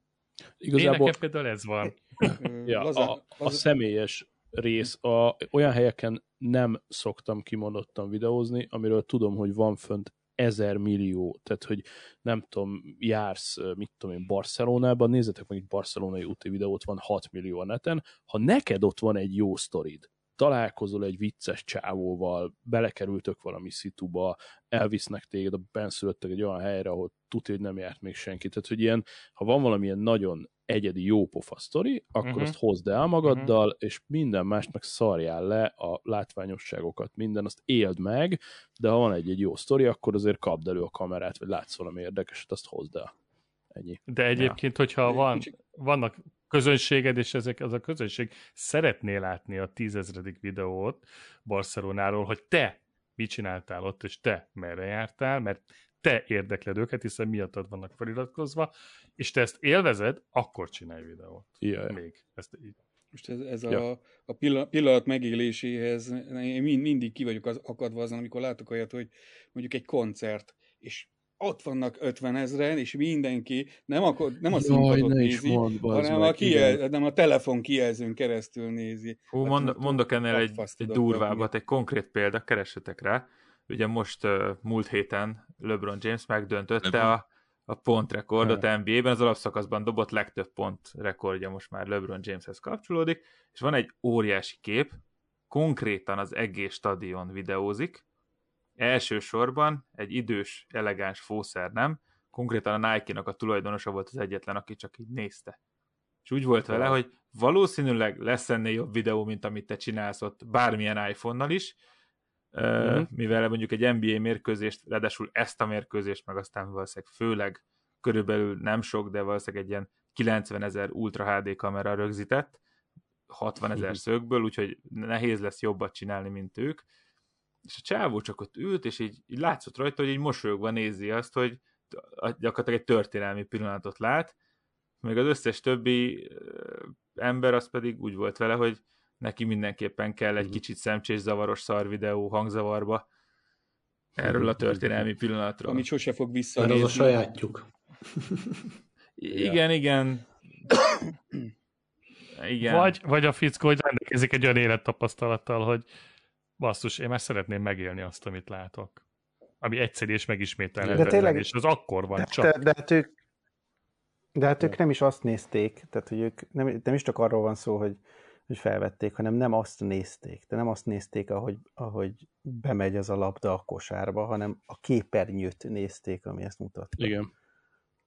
Igazából... Én például ez van. [LAUGHS] ja, a, a személyes rész, a, olyan helyeken nem szoktam kimondottan videózni, amiről tudom, hogy van fönt ezer millió, tehát hogy nem tudom, jársz, mit tudom én, Barcelonában, nézzetek meg egy barcelonai úti videót, van 6 millió a neten, ha neked ott van egy jó sztorid, találkozol egy vicces csávóval, belekerültök valami szituba, elvisznek téged a benszülöttek egy olyan helyre, ahol tudja, hogy nem járt még senki. Tehát, hogy ilyen, ha van valamilyen nagyon egyedi jó pofa sztori, akkor uh-huh. azt hozd el magaddal, uh-huh. és minden mást meg szarjál le a látványosságokat, minden, azt éld meg, de ha van egy-egy jó sztori, akkor azért kapd elő a kamerát, vagy látsz valami érdekeset, azt hozd el. Ennyi. De egyébként, ja. hogyha van, vannak közönséged, és ezek, az a közönség szeretné látni a tízezredik videót Barcelonáról, hogy te mit csináltál ott, és te merre jártál, mert te érdekled őket, hiszen miattad vannak feliratkozva, és te ezt élvezed, akkor csinálj videót. Ja, Még. Ezt így. Most ez, ez ja. a, a pillanat, pillanat megéléséhez én mindig ki vagyok az, akadva azon, amikor látok olyat, hogy mondjuk egy koncert, és ott vannak 50 ezeren, és mindenki nem, akar, nem a színpadot nézi, hanem, a kijel, nem a telefon kijelzőn keresztül nézi. Hú, hát, mond, mondok ennél egy, egy durvábbat, egy konkrét példa, keressetek rá. Ugye most múlt héten LeBron James megdöntötte LeBron. a, a pontrekordot. NBA-ben, az alapszakaszban dobott legtöbb pont rekordja most már LeBron Jameshez kapcsolódik, és van egy óriási kép, konkrétan az egész stadion videózik, Elsősorban egy idős, elegáns fószer nem, konkrétan a Nike-nak a tulajdonosa volt az egyetlen, aki csak így nézte. És úgy volt vele, hogy valószínűleg lesz ennél jobb videó, mint amit te csinálsz ott bármilyen iPhone-nal is, mm-hmm. mivel mondjuk egy NBA mérkőzést, ráadásul ezt a mérkőzést, meg aztán valószínűleg főleg körülbelül nem sok, de valószínűleg egy ilyen 90 ezer Ultra HD kamera rögzített, 60 ezer szögből, úgyhogy nehéz lesz jobbat csinálni, mint ők, és a csávó csak ott ült, és így, így látszott rajta, hogy így mosolyogva nézi azt, hogy gyakorlatilag egy történelmi pillanatot lát, még az összes többi ember az pedig úgy volt vele, hogy neki mindenképpen kell egy mhm. kicsit szemcsés zavaros szar videó hangzavarba erről a történelmi pillanatról. Amit sose fog. Mert az a sajátjuk. igen, igen. igen. Vagy, vagy a fickó, hogy rendelkezik egy olyan élettapasztalattal, hogy basszus, én már szeretném megélni azt, amit látok. Ami egyszerű és megismételhetetlen, de tényleg, és az akkor van de, csak. De, de hát ők, de hát ők nem is azt nézték, tehát hogy ők nem, nem is csak arról van szó, hogy, hogy felvették, hanem nem azt nézték, de nem azt nézték, ahogy, ahogy bemegy az a labda a kosárba, hanem a képernyőt nézték, ami ezt mutatta. Igen.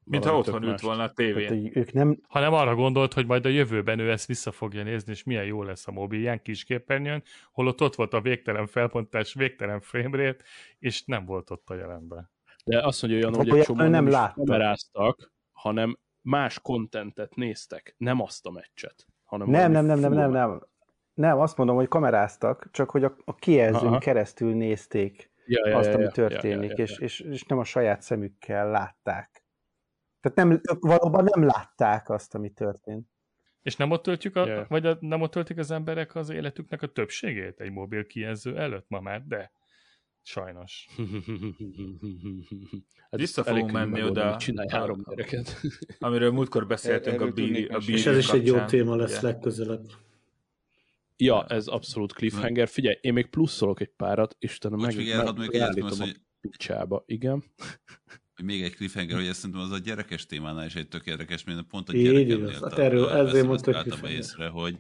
Mintha otthon ült volna a tévén. Tehát, ők nem... Hanem arra gondolt, hogy majd a jövőben ő ezt vissza fogja nézni, és milyen jó lesz a mobilján kisképernyőn, holott ott volt a végtelen felpontás, végtelen framerate, és nem volt ott a jelenben. De azt mondja olyan, hogy egy csomó nem, nem kameráztak, hanem más kontentet néztek, nem azt a meccset. Hanem nem, nem, nem, nem, nem, nem. Nem, azt mondom, hogy kameráztak, csak hogy a, a kijelzőn Aha. keresztül nézték ja, ja, azt, ami ja, történik, ja, ja, ja, és, és, és nem a saját szemükkel látták. Tehát nem, valóban nem látták azt, ami történt. És nem ott töltjük a, yeah. vagy a, nem ott töltik az emberek az életüknek a többségét egy mobil kijelző előtt ma már, de Sajnos. [LAUGHS] hát Vissza fogunk menni oda. Csinálj három gyereket. [LAUGHS] amiről múltkor beszéltünk a, bí, a bí És ez is egy jó téma lesz legközelebb. Ja, ez abszolút cliffhanger. Figyelj, én még pluszolok egy párat, Istenem, meg, meg, megállítom a picsába. Igen még egy cliffhanger, hogy ezt szerintem az a gyerekes témánál is egy tök érdekes, mert pont a gyerekemnél hát erről ezért mondtam észre, hogy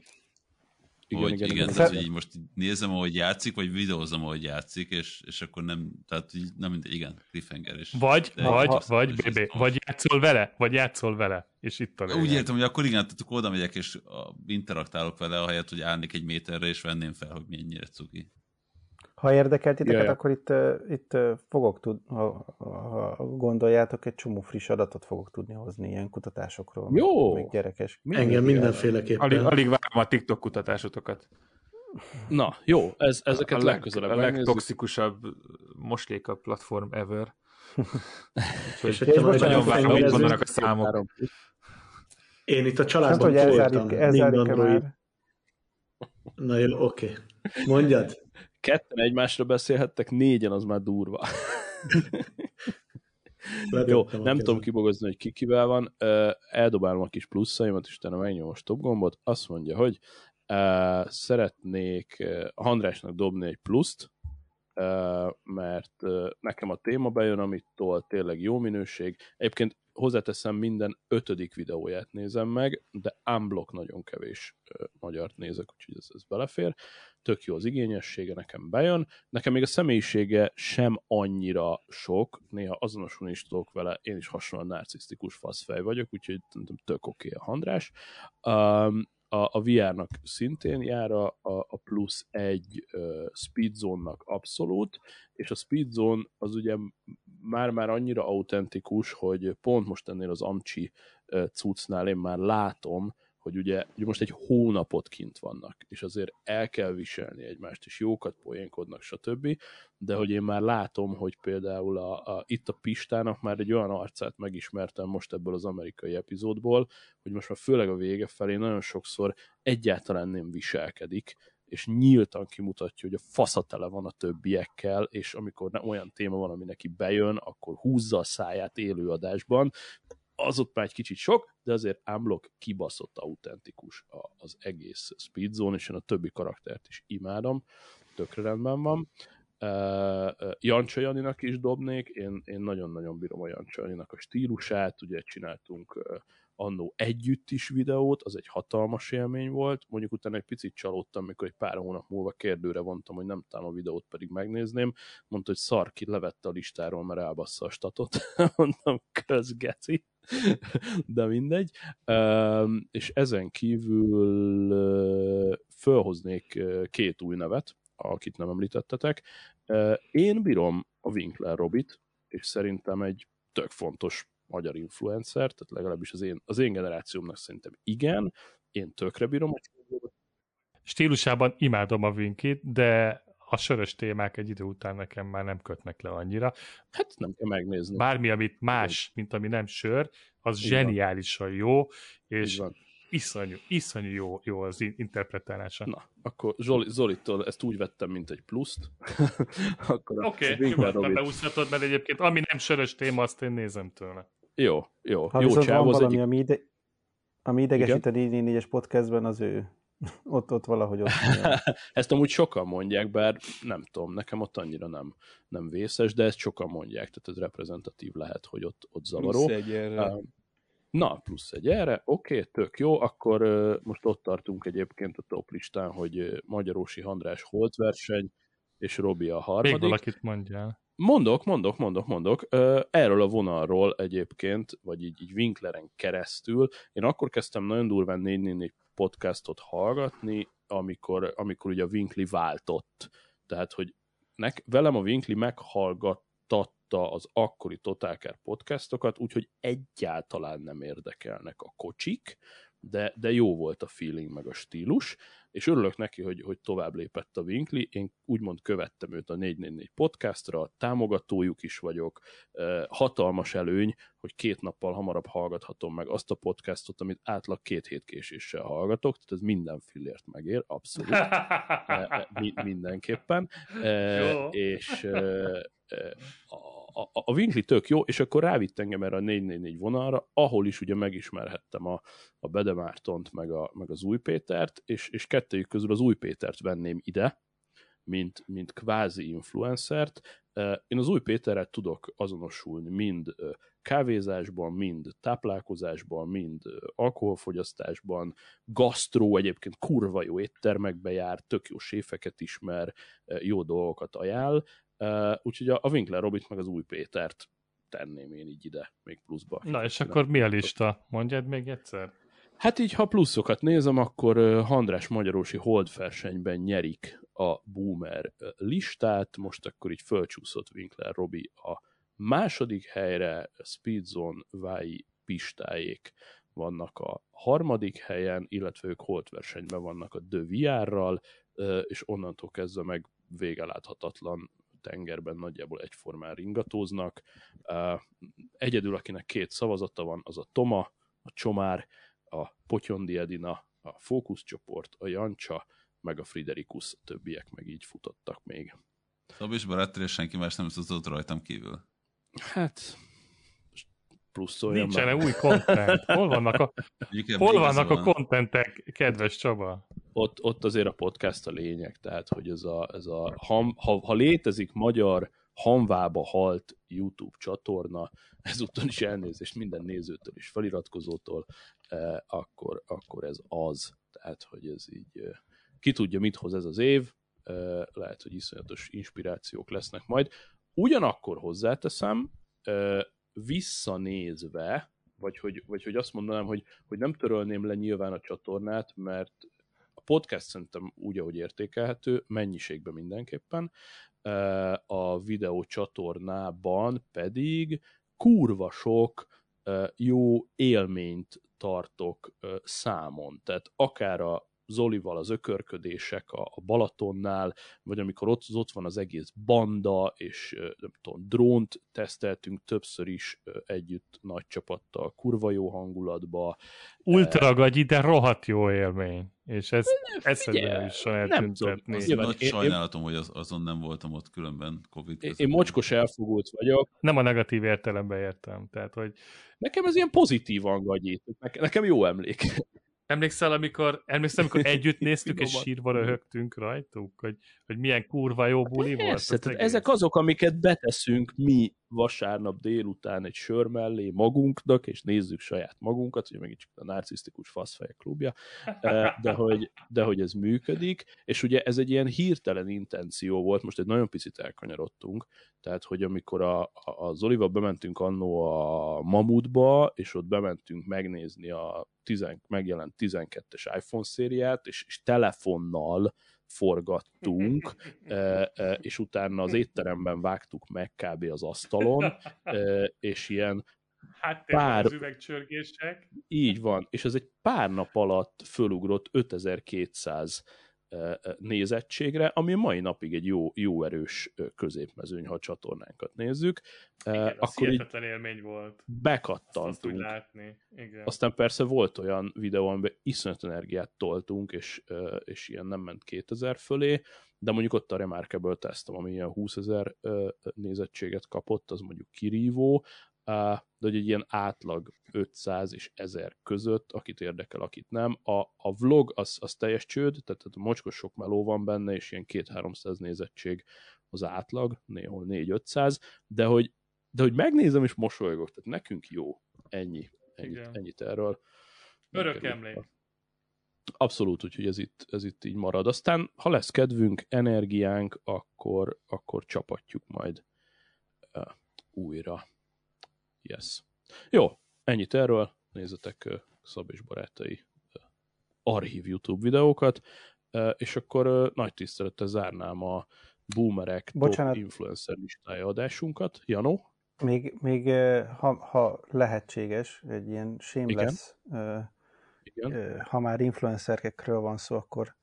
igen, hogy igen, igen, igen tehát, hogy így most nézem, ahogy játszik, vagy videózom, ahogy játszik, és, és akkor nem, tehát így, nem mindegy, igen, cliffhanger is. Vagy, de, vagy, ha, vagy, BB, vagy játszol vele, vagy játszol vele, és itt a Úgy értem, hogy akkor igen, tehát akkor oda megyek, és interaktálok vele, ahelyett, hogy állnék egy méterre, és venném fel, hogy mennyire cuki. Ha érdekelt titeket, Jaj. akkor itt, itt fogok tud, ha, ha gondoljátok, egy csomó friss adatot fogok tudni hozni ilyen kutatásokról. Jó! Még gyerekes. Engem mindenféleképpen. Alig, alig várom a TikTok kutatásotokat. Na, jó, ez, ezeket a legközelebb A legtoxikusabb mosléka platform ever. [LAUGHS] és, és most nagyon várom, mit mondanak a számok. Én itt a családban hát, hogy elzárjuk, elzárjuk már. Na jó, oké. Okay. Mondjad ketten egymásra beszélhettek, négyen az már durva. [LAUGHS] Jó, nem tudom kibogozni, hogy ki kivel van. Eldobálom a kis pluszaimat, és utána megnyom a stop gombot. Azt mondja, hogy szeretnék Andrásnak dobni egy pluszt, mert nekem a téma bejön, amitől tényleg jó minőség. Egyébként hozzáteszem, minden ötödik videóját nézem meg, de unblock nagyon kevés magyart nézek, úgyhogy ez, ez belefér. Tök jó az igényessége, nekem bejön. Nekem még a személyisége sem annyira sok, néha azonosulni is tudok vele, én is hasonlóan narcisztikus faszfej vagyok, úgyhogy tök oké okay a handrás. Um, a, a VR-nak szintén jár a, a plusz egy uh, speedzone-nak abszolút, és a speedzone az ugye már-már annyira autentikus, hogy pont most ennél az Amcsi uh, cuccnál én már látom, hogy ugye, ugye most egy hónapot kint vannak, és azért el kell viselni egymást, és jókat poénkodnak, stb. De hogy én már látom, hogy például a, a, itt a Pistának már egy olyan arcát megismertem most ebből az amerikai epizódból, hogy most már főleg a vége felé nagyon sokszor egyáltalán nem viselkedik, és nyíltan kimutatja, hogy a faszatele van a többiekkel, és amikor olyan téma van, ami neki bejön, akkor húzza a száját élőadásban, az ott már egy kicsit sok, de azért Unblock kibaszott autentikus az egész Speedzone, és én a többi karaktert is imádom, tökre rendben van. Uh, Jancsa Janinak is dobnék, én, én nagyon-nagyon bírom a Jancsa Janinak a stílusát, ugye csináltunk annó együtt is videót, az egy hatalmas élmény volt, mondjuk utána egy picit csalódtam, mikor egy pár hónap múlva kérdőre vontam, hogy nem tudom a videót pedig megnézném, mondta, hogy szar ki levette a listáról, mert elbassza a statot, [LAUGHS] mondtam, közgeci, [LAUGHS] de mindegy, és ezen kívül fölhoznék két új nevet, akit nem említettetek. Én bírom a Winkler Robit, és szerintem egy tök fontos magyar influencer, tehát legalábbis az én, az én generációmnak szerintem igen, én tökre bírom. Stílusában imádom a Winkit, de a sörös témák egy idő után nekem már nem kötnek le annyira. Hát nem kell megnézni. Bármi, amit más, mint ami nem sör, az Így zseniálisan van. jó, és iszonyú, iszonyú jó, jó az interpretálása. Na, akkor Zoli, Zolitól ezt úgy vettem, mint egy pluszt. [LAUGHS] Oké, okay, nyugodtan beúszhatod, mert egyébként ami nem sörös téma, azt én nézem tőle. Jó, jó. Ha jó viszont van valami, egyik... ami, ide, ami idegesít a 4 es podcastben, az ő. [LAUGHS] ott, ott valahogy ott. [LAUGHS] Ezt amúgy sokan mondják, bár nem tudom, nekem ott annyira nem, nem vészes, de ezt sokan mondják, tehát ez reprezentatív lehet, hogy ott, ott zavaró. Plusz egy erre. Na, plusz egy erre, oké, okay, tök jó, akkor most ott tartunk egyébként a top listán, hogy Magyarósi Handrás Holt verseny, és Robi a harmadik. Még valakit mondjál. Mondok, mondok, mondok, mondok. Erről a vonalról egyébként, vagy így, így Winkleren keresztül, én akkor kezdtem nagyon durván 444 podcastot hallgatni, amikor, amikor ugye a Winkli váltott. Tehát, hogy nek, velem a Winkli meghallgattatta az akkori Totálker podcastokat, úgyhogy egyáltalán nem érdekelnek a kocsik, de, de jó volt a feeling meg a stílus, és örülök neki, hogy, hogy tovább lépett a Winkli. Én úgymond követtem őt a 444 podcastra, támogatójuk is vagyok. Hatalmas előny, hogy két nappal hamarabb hallgathatom meg azt a podcastot, amit átlag két hét késéssel hallgatok, tehát ez minden fillért megér, abszolút. [LAUGHS] Mi, mindenképpen. És a a, Winkli tök jó, és akkor rávitt engem erre a 444 vonalra, ahol is ugye megismerhettem a, a Bedemártont, meg, a, meg az Új Pétert, és, és kettőjük közül az Új Pétert venném ide, mint, mint kvázi influencert, Én az új Péterrel tudok azonosulni mind kávézásban, mind táplálkozásban, mind alkoholfogyasztásban, gasztró egyébként kurva jó éttermekbe jár, tök jó séfeket ismer, jó dolgokat ajánl, úgyhogy a Winkler Robit meg az új Pétert tenném én így ide, még pluszba. Na és akkor mi a lista? Mondjad még egyszer. Hát így, ha pluszokat nézem, akkor Handrás Magyarósi holdversenyben nyerik a Boomer listát, most akkor így fölcsúszott Winkler Robi a második helyre, Speedzone, Vái, Pistáék vannak a harmadik helyen, illetve ők holdversenyben vannak a The VR-ral, és onnantól kezdve meg végeláthatatlan tengerben nagyjából egyformán ringatóznak. Egyedül, akinek két szavazata van, az a Toma, a Csomár, a Potyondi Edina, a fókuszcsoport, a Jancsa, meg a Friderikus, a többiek meg így futottak még. Szabis is baráttól, és senki más nem tudott rajtam kívül. Hát, pluszoljon Nincsen új content. Hol vannak a, hol vannak a contentek, kedves Csaba? Ott, ott azért a podcast a lényeg, tehát hogy ez a, ez a ha, ha, ha létezik magyar hamvába halt YouTube csatorna, ezúttal is elnézést minden nézőtől és feliratkozótól, eh, akkor, akkor ez az. Tehát, hogy ez így eh, ki tudja, mit hoz ez az év, eh, lehet, hogy iszonyatos inspirációk lesznek majd. Ugyanakkor hozzáteszem, eh, visszanézve, vagy hogy, vagy hogy azt mondanám, hogy, hogy nem törölném le nyilván a csatornát, mert podcast szerintem úgy, ahogy értékelhető, mennyiségben mindenképpen, a videó csatornában pedig kurva sok jó élményt tartok számon. Tehát akár a Zolival az ökörködések a, a Balatonnál, vagy amikor ott, ott van az egész banda, és nem tudom, drónt teszteltünk többször is együtt nagy csapattal, kurva jó hangulatba. Ultra gagyi, de rohadt jó élmény. És ez eszedbe is eltüntetni. Nagy sajnálatom, hogy az, azon nem voltam ott különben Covid Én, én mocskos elfogult vagyok. Nem a negatív értelemben értem. Tehát, hogy... Nekem ez ilyen pozitívan gagyít. Nekem jó emlék. Emlékszel, amikor, emlékszel, amikor [LAUGHS] együtt néztük, és sírva röhögtünk rajtuk, hogy, hogy milyen kurva jó buli Persze, volt? Tehát ezek azok, amiket beteszünk mi vasárnap délután egy sör mellé magunknak, és nézzük saját magunkat, hogy megint csak a narcisztikus faszfejek klubja, de hogy, de hogy ez működik, és ugye ez egy ilyen hirtelen intenció volt, most egy nagyon picit elkanyarodtunk, tehát hogy amikor a, a, a Zolival bementünk annó a Mamutba, és ott bementünk megnézni a tizen, megjelent 12-es iPhone szériát, és, és telefonnal forgattunk, [LAUGHS] és utána az étteremben vágtuk meg kb. az asztalon, és ilyen pár... az üvegcsörgések. Így van, és ez egy pár nap alatt fölugrott 5200 nézettségre, ami mai napig egy jó, jó erős középmezőny, ha a csatornánkat nézzük. Igen, akkor így élmény volt. Bekattantunk. látni. Igen. Aztán persze volt olyan videó, amiben iszonyat energiát toltunk, és, és ilyen nem ment 2000 fölé, de mondjuk ott a Remarkable tesztem, ami ilyen 20 ezer nézettséget kapott, az mondjuk kirívó, de hogy egy ilyen átlag 500 és 1000 között, akit érdekel, akit nem. A, a vlog az, az teljes csőd, tehát, tehát mocskos sok meló van benne, és ilyen 2-300 nézettség az átlag, néhol 4-500, de hogy, de hogy megnézem és mosolygok, tehát nekünk jó, ennyi, ennyit, ennyit erről. Örök emlék. Abszolút, úgyhogy ez itt, ez itt így marad. Aztán, ha lesz kedvünk, energiánk, akkor, akkor csapatjuk majd uh, újra. Yes. Jó, ennyit erről. Nézzetek Szab és barátai archív YouTube videókat, és akkor nagy tisztelettel zárnám a boomerek Bocsánat. top influencer listája adásunkat. Janó? Még, még ha, ha lehetséges, egy ilyen shameless, Igen. Igen. ha már influencerekről van szó, akkor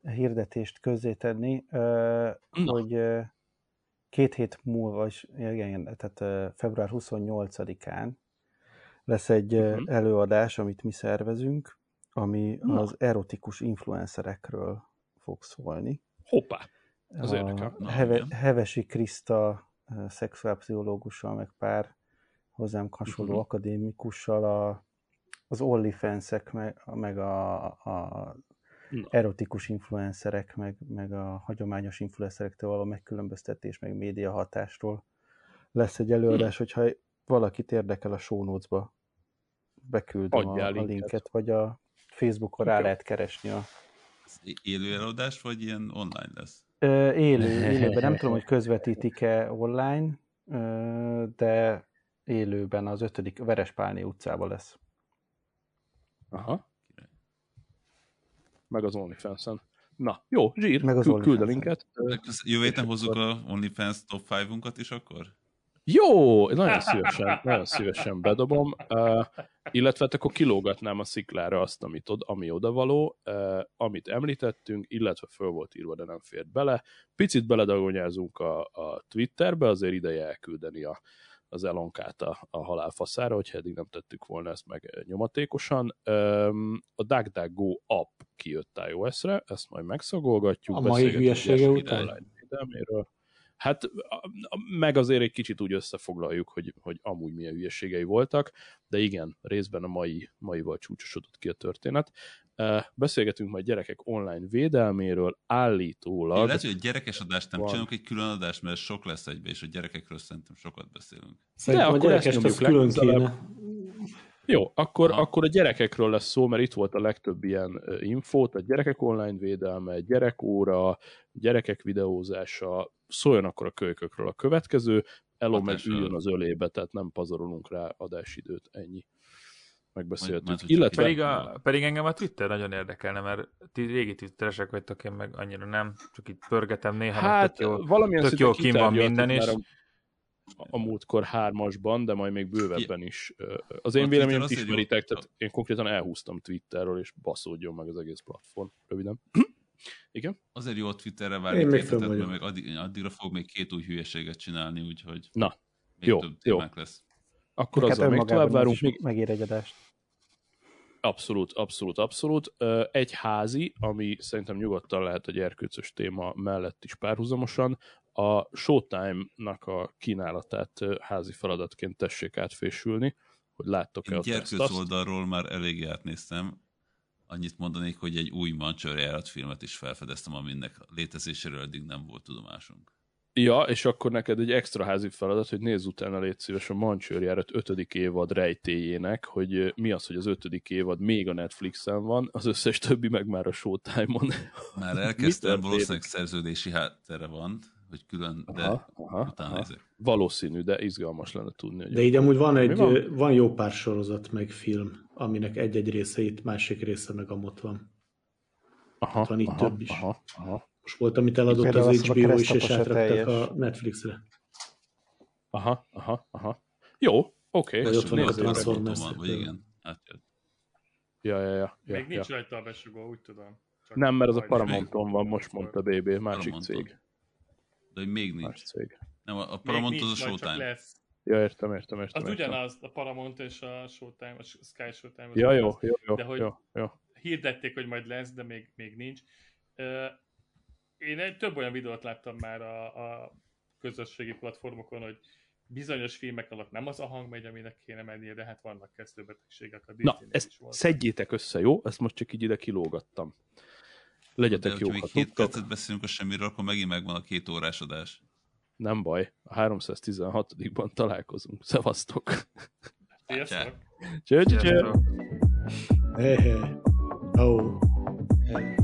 hirdetést közzétenni, hogy két hét múlva, is, igen, tehát február 28-án lesz egy uh-huh. előadás, amit mi szervezünk, ami Na. az erotikus influencerekről fog szólni. Hoppá! Az érdekel. Heve, Hevesi Kriszta szexuálpszichológussal, meg pár hozzám hasonló uh-huh. akadémikussal a, az OnlyFans-ek, meg, meg a, a erotikus influencerek, meg, meg a hagyományos influencerektől való megkülönböztetés, meg média hatásról lesz egy előadás, hm. hogyha valakit érdekel a show notes-ba, beküldöm a, a linket. linket, vagy a Facebookon rá lehet keresni a... Élő előadás, vagy ilyen online lesz? Ö, élő, élőben. Nem tudom, hogy közvetítik-e online, ö, de élőben az ötödik Verespálné utcában lesz. Aha. Meg az OnlyFans-en. Na, jó, zsír, Meg az küld, küld a linket. Jövő héten hozzuk a OnlyFans top 5-unkat is akkor? Jó, nagyon szívesen, nagyon szívesen bedobom, uh, illetve hát akkor kilógatnám a sziklára azt, amit od, ami odavaló, uh, amit említettünk, illetve föl volt írva, de nem fért bele. Picit beledagonyázunk a, a Twitterbe, azért ideje elküldeni a, az elonkát a, a halálfaszára, hogyha eddig nem tettük volna ezt meg nyomatékosan. A DuckDuckGo app kijött iOS-re, ezt majd megszagolgatjuk. A mai hülyesége után? Hát meg azért egy kicsit úgy összefoglaljuk, hogy, hogy amúgy milyen hülyeségei voltak, de igen, részben a mai, maival csúcsosodott ki a történet. Beszélgetünk majd gyerekek online védelméről, állítólag... Én lehet, hogy egy gyerekes adást nem van. csinálunk egy külön adást, mert sok lesz egybe, és a gyerekekről szerintem sokat beszélünk. Szerintem de a akkor ezt nyomjuk külön kéne. Jó, akkor, akkor a gyerekekről lesz szó, mert itt volt a legtöbb ilyen info, tehát gyerekek online védelme, gyerekóra, gyerekek videózása, szóljon akkor a kölykökről a következő, Elon meg üljön az ölébe, tehát nem pazarolunk rá adásidőt, ennyi. Megbeszéltük. Majd, Illetve... Pedig, a, pedig engem a Twitter nagyon érdekelne, mert ti régi Twitteresek vagytok, én meg annyira nem, csak itt pörgetem néha, hát, tök jó, valamilyen tök jó kim van minden, is. A, a múltkor hármasban, de majd még bővebben is. Az én véleményem ismeritek, tehát én konkrétan elhúztam Twitterről, és baszódjon meg az egész platform, röviden. [CLEARS THROAT] Igen? Azért jó a Twitterre várni még mert meg addig, addigra fog még két új hülyeséget csinálni, úgyhogy Na, még jó, több jó. lesz. Akkor azzal még tovább várunk. Még... Megér egy adást. Abszolút, abszolút, abszolút. Egy házi, ami szerintem nyugodtan lehet egy erkőcös téma mellett is párhuzamosan, a Showtime-nak a kínálatát házi feladatként tessék átfésülni, hogy láttok-e a Gyerkőc oldalról már elég átnéztem, annyit mondanék, hogy egy új Mancsőr filmet is felfedeztem, aminek létezéséről eddig nem volt tudomásunk. Ja, és akkor neked egy extra házi feladat, hogy nézz utána légy szíves a Mancsőrjárat ötödik évad rejtéjének, hogy mi az, hogy az ötödik évad még a Netflixen van, az összes többi meg már a Showtime-on. Már [LAUGHS] elkezdtem, valószínűleg szerződési háttere van, hogy külön, de aha, aha, utána aha. Valószínű, de izgalmas lenne tudni. Hogy de így amúgy van egy, van? van jó pár sorozat, meg film, aminek egy-egy része itt, másik része meg amott van. Aha, van itt aha, több is. Aha, aha. Most volt, amit eladott az HBO is, és átraktak a Netflixre. Aha, aha, aha. Jó, oké. Okay. Ott van a Transformers. Vagy igen, átjött. Ja, ja, ja. ja Még nincs ja. rajta a besugó, úgy tudom. Csak nem, mert az a Paramonton van, most mondta BB, másik Paramonton. cég. De hogy még nincs. Más cég. Nem, a Paramount az a Showtime. Lesz. Ja, értem, értem, értem. Az értem. ugyanaz, a Paramount és a Showtime, a Sky Showtime. Ja, jó, jó, jó, de hogy jó, jó. hirdették, hogy majd lesz, de még, még nincs. Én egy több olyan videót láttam már a, a közösségi platformokon, hogy bizonyos filmek alatt nem az a hang megy, aminek kéne mennie, de hát vannak kezdőbetegségek a Na, ezt szedjétek össze, jó? Ezt most csak így ide kilógattam. Legyetek jók, ha két percet beszélünk a semmiről, akkor megint megvan a két órás adás. Nem baj, a 316-ban találkozunk. Szevasztok! Sziasztok! Cső, cső, cső! Hey, hey. Oh. Hey.